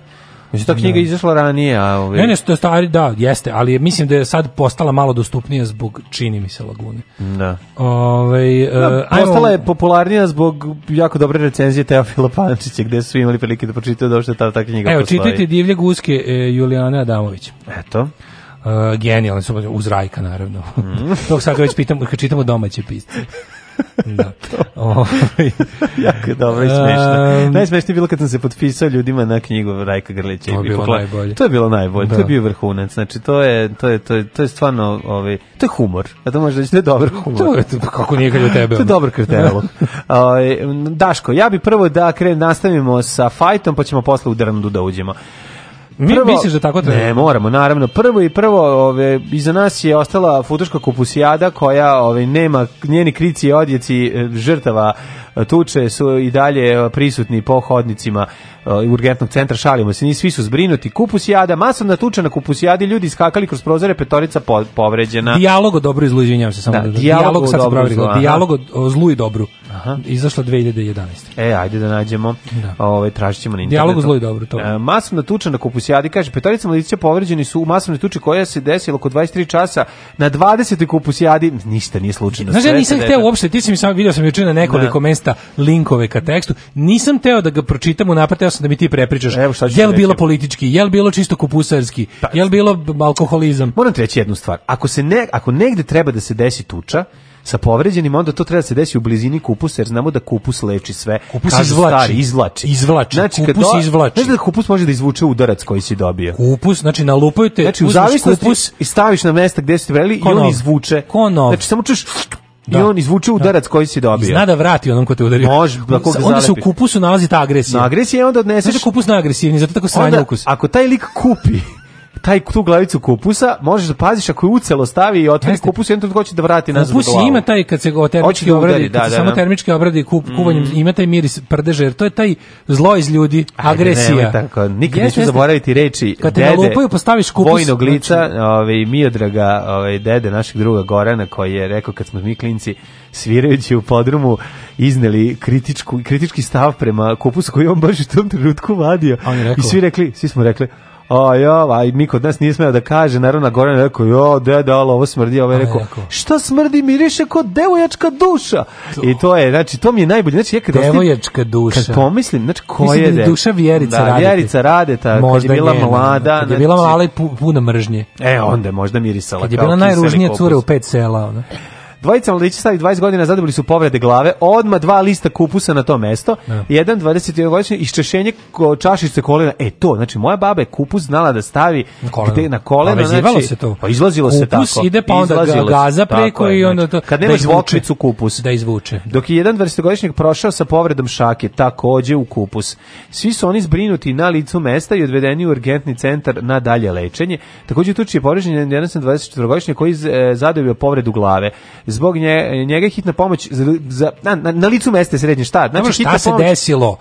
Mislim, ta knjiga da. izašla ranije, a... Ove... Ne, ne, to je stari, da, jeste, ali mislim da je sad postala malo dostupnija zbog, čini mi se, Lagune. Da. Ove, ovaj, da, uh, postala ajmo... je popularnija zbog jako dobre recenzije Teofila Pančića, gde su imali prilike da pročitaju došto da ta, ta knjiga Evo, čitajte Divlje guske e, Julijane Adamović. Eto. Uh, e, genijalni su, uz Rajka, naravno. Mm. *laughs* Tog sad već pitam, kad čitamo domaće pisce da. Ovaj. jako dobro i smešno. Um, Najsmešnije bilo kad sam se potpisao ljudima na knjigu Rajka Grlića. To je bilo najbolje. To je bilo najbolje, da. to je bio vrhunac. Znači, to je, to je, to je, to je stvarno, ovaj, to je humor. A to može reći, to da je dobar humor. To je, to, pa kako nije kad je tebe. to je dobro krtelo. *laughs* Ovaj, Daško, ja bi prvo da krenem, nastavimo sa fajtom, pa ćemo posle u Drndu da uđemo. Mi prvo, misliš da tako treba? Ne, moramo, naravno. Prvo i prvo, ove, iza nas je ostala futoška kupusijada koja ove, nema njeni krici i odjeci e, žrtava tuče su i dalje e, prisutni po hodnicima e, urgentnog centra, šalimo se, svi su zbrinuti. Kupusijada, masovna tuča na kupusijadi, ljudi skakali kroz prozore, petorica po, povređena. Dijalog o dobru i zlu, izvinjavam se samo. Da, da- dijalog, o dobru i zlu. Dijalog o zlu i dobru. Aha. Izašla 2011. E, ajde da nađemo. Da. Ove, ovaj, tražit ćemo na internetu. Dijalog o zlu i dobru. To. E, masovna tuča na kupusijadi, kaže, petorica mladića povređeni su u masovnoj tuči koja se desila oko 23 časa na 20. kupusijadi. Ništa nije slučajno. Znaš, ja nisam hteo uopšte, ti si mi samo, vidio sam jučer na nekoliko da mesta linkove ka tekstu. Nisam teo da ga pročitam unapred, sam da mi ti prepričaš. Evo šta jel bilo politički, jel bilo čisto kupusarski, pa, jel bilo alkoholizam. Moram ti reći jednu stvar. Ako se ne, ako negde treba da se desi tuča, sa povređenim, onda to treba da se desi u blizini kupusa, jer znamo da kupus leči sve. Kupus Kažu izvlači. Stari, izvlači. Izvlači. Znači, kupus do... izvlači. Znači da kupus može da izvuče udarac koji si dobio. Kupus, znači nalupaju te, znači, u zavisnosti kupus i staviš na mesta gde ste veli i on izvuče. Konov. Znači, samo čuš da. i on izvuče da. udarac da. koji si dobio. I zna da vrati onom ko te udario. Može, da kog Onda se u kupusu nalazi ta agresija. Na agresija onda odneseš. Sada kupus na agresivni, zato tako sranje ukus. Ako taj lik kupi taj tu glavicu kupusa, možeš da paziš ako je ucelo stavi i otvori kupus, jedan trenutku hoće da vrati nazad kupus ima taj kad se go termički da obradi, da, da, se da, samo termički obradi kup, mm. kuvanjem, mm. ima taj miris prdeže, jer to je taj zlo iz ljudi, Ajde, agresija. tako, nikad neću zaboraviti reči kad te dede, postaviš kupus, vojnog lica, znači. ovaj, Miodraga, ovaj, dede našeg druga Gorana, koji je rekao kad smo mi klinci svirajući u podrumu izneli kritičku, kritički stav prema kupusu koji on baš u tom trenutku vadio. I svi rekli, svi smo rekli, a jo, a niko kod nas nije smeo da kaže, naravno Goran je rekao, jo, dede, alo, ovo smrdi, ovo ovaj je rekao, šta smrdi, miriše kod devojačka duša. To. I to je, znači, to mi je najbolje. Znači, ja kad devojačka ostim, duša. Kad pomislim, znači, ko Mislim je... Da je duša Vjerica da, Radeta. Vjerica Radeta, možda kad je bila njena, mlada. Kad je znači- bila mala i puna mržnje. E, onda je možda mirisala. Kad je bila najružnija cura u pet sela, ona. Dvojica mladića starih 20 godina zadobili su povrede glave, odma dva lista kupusa na to mesto. Ja. Da. Jedan 21-godišnji iščešenje čašice kolena. E to, znači moja baba je kupus znala da stavi na koleno, gde, na koleno pa znači, se to. Pa izlazilo kupus se tako. Kupus ide pa onda izlazilo gaza preko i znači, onda to kad da nema zvoknicu kupus da izvuče. Dok je jedan 20-godišnjak prošao sa povredom šake, takođe u kupus. Svi su oni zbrinuti na licu mesta i odvedeni u urgentni centar na dalje lečenje. Takođe tuči je povređen jedan 24 godišnji koji je zadobio povredu glave zbog nje, njega je hitna pomoć za, za, na, na, licu mesta srednji štat. Znači, šta se pomoć... desilo?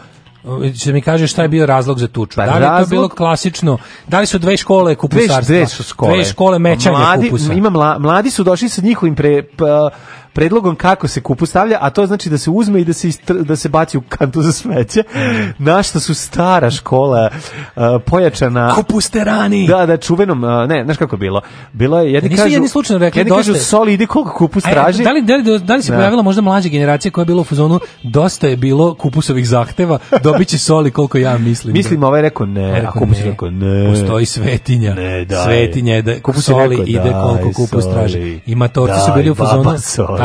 Če mi kaže šta je bio razlog za tuču? Pa, da li je to bilo klasično? Da li su dve škole kupusarstva? Dve, dve škole. Dve škole mečanja mladi, kupusa. Ima mla, mladi su došli sa njihovim pre, pa, predlogom kako se kupu stavlja, a to znači da se uzme i da se, istr, da se baci u kantu za smeće, mm. na što su stara škola uh, pojačana... Kupusterani! Da, da, čuvenom, uh, ne, znaš kako je bilo? Bilo je, jedni da, kažu... jedni slučajno rekli, jedni kažu, soli, ide koliko kupus traži. Da, da li, da, li, da li se da. pojavila možda mlađa generacija koja je bila u fuzonu, dosta je bilo kupusovih zahteva, dobit će soli koliko ja mislim. Mislim, ovaj rekao ne, ovaj rekao, a kupus ne. rekao ne. Postoji svetinja. Ne, daj. Svetinja je da kupus soli rekao, ide koliko kupus traži. Ima to, su bili u fuzonu.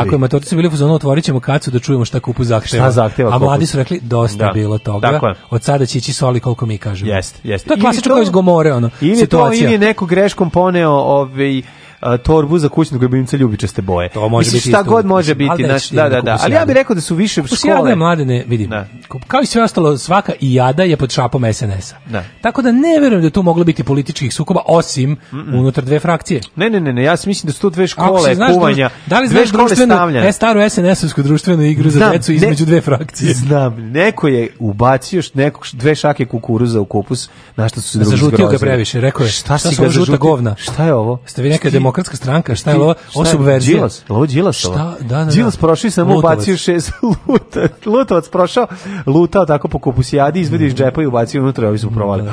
Tako je, matorci su bili u otvorit ćemo kacu da čujemo šta kupu zahteva. Šta zahteva A mladi su rekli, dosta da. bilo toga, dakle. od sada će ići soli koliko mi kažemo. Jeste, jeste. To je klasično kao iz ono, ili situacija. Ili to, ili je neko greškom poneo ovaj, uh, torbu za kućnog ljubimca ljubičaste boje. To može Mislim, biti šta god može biti, znači da, da, da. Ali ja bih rekao da su više pa u škole. mlade ne vidim. Da. Kao i sve ostalo, svaka i jada je pod šapom SNS-a. Da. Tako da ne verujem da tu moglo biti političkih sukoba osim mm -mm. unutar dve frakcije. Ne, ne, ne, ne, ja mislim da su to dve škole znaš, kuvanja. Da li znaš društvenu, e, staru SNS-ovsku društvenu igru za decu između dve frakcije? Znam, neko je ubacio neko dve šake kukuruza u kupus, na što su se drugi Zažutio ga previše, rekao je. Šta, šta si ga žuta govna? Šta je ovo? Ste vi neka demokratska stranka, šta je ovo? Ovo subverzija. Đilas, ovo Đilas. Šta? Da, da, da. Đilas prošli samo ubacio šest luta, lutovac prošao, lutao tako po kupusijadi, izvedi iz džepa i ubacio unutra, ovi su provali. Da.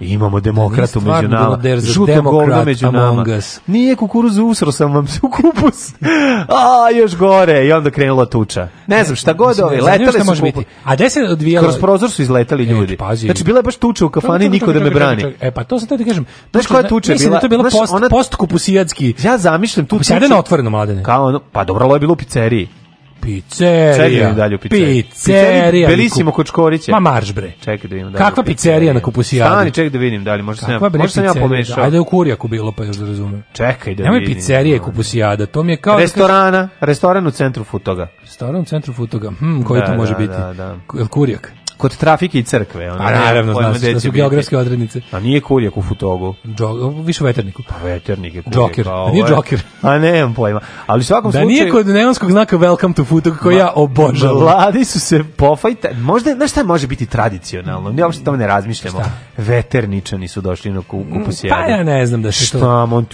Imamo demokratu među nama. Žuto govno među nama. Nije kukuruz usro sam vam u kupus. A, još gore. I onda krenula tuča. Ne znam, šta god ovi, letale su kupus. A gde se odvijalo? Kroz prozor su izletali e, ljudi. Znači, bila je baš tuča u kafani, niko da me brani. E, pa to sam to da ti kažem. Znaš koja tuča da je bila? Mislim to je bila post, srpski. Ja zamišljam tu pa picu. na otvoreno, mladene. Kao ono, pa dobro, ovo je bilo u pizzeriji. Pizzerija. Čekaj dalje u pizzeriji. Pizzerija. Belisimo kod Škorića. Ma marš bre. Čekaj da vidim Da Kakva pizzerija na kupusijadu? Stani, čekaj da vidim dalje. Možda Kakva sam ja, možda sam ja pomešao. Ajde u Kurjaku bilo pa još da razumem. Čekaj da Nemoj vidim. Nemoj pizzerije i kupusijada. To mi je kao... Da Restorana. Restoran u centru Futoga. Restoran u centru Futoga. Hm, koji da, to može da, biti? Da, da. Kurijak? kod trafike i crkve. Ono, a naravno, znaš, da su geografske odrednice. A nije kurijak u futogu. Džo, više u veterniku. Pa veternik je kurijak. Džoker, pa a nije džoker. A nemam pojma. Ali u svakom da slučaju... Da nije kod neonskog znaka Welcome to futog koji ja obožavam. Vladi su se pofajta... Možda, znaš šta može biti tradicionalno? Ja uopšte tamo ne razmišljamo. Šta? Veterničani su došli na kuku posijadu. Pa ja ne znam da što... Šta, to... on,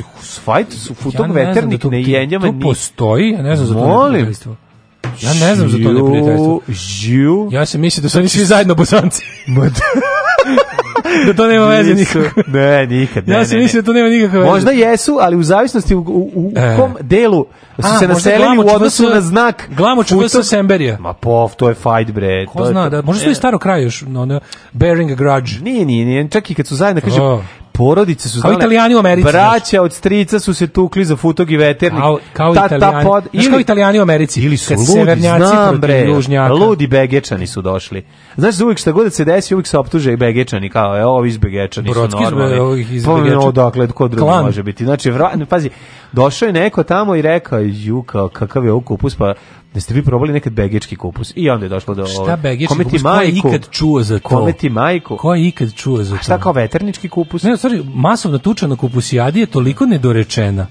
fajt su futog ja da veternik, ne, ne jenjama... To postoji, ja ne znam za to. Molim, Ja ne znam za to neprijateljstvo. Žiu. Ja se mislim da su oni svi zajedno bosanci. *laughs* Ma da. *laughs* da to nema veze nikakve. Ne, nikad. Ne, ja se mislim da to nema nikakve veze. Možda jesu, ali u zavisnosti u, u, u e. kom delu su A, se naselili u odnosu na znak. Glamoč vs. Semberija. Ma pov, to je fight, bre. Ko to zna, je, da, možda su i e. staro kraj još, ono, bearing a grudge. Nije, nije, nije, čak i kad su zajedno, kaže, oh porodice su znale. Kao italijani u Americi. Braća od strica su se tukli za futog i veternik. Kao, kao ta, italijani. Ta pod, ili, kao italijani u Americi. Ili su ludi, znam bre. Ludi begečani su došli. Znaš, uvijek šta god da se desi, uvijek se optuže i begečani. Kao, evo, ovi iz begečani Brodski su normalni. Brodski iz pa, begečani. Odakle, ko drugi Klan. može biti. Znači, vra, pazi, došao je neko tamo i rekao, ju, kao, kakav je ovo kupus, pa da ste vi probali nekad begečki kupus i onda je došlo do Šta begečki kome kupus? Majku, je ikad čuo za to? Kome ti majku? Ko je ikad čuo za to? A šta kao veternički kupus? Ne, sorry, masovna tuča na kupusijadi je toliko nedorečena.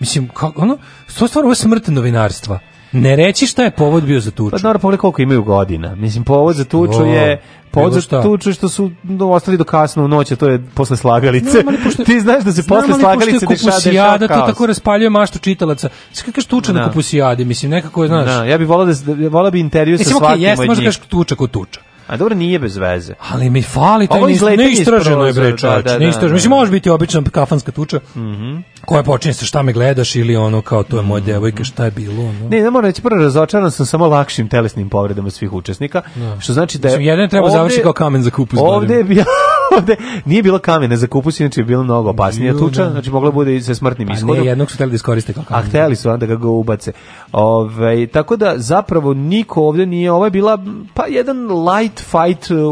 Mislim, kako, ono, to stvarno ovo smrt novinarstva. Ne reći šta je povod bio za tuču. Pa dobro, pogledaj koliko imaju godina. Mislim, povod za tuču je... Povod za šta? tuču što su ostali do kasno u noć, a to je posle slagalice. Znam, pošto, Ti znaš da se posle slagalice dešava dešava to tako raspaljuje maštu čitalaca. Sve kažeš tuča na da. kupusijadi, mislim, nekako je, znaš... Da, ja bih voleo da, voleo bi intervju sa svakim od njih. Jeste, možda kažeš tuča ko tuča A dobro, nije bez veze. Ali mi fali taj neistraženo je bre čač. Da, da, neistraženo. Da. Mislim, može biti obična kafanska tuča mm koja počinje sa šta me gledaš ili ono kao to je moja mm devojka, šta je bilo. Ono. Ne, ne moram reći, prvo razočaran sam samo lakšim telesnim povredama svih učesnika, no. Da. što znači da je... Mislim, jedan treba ovde, završi kao kamen za kupu. Ovde je bio ovde nije bilo kamene za kupus, inače je bilo mnogo opasnije tuča, da. znači moglo bude i sa smrtnim pa ishodom. Ne, jednog su hteli da iskoriste kao kamen. A hteli su onda ga go ubace. Ove, ovaj, tako da zapravo niko ovde nije, ovo je bila pa jedan light fight u,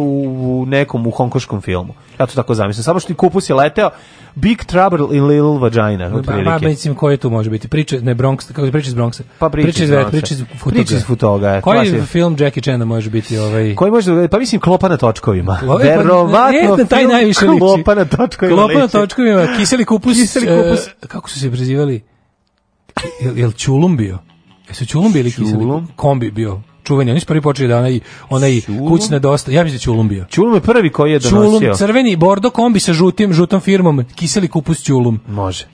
u nekom u hongkoškom filmu. Ja to tako zamislim. Samo što i kupus je leteo, Big Trouble in Little Vagina. Ba, ba, mislim, koje tu može biti? Priče, ne, Bronx, kako je priča iz Bronxa? Pa priče, priče iz Bronxa. Priče iz Futoga. Priče iz Futoga. E, koji je film Jackie Chan može biti ovaj? Koji može, pa mislim, Klopa na točkovima. Ovaj, pa, Verovatno pa, taj najviše liči. Klopa na točkovima Klopa na točkovima, kiseli kupus. Kiseli e, kupus. Uh, kako su se prezivali? Jel, jel Čulum bio? Jesu Čulum bili kiseli? Čulum? Kombi bio čuveni. Oni su prvi počeli da onaj, onaj kućna dosta, ja mislim da Čulum bio. Čulum je prvi koji je donosio. Čulum, crveni, bordo kombi sa žutim, žutom firmom, kiseli kupus Čulum. Može.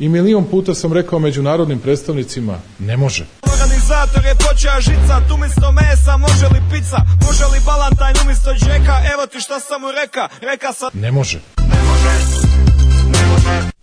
I milion puta sam rekao međunarodnim predstavnicima, ne može. Organizator je počeo žica, tu misto mesa, može li pizza, može li balantajn umisto džeka, evo ti šta sam mu reka, reka sa... Ne može. Ne može, ne može.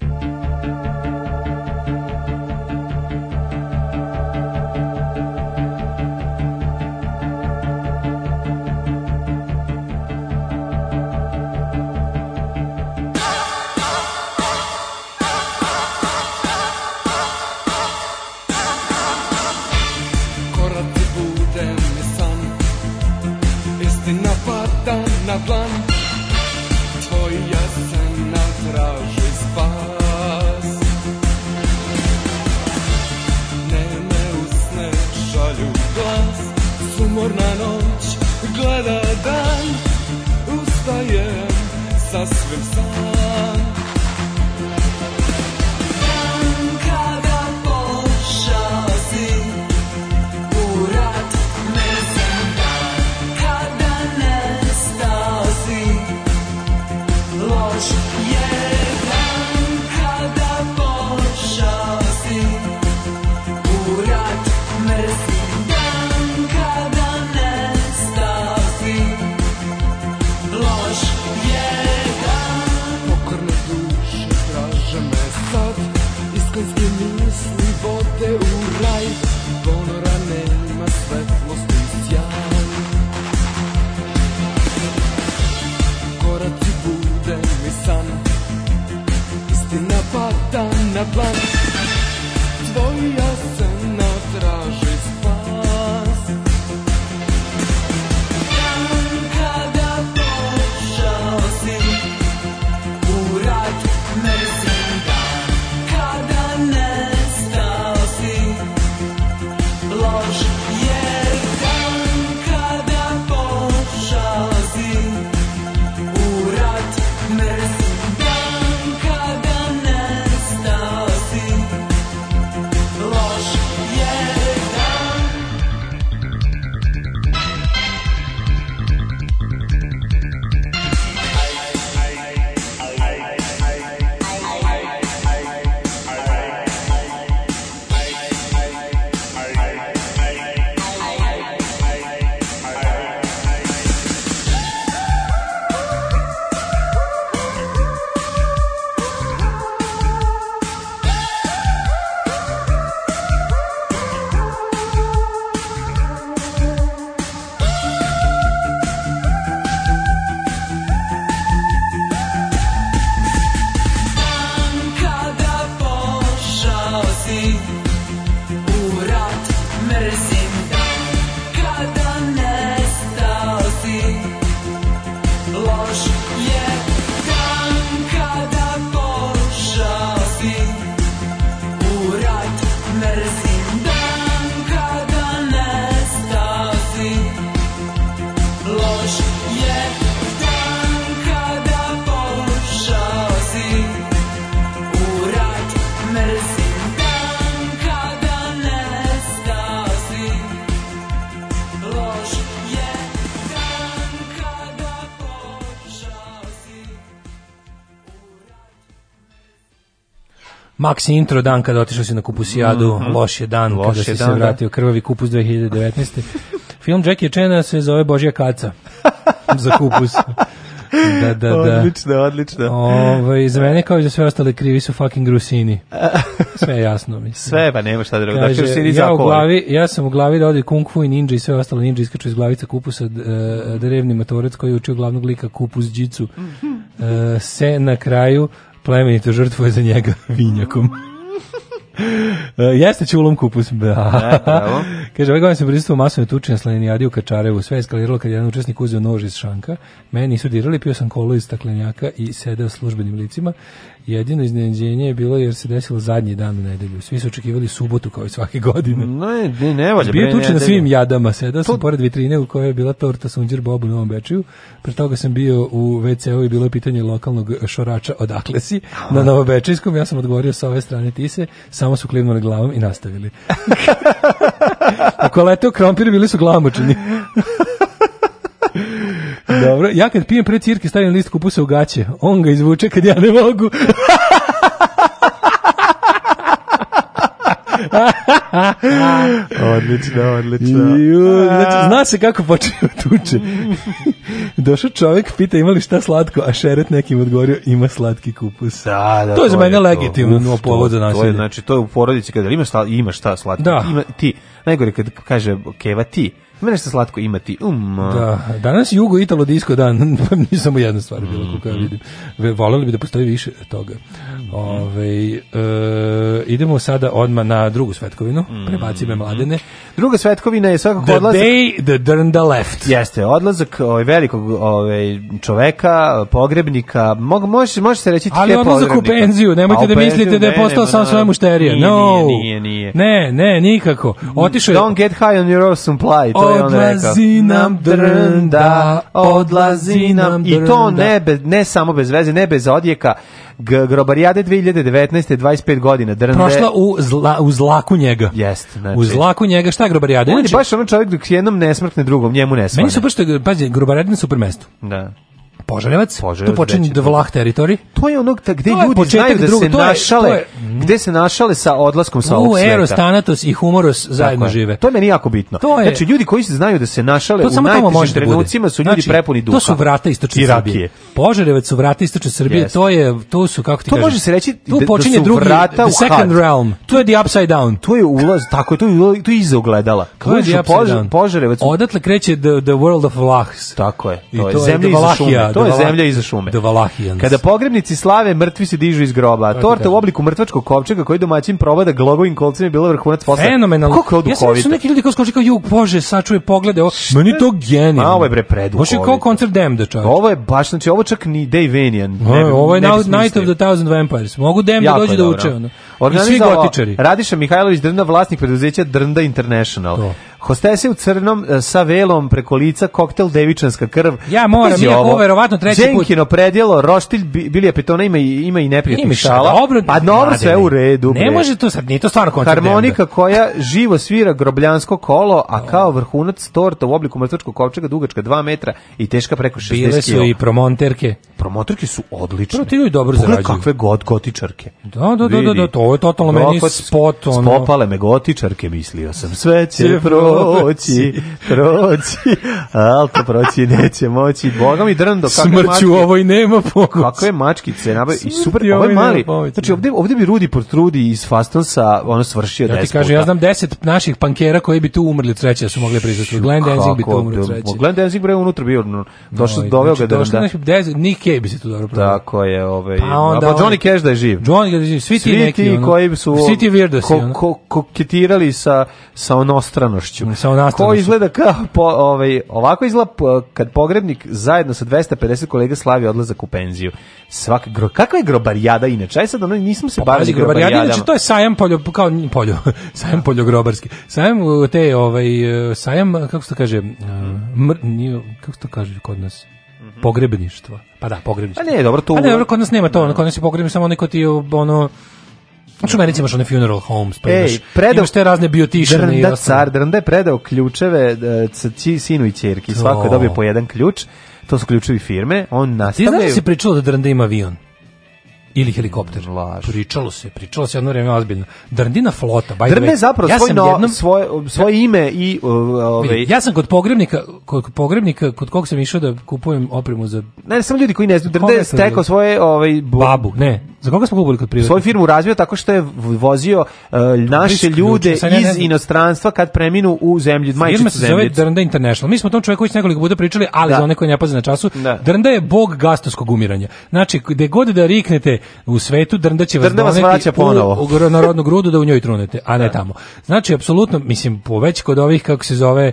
swym sam blood. Maxi intro dan kada otišao si na kupusijadu, mm -hmm. loš je dan loš kada si dan, se da. vratio, krvavi kupus 2019. Film Jackie Chena se zove Božja kaca *laughs* za kupus. Da, da, da. Odlično, odlično. Ove, ovaj, za mene kao i za sve ostale krivi su fucking Grusini. *laughs* Sve je jasno, mislim. Sve, pa nema šta drugo. Dakle, Kaže, da, ja, u glavi, ja sam u glavi da odi kung fu i ninja i sve ostale ninja iskaču iz glavica kupusa e, drevni matorec koji je učio glavnog lika kupus džicu. Mhm. E, se na kraju plemenito žrtvuje za njega *laughs* vinjakom. Uh, jeste čulom kupus. Da. da *laughs* Kaže, ovaj godin sam pristupao masovne tuče na Slaninijadi u Kačarevu. Sve je eskaliralo kad jedan učesnik uzeo nož iz šanka. Meni nisu dirali, pio sam kolu iz staklenjaka i sedeo službenim licima. Jedino iznenađenje je bilo jer se desilo zadnji dan u nedelju. Svi su očekivali subotu kao i svake godine. Mm, ne, ne, ne valja. Bio tuče na svim jadama. Sedao sam to... pored vitrine u kojoj je bila torta sunđer bob u Novom Bečiju. Pre toga sam bio u WC-u i bilo je pitanje lokalnog šorača odakle si na Novobečijskom. Ja sam odgovorio sa ove strane Tise. Samo su klivnuli glavom i nastavili. *laughs* Ako leteo krompir, bili su glamočeni. Dobro, ja kad pijem pre cirke stavim list kupusa u gaće, on ga izvuče kad ja ne mogu. odlično, odlično. Ju, znači, zna se kako počinju tuče. Došao čovjek, pita ima li šta slatko, a šeret nekim odgovorio ima slatki kupus. Da, da, to je za mene legitimno povod za nasilje. To je, znači, to je u porodici kada ima, sla, ima šta slatko. Da. Ima, ti, najgore kad kaže keva ti, Ima nešto slatko imati. Um. Da, danas Jugo Italo Disco dan, *laughs* nije samo jedna stvar mm -hmm. bila mhm. kako vidim. Voleli bi da postoji više toga. Mhm. Ove, e, idemo sada odmah na drugu svetkovinu. Mm Prebaci me mladene. Druga svetkovina je svakako the odlazak... The day the Drnda left. Jeste, odlazak ovaj, velikog ovaj, čoveka, pogrebnika. Mog, može, može se reći Ali odlazak u penziju, nemojte A, da mislite ne, da je postao sam svoje mušterije. Nije, no. Nije, nije, nije. Ne, ne, nikako. Otišao Don't get high on your own supply odlazi nam drnda, odlazi nam drnda. I to ne, bez, ne samo bez veze, ne bez odjeka, G grobarijade 2019. 25 godina drnde. Prošla u, zla, u zlaku njega. Jest, znači. U zlaku njega, šta je grobarijade? On je znači- baš ono čovjek dok jednom ne smrkne drugom, njemu ne smrkne. Meni su baš, pazi, grobarijade na super mestu. Da. Požarevac, Požarevac tu počinje da Vlah teritorij. To je ono gde to ljudi znaju da drugo, se našale, je, je, gde se našale sa odlaskom sa ovog sveta. U Eros, Thanatos i Humoros zajedno žive. To je meni jako bitno. To je, znači, ljudi koji se znaju da se našale to u najtežim da trenucima su ljudi znači, prepuni duha. To su vrata istočne Srbije. Požarevac su vrata istočne Srbije, yes. to je, to su, kako ti to kažeš, može se reći tu da, da počinje da su drugi, vrata u second had. realm, To je the upside down. To je ulaz, tako je, tu je, tu iza ogledala. Kako je Požarevac? Odatle kreće the, world of Vlahs. Tako je, to je zemlja iza to je zemlja iza šume. Valahians. Kada pogrebnici slave, mrtvi se dižu iz groba. Tako Torta u obliku mrtvačkog kovčega koji domaćin probada glogovim kolcima je bila vrhunac posla. Fenomenalno. Pa kako je oduhovito? Ja sam neki ljudi koji skoči kao jug, bože, sačuje poglede. Ovo, meni to geni. A ovo je bre preduhovito. Bože, kao koncert Demda čak. Ovo je baš, znači ovo čak ni Dave Vanian. Ne, Ovo je Night of the Thousand Vampires. Mogu Demda dođe da uče. I svi gotičari. Radiša Mihajlović Drnda, vlasnik preduzeća Drnda International. To. Hostese u crnom e, sa velom preko lica, koktel devičanska krv. Ja moram, ja ovo verovatno treći Dženkino, put. Dženkino predjelo, roštilj, bilija petona, ima ima i neprijatnih šala. Dobro, pa dobro sve u redu. Ne bre. može to sad, nije to stvarno koncert. Harmonika koja živo svira grobljansko kolo, a kao vrhunac torta u obliku mrtvačkog kovčega, dugačka 2 metra i teška preko 60 kg. Bile su kilo. i promonterke. Promonterke su odlične. Prvo ti ljudi dobro zarađuju. kakve god gotičarke. Da, da, da, da, da, to je totalno meni spot. Ono... Spopale me gotičarke, mislio sam. Sve će pro proći, proći, ali to proći neće moći. Boga mi drndo, kakve Smrću mačke. ovoj nema pomoć. Kakve mačkice, nabav... i super, ovaj mali. Znači, ovde, ovde bi Rudi Portrudi iz Fastonsa, ono svršio ja ti kaže, ja znam deset naših pankera koji bi tu umrli treće, da su mogli prizuti. Glenn Danzig bi tu umrli treće. Glenn Danzig bre unutra bio, došao, no, doveo znači, ga da... Došao da. naših deset, Nick Cave bi se tu dobro pravio. Tako je, ove, ovaj, pa onda, pa Johnny ovaj- Cash da je živ. Johnny Cash da je živ, svi ti neki, koji su... Svi ti virdosi, ko, ko, koketirali sa, sa onostranošću ćemo Ko izgleda kao po, ovaj, ovako izgleda kad pogrebnik zajedno sa 250 kolega slavi odlazak u penziju. Svaka gro, kakva je grobarijada inače? Aj sad ono nismo se pa bavili grobarijadama. Znači to je sajam poljo kao poljo, *laughs* sajam poljogrobarski. Sajam uh, te ovaj uh, sajam uh, kako se to kaže, mr, nije, kako se to kaže kod nas mhm. pogrebništvo. Pa da, pogrebništvo. A pa ne, dobro, to. A pa ne, dobro, kod nas nema to, kod nas je pogrebništvo samo neko ti ono Znači u Americi imaš onaj funeral homes, pa Ej, imaš, predao, imaš te razne biotišene i da, ostalo. Car, Drnda je predao ključeve uh, sinu i čerki, svako je dobio po jedan ključ, to su ključevi firme, on nastavlja... Ti znaš da si pričalo da Drnda ima avion? Ili helikopter. Mm, laž. Pričalo se, pričalo se jedno vrijeme ozbiljno. Drndina flota, by Drne zapravo ja svoj no, jednom, svoje, svoje ime i ovaj Ja sam kod pogrebnika, kod pogrebnika kod kog sam išao da kupujem opremu za Ne, samo ljudi koji ne znaju, Drnde stekao svoje ovaj babu, ne. Za koga smo kupili kod privatnika? Svoju firmu razvio tako što je vozio uh, naše ljude iz ne, inostranstva kad preminu u zemlju, majčicu zemlje. Firma se zove Drnda International. Mi smo o tom čovjeku već nekoliko puta pričali, ali da. za one koji ne paze na času, da. Drnda je bog gastovskog umiranja. Znači, gde god da riknete u svetu, drnda će vas drnda vas vraća ponovo. U, u narodnu grudu da u njoj trunete, a ne da. tamo. Znači, apsolutno, mislim, po već kod ovih, kako se zove,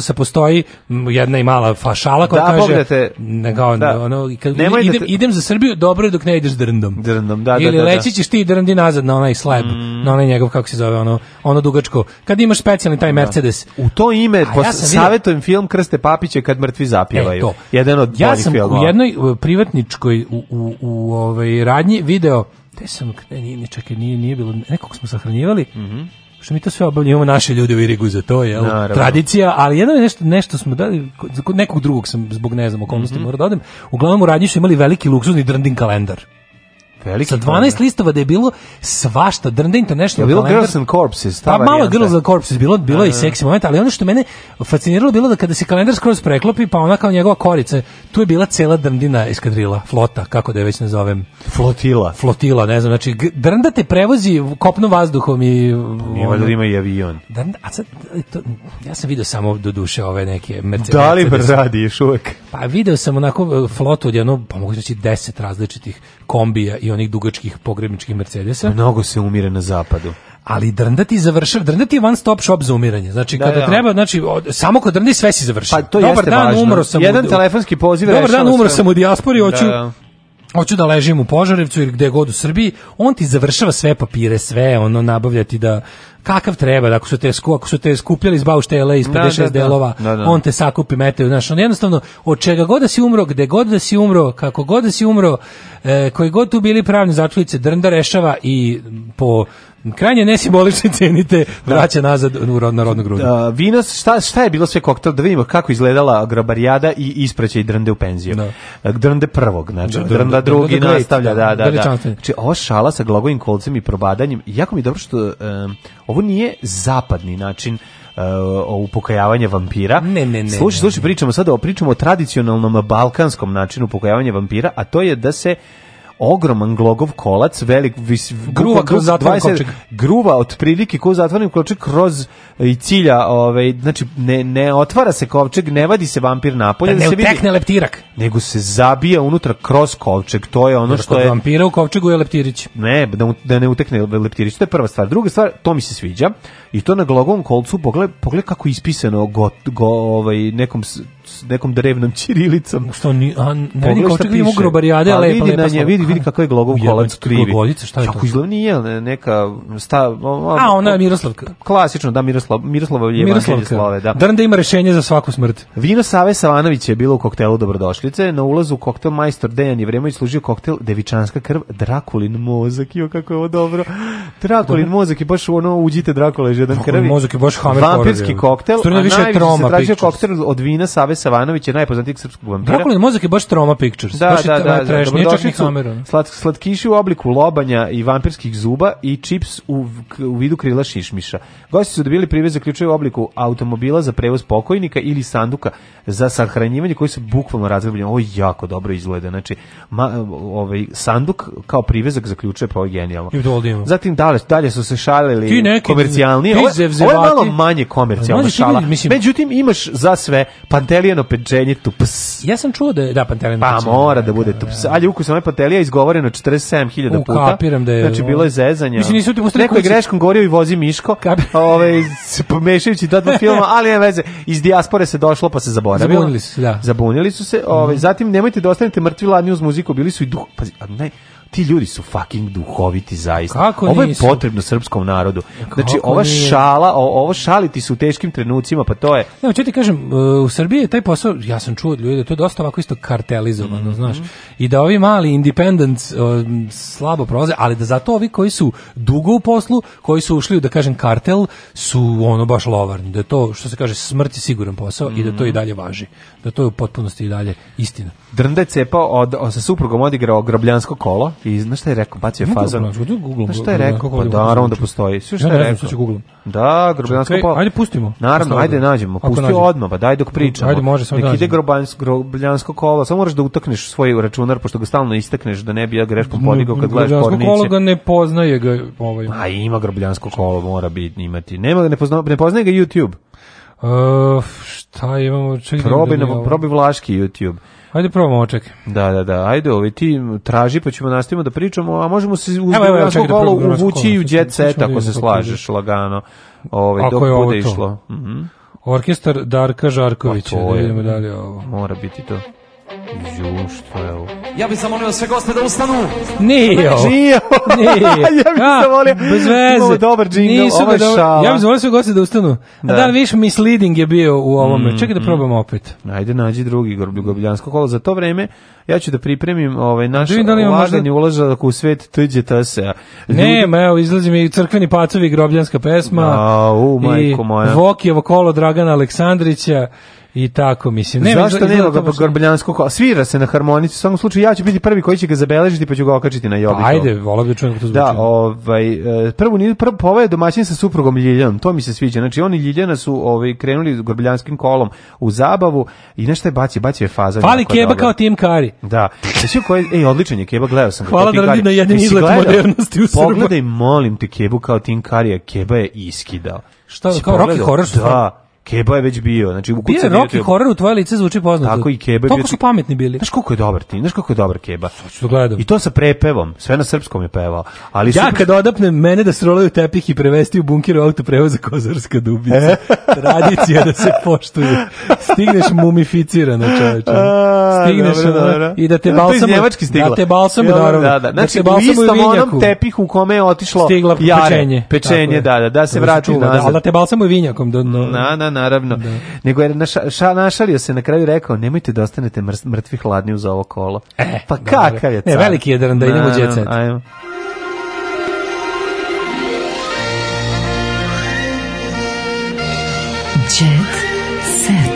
se postoji jedna i mala fašala koja da, kaže... Te, ne, kao, da. ono, kad, idem, te... idem, za Srbiju, dobro je dok ne ideš drndom. Drndom, da, da Ili da, da, leći ćeš ti drndi nazad na onaj slab, mm. na onaj njegov, kako se zove, ono, ono dugačko. Kad imaš specijalni taj da. Mercedes. U to ime, po ja savjetujem film Krste Papiće kad mrtvi zapjevaju. E, to. Jedan od ja sam filmova. u jednoj e, privatničkoj, u, u, u ovaj, radnji video, te sam, ne, ni čekaj, nije, nije bilo, nekog smo sahranjivali, mm što mi to sve obavljamo, imamo naše ljude u Irigu za to, je tradicija, ali jedno je nešto, nešto smo dali, nekog drugog sam zbog ne znam okolnosti mm -hmm. morao da odem, uglavnom u radnji su imali veliki luksuzni drndin kalendar. Veliki Sa 12 problem. Da. listova da je bilo svašta, Drnda International je bilo kalendar. Girls and Corpses, ta Pa malo Girls and Corpses, bilo, bilo je i da, da. seksi moment, ali ono što mene fasciniralo bilo da kada se kalendar skroz preklopi, pa ona kao njegova korica, tu je bila cela Drndina iskadrila, flota, kako da je već nazovem. Flotila. Flotila, ne znam, znači Drnda te prevozi kopno vazduhom i... Nije valjda ima i avion. Drnda, a sad, to, ja sam video samo do duše ove neke Mercedes. Da li radi još uvek? Pa video sam onako e, flotu od jedno, pa mogu znači 10 različitih kombija i onih dugačkih pogrebničkih Mercedesa. Mnogo se umire na zapadu. Ali drndati završava, drndati je one stop shop za umiranje. Znači da, kada da. da. treba, znači od, samo kad drndi sve si završi. Pa to Dobar dan, važno. umro sam. Jedan u, telefonski poziv Dobar dan, umro sam u dijaspori, da, hoću da, hoću da ležim u Požarevcu ili gde god u Srbiji, on ti završava sve papire, sve ono nabavljati da kakav treba, da ako su te, ako su te skupljali iz bauštela iz 56 da, da, da, delova, da, da. da. on te sakupi mete, znaš, on jednostavno, od čega god da si umro, gde god da si umro, kako god da si umro, e, koji god tu bili pravni začulice, drnda rešava i po krajnje nesimbolične cenite da. vraća nazad u narodnu grudu. Da, vino, šta, šta je bilo sve koktel, da vidimo kako izgledala grabarijada i ispraća i drnde u penziju. Da. E, drnde prvog, znači, da, drnda drugi drnda nastavlja, da, da, da. Znači, ova šala sa glagovim kolcem i probadanjem, jako mi je dobro što... Um, Ovo nije zapadni način e, o upokajavanja vampira. Ne, ne, ne. Slušaj, slušaj, pričamo sada o pričamo o tradicionalnom balkanskom načinu upokajavanja vampira, a to je da se ogroman glogov kolac, velik vis, gruva kroz zatvoren kovčeg. Gruva otprilike kroz zatvoren kovčeg kroz e, i cilja, ovaj znači ne, ne otvara se kovčeg, ne vadi se vampir napolje, da, da ne se vidi. leptirak, nego se zabija unutra kroz kovčeg. To je ono Jer što je vampira u kovčegu je leptirić. Ne, da, da ne utekne leptirić, to je prva stvar. Druga stvar, to mi se sviđa i to na glogovom kolcu pogled pogled kako je ispisano go, go ovaj nekom s nekom drevnom čirilicom. Što ni a ne vidi kako ima grobarijade, ali vidi na nje, vidi vidi kako je glogov kolac krivi. Glogoljica, šta je to? Kako izglavni je neka sta A ona je Miroslavka. Klasično, da Miroslav Miroslava je Miroslav Miroslavka. Da. Dan da ima rešenje za svaku smrt. Vino Save Savanović je bilo u koktelu dobrodošlice, na ulazu koktel majstor Dejan Jevremović služio koktel Devičanska krv, Drakulin mozak, jo kako je ovo dobro. Drakulin mozak je baš ono uđite Drakula da jedan krv. Mozak je baš hammer. Vampirski koktel, a najviše se Traži koktel od vina Save Savanović je najpoznatiji srpskog vampira. Drakulin mozak je baš trauma pictures. Da, baš da, da, da, trash, da slat, slatkiši u obliku lobanja i vampirskih zuba i čips u, u vidu krila šišmiša. Gosti su dobili privez zaključuju u obliku automobila za prevoz pokojnika ili sanduka za sahranjivanje koji se bukvalno razgrbljeni. Ovo jako dobro izgleda. Znači, ma, ovaj, sanduk kao privezak zaključuje pa ovo je genijalno. Zatim dalje, dalje su se šalili komercijalni. Ovo, ovo je malo manje komercijalno šala. Međutim, imaš za sve Panteli prijeno pečenje tups. Ja sam čuo da je da Pantelija Pa mora da, da bude da, tups. Da, ali ukus onaj Pantelija izgovoreno 47.000 puta. Ukapiram da je. Znači bilo je zezanja. Mislim nisu ti Neko je greškom govorio i vozi Miško. Ovaj pomešajući ta dva filma, ali ne veze. Iz dijaspore se došlo pa se zaboravilo. Zabunili su se, da. Zabunili su se. Ovaj mm. zatim nemojte da ostanete mrtvi ladni uz muziku, bili su i duh. Pazi, a ne, ti ljudi su fucking duhoviti zaista. Kako ovo je nisu? potrebno srpskom narodu. Znači Kako ova nije? šala, o, ovo šaliti su u teškim trenucima, pa to je. Evo, ti kažem, e, u Srbiji je taj posao, ja sam čuo od ljudi da to je dosta ovako isto kartelizovano, mm -hmm. znaš. I da ovi mali independents slabo prolaze, ali da zato ovi koji su dugo u poslu, koji su ušli u da kažem kartel, su ono baš lovarni. Da to što se kaže smrt je siguran posao mm -hmm. i da to i mhm. dalje važi. Da to je u potpunosti i dalje istina. Drnda je cepao od, od, sa suprugom odigrao grobljansko kolo i znaš šta je rekao, bacio je fazan. Znaš šta je rekao, pa da, da postoji. Sve šta je rekao. Da, grobljansko kolo. Ajde pustimo. Naravno, ajde nađemo. Pusti odmah, pa daj dok pričamo. Ajde, može, samo Nek da ide grobljansko kolo, samo moraš da utakneš svoj računar, pošto ga stalno istakneš, da ne bi ja greškom podigao kad gledaš porniće. Grobljansko kolo ga ne poznaje ga ovaj. A ima grobljansko kolo, mora biti imati. Nema ga ne poznaje ga YouTube. Uh, šta imamo? Čekaj, probi, da na, probi vlaški YouTube. Ajde probamo čekaj. Da, da, da. Ajde, ovi ti traži pa ćemo nastavimo da pričamo, a možemo se uz evo, evo, čekaj, da, da uvući u jet set ako se slažeš lagano. Ovaj dok je bude išlo. Mhm. Mm Orkestar Darka pa Žarkovića. Da vidimo dalje ovo. Mora biti to. Žuštvo, evo. Ja bih zamolio sve goste da ustanu. Nije. Nije. *laughs* *laughs* ja bih zamolio. Da, bez veze. Ovo dobar džingl, ovo je šala. Ja bih zamolio sve goste da ustanu. Da. A da, da viš, misleading je bio u ovome. Mm, Čekaj da mm. probamo opet. Ajde, nađi drugi gobljansko kolo. Za to vreme ja ću da pripremim ovaj naš da da ulaženje ulažak u svet tuđe tase. Ljudi... Ne, evo, izlazi mi crkveni pacovi grobljanska pesma. A, u, majko moja. Vokijevo kolo Dragana Aleksandrića. I tako, mislim. Ne, Zašto nema ga Gorbljanskog? Svira se na harmonici, u svakom slučaju ja ću biti prvi koji će ga zabeležiti pa ću ga okačiti na jobi. Pa, ajde, volim da čujem kako to da, zvuči. Da, ovaj, e, prvo, prvo pove pa domaćin sa suprugom Ljiljanom, to mi se sviđa. Znači, oni Ljiljana su ovaj, krenuli Gorbljanskim kolom u zabavu i nešto je bacio, bacio je faza. Fali keba dobra. kao Tim Kari. Da. Znači, koje, ej, odličan je keba, gledao sam. Hvala da radim na jednim izlet modernosti u Srbu. Pogledaj, molim te, kebu kao Tim Karija, keba je iskidao. Šta, kao Rocky Horror? Da, Keba je već bio. Znači u kući Rocky bio... horror u tvoje lice zvuči poznato. Tako i Keba. Toliko su pametni bili. Znaš koliko je dobar ti? Znaš kako je dobar Keba? Da gledam. I to sa prepevom. Sve na srpskom je pevao. Ali ja super... kad odapnem mene da srolaju tepih i prevesti u bunker u auto autoprevoza *laughs* Kozarska dubica. E? Tradicija da se poštuje. Stigneš mumificirano, čoveče. Stigneš dobra, dobra. i da te balsam da te balsam da, naravno. Da, da. da. Znači, da te u istom onom tepih u kome je otišlo Stigla jare, pečenje. Pečenje, da, da, da se vrati nazad. Da, da te balsam u vinjakom. Na, na, na naravno. Da. Nego je naša, ša, našalio se na kraju rekao, nemojte da ostanete mrtvi hladni uz ovo kolo. E, pa dobro. kakav je e, car? Ne, veliki je da, da idemo na, jet set. Ajmo. Jet set.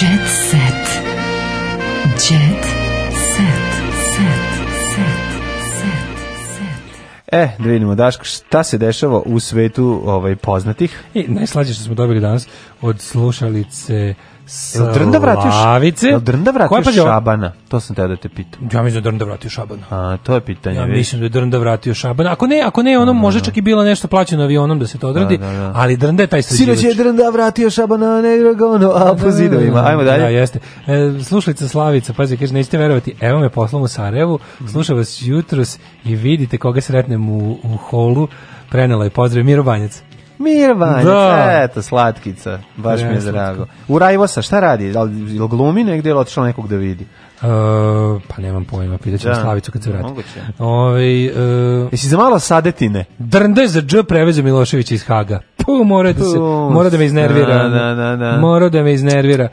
Jet set. E, da vidimo, Daško, šta se dešava u svetu ovaj, poznatih? I najslađe što smo dobili danas od slušalice Jel Drnda vratio Slavice? Jel Drnda vratio Šabana? To sam te da te pitam. Ja mislim da Drnda vratio Šabana. A, to je pitanje. Ja mislim da je Drnda vratio Šabana. Ako ne, ako ne, ono da, može da. čak i bilo nešto plaćeno avionom da se to odradi, da, da, da. ali Drnda je taj sređivač. Sinoć je Drnda vratio Šabana, ne ono, a po da, zidovima. Ajmo dalje. Da, jeste. E, slušalica Slavica, pazi, kaže, nećete verovati, evo me poslom u Sarajevu, mhm. slušam vas jutros i vidite koga sretnem u, u holu, prenela je pozdrav Miro Banjac. Mirvanjac, da. eto, slatkica, baš mi je drago. U Rajvosa, šta radi? Jel glumi negdje ili otišao nekog da vidi? Uh, pa nemam pojma, pitaćemo da. Slavicu kad se vrati. Moguće. uh, Jesi za malo sadetine? Drnde za dž preveze Miloševića iz Haga. Puh, mora da, se, mora da me da, iznervira. Da, da, da, da. Mora da me iznervira.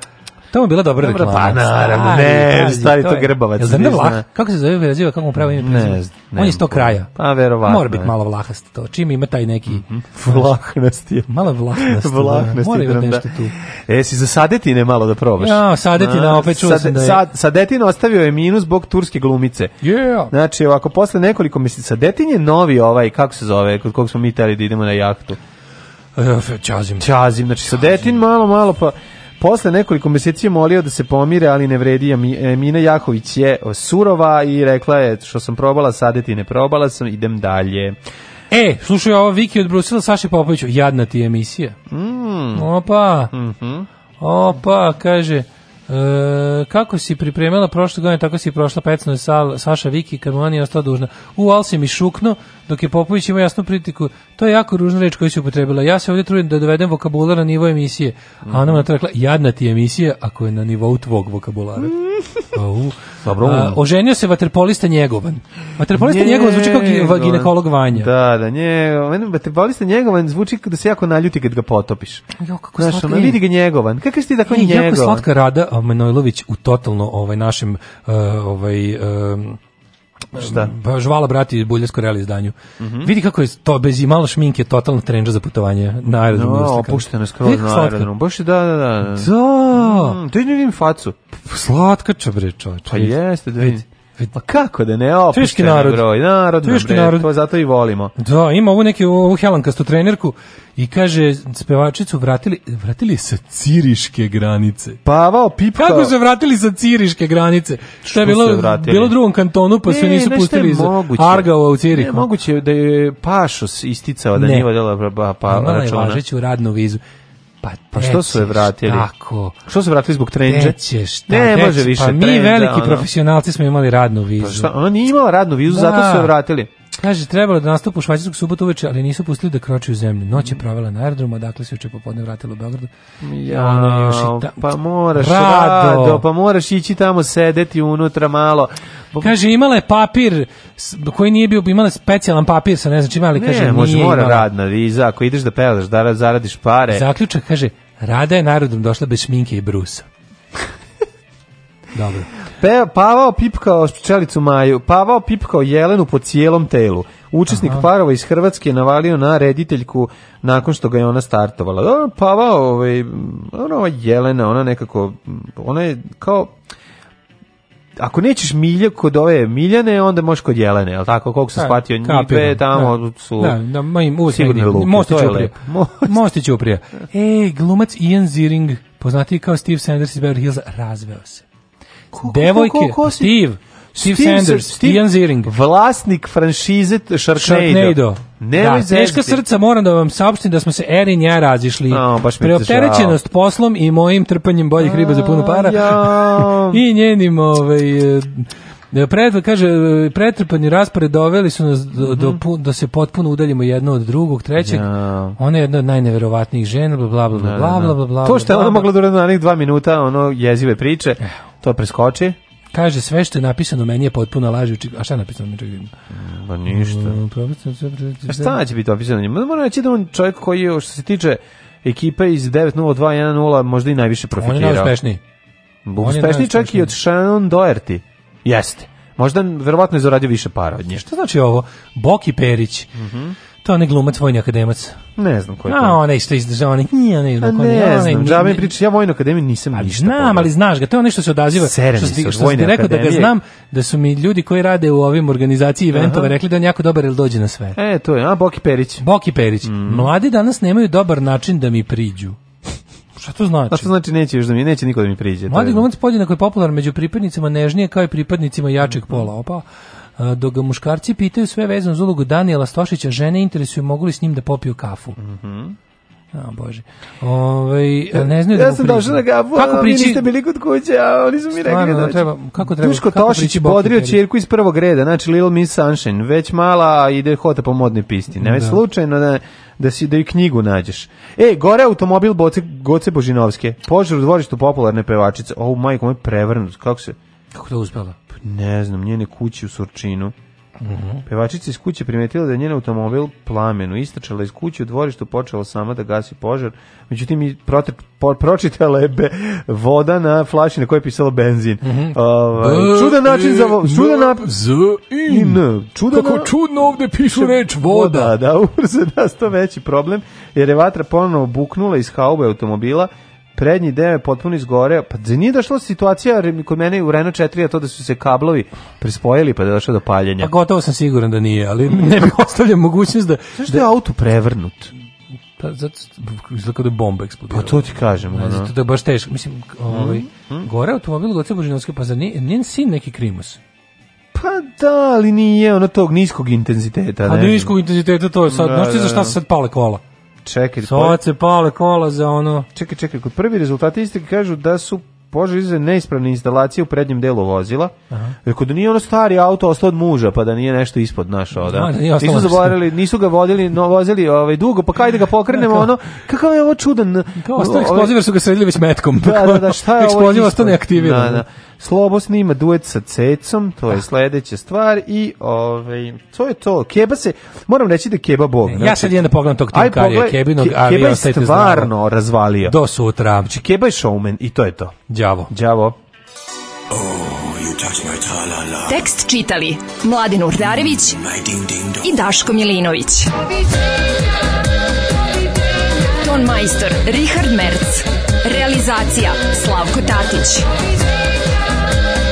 Tamo je bila dobra reklama. Pa naravno, ne, stari to grbavac. Jel da vlah? Kako se zove, raziva, kako mu pravo ime prezime? On je iz tog kraja. Pa verovatno. Mora biti malo vlahast to. Čim ima taj neki... Mhm. Vlahnast je. Malo vlahnast. Da. Vlahnast Mora imati nešto tu. E, si za sadetine malo da probaš. Ja, sadetina, opet čuo sam da je... Sadetina ostavio je minus zbog turske glumice. Yeah. Znači, ovako, posle nekoliko mjeseci, Sadetin je novi ovaj, kako se zove, kod kog smo mi tali da idemo na jahtu. Čazim. Čazim, znači Čazim. Sadetin malo, malo, pa... Posle nekoliko meseci je molio da se pomire, ali ne vredi. E, Mina Jahović je surova i rekla je što sam probala saditi, ne probala sam, idem dalje. E, slušaj ovo Viki od Brusila Saši Popoviću, jadna ti emisija. Mm. Opa. Mm -hmm. Opa, kaže... E, kako si pripremila prošle godine, tako si prošla pecno sa Saša Viki kad mu je ostala dužna. U al si mi šukno, dok je Popović imao jasnu pritiku. To je jako ružna reč koju si upotrebila. Ja se ovdje trudim da dovedem vokabular na nivo emisije. A ona mu je rekla, jadna ti emisija ako je na nivou tvog vokabulara. Mm *laughs* -hmm. Au. Dobro. A, oženio se vaterpolista Njegovan. Vaterpolista Nje, Njegovan zvuči kao njegovan. ginekolog Vanja. Da, da, nje, vaterpolista Njegovan zvuči kao da se jako naljuti kad ga potopiš. Jo, kako Znaš, slatka. Ono, vidi ga Njegovan. Kako si ti tako da e, Njegovan? Jako slatka rada Manojlović u totalno ovaj našem uh, ovaj um, Šta? Žvala brati Buljevsko real izdanju. Mm -hmm. Vidi kako je to bez i malo šminke totalno trenđa za putovanje na aerodromu. Da, no, opušteno skroz na aerodromu. Baš da, da, da. Da. Mm, to je ne vidim facu. Slatkača bre, čoveče. Pa jeste, da vidim. Pa kako da ne opušten narod. broj, narodno bre, narod. to zato i volimo. Da, ima ovu neki, ovu helankastu trenerku i kaže spevačicu vratili, vratili sa ciriške granice. Pavao Pipka. Kako se vratili sa ciriške granice? Šta je bilo, bilo u drugom kantonu pa su nisu pustili iz Argava u Cirihu. Ne, moguće da je Pašos isticao da ne. nije vodila pa, pa, računa. Pa Imala je važeću radnu vizu pa, pa što su je vratili? Tako. Što su vratili zbog trenđe? Nećeš, ne, da, ne može više pa mi trenđa, veliki ono. profesionalci smo imali radnu vizu. Pa šta, ona nije imala radnu vizu, da. zato su je vratili. Kaže, trebalo da nastupu u Švajcarskog subotu uveče, ali nisu pustili da kroči u zemlju. Noć je provela na aerodromu, odakle se uče popodne vratila u Beogradu. Ja, ta... pa moraš, rado. rado, pa moraš ići tamo sedeti unutra malo, Kaže imala je papir koji nije bio imala specijalan papir sa ne znam čime, ali ne, kaže može nije mora imala. radna viza, ako ideš da pevaš, da zaradiš pare. Zaključak kaže Rada je narodom došla bez šminke i brusa. *laughs* Dobro. Pe, pavao pipkao pčelicu Maju, Pavao pipkao Jelenu po cijelom telu. Učesnik Aha. parova iz Hrvatske navalio na rediteljku nakon što ga je ona startovala. Pavao, ovaj, ona, Jelena, ona nekako, ona je kao, ako nećeš Milja kod ove Miljane, onda možeš kod Jelene, al tako koliko sam ni da, njipe da. tamo da. su. Da, da, ma im uvek Mostić uprije. Mostić uprije. Ej, glumac Ian Ziering, poznati kao Steve Sanders iz Beverly Hillsa, razveo se. Ko, Devojke, ko, ko, Steve, Steve, Steve Sanders, Steve, Ian Ziering. Vlasnik franšize Sharknado. Sharknado. Nemoj da, teška srca moram da vam saopštim da smo se Erin ja razišli. No, Preopterećenost poslom i mojim trpanjem boljih riba za puno para. Ja. *laughs* I njenim ovaj e, Pred, kaže, pretrpani raspored doveli su nas do, do, mhm. da se potpuno udaljimo jedno od drugog, trećeg. Ja. Ona je jedna od najneverovatnijih žena, bla, bla, bla, da, da, bla, da. bla, bla, bla, To što je ona mogla da na nekih dva minuta, ono jezive priče, to preskoči. Kaže, sve što je napisano meni je potpuno laži. A šta je napisano? Čak Pa ništa. Mm, a šta će biti opisano njemu? Moram reći da on čovjek koji je, što se tiče ekipe iz 9.02.1.0, možda i najviše profitirao. On je najuspešniji. Uspešniji čak i od Shannon Doherty. Jeste. Možda, verovatno je zaradio više para od nje. Šta znači ovo? Boki Perić. Mhm. Mm Što on je glumac, vojni akademac? Ne znam ko je to. A ona što iz onaj, nije onaj iz pa Ne, ne znam, džabe mi priča, ja vojnu akademiju nisam ali ništa. Znam, ali znaš ga, to je onaj se odaziva. Sereni što si, što si rekao da ga znam, da su mi ljudi koji rade u ovim organizaciji eventova rekli da on jako dobar ili dođe na sve. E, to je, a Boki Perić. Boki Perić. Mm. Mladi danas nemaju dobar način da mi priđu. Šta to znači? Šta znači neće još da mi neće niko da mi priđe. Mladi glumac podjednako je popularan među pripadnicima nežnije kao i pripadnicima jačeg pola. Opa dok ga muškarci pitaju sve vezano za ulogu Daniela Stošića, žene interesuju mogu li s njim da popiju kafu. Mm A, bože. Ovaj ne znaju da Ja sam došao na da gabu, kako priči... niste bili kod kuće, a oni su mi Stvarno, rekli da, da će... treba, kako treba, Duško kako Tošić bodrio čirku iz prvog reda, znači Little Miss Sunshine, već mala ide hota po modnoj pisti. Ne da. slučajno da, da, si, da i knjigu nađeš. E, gore automobil Boce, Goce Božinovske, požar u dvorištu popularne pevačice. oh, my moj prevrnut, kako se... Kako to uspela? ne znam, njene kući u Sorčinu. Mm Pevačica iz kuće primetila da je njen automobil plamenu istračala iz kuće u dvorištu počela sama da gasi požar međutim prote, po, pročitala je be, voda na flaši na kojoj je pisalo benzin mm -hmm. čudan način za čudan na, z in čudan kako čudno ovde pišu reč voda, Da, da *laughs* urze da sto veći problem jer je vatra ponovo buknula iz haube automobila prednji deo je potpuno izgoreo. Pa da nije došla situacija kod mene u Renault 4 a to da su se kablovi prispojili pa da je došlo do paljenja. Pa gotovo sam siguran da nije, ali ne bi *laughs* ostavlja mogućnost da... Znaš da je auto prevrnut? Pa zato izgleda kao da bomba eksplodirala. Pa to ti kažem. Ne, zato da je baš teško. Mislim, ovaj, mm -hmm. gore automobil Luce Božinovske, pa zar nije, njen sin neki krimus? Pa da, ali nije ono tog niskog intenziteta. A pa niskog intenziteta to je sad, da, znaš ti za šta da, se da. sad pale kola? Čekaj, Soce, pale kola za ono. Čekaj, čekaj, kod prvi rezultati istrage kažu da su požar izve neispravne instalacije u prednjem delu vozila. Rekao da nije ono stari auto ostao od muža, pa da nije nešto ispod našao, da. da nisu zaborili, nisu ga vodili, no vozili ovaj dugo, pa kaj da ga pokrenemo ono. Kakav je ovo čudan. Kao ostao ovaj- eksploziv, su ga sredili već metkom. Da, da, da, *laughs* šta je ovo? Eksploziv ostao neaktiviran. Da, da. Slobo snima duet sa Cecom, to je da. sledeća stvar i ovaj to je to. Keba se moram reći da Keba bog. Znači, ja sad idem da pogledam tog Tim Karija Kebinog, ke, ali Keba je stvarno znamo. razvalio. Do sutra. Znači Keba je showman i to je to. Đavo. Đavo. Oh, Tekst čitali Mladin Urdarević mm, i Daško Milinović. Ton majstor Richard Merc. Realizacija Slavko Tatić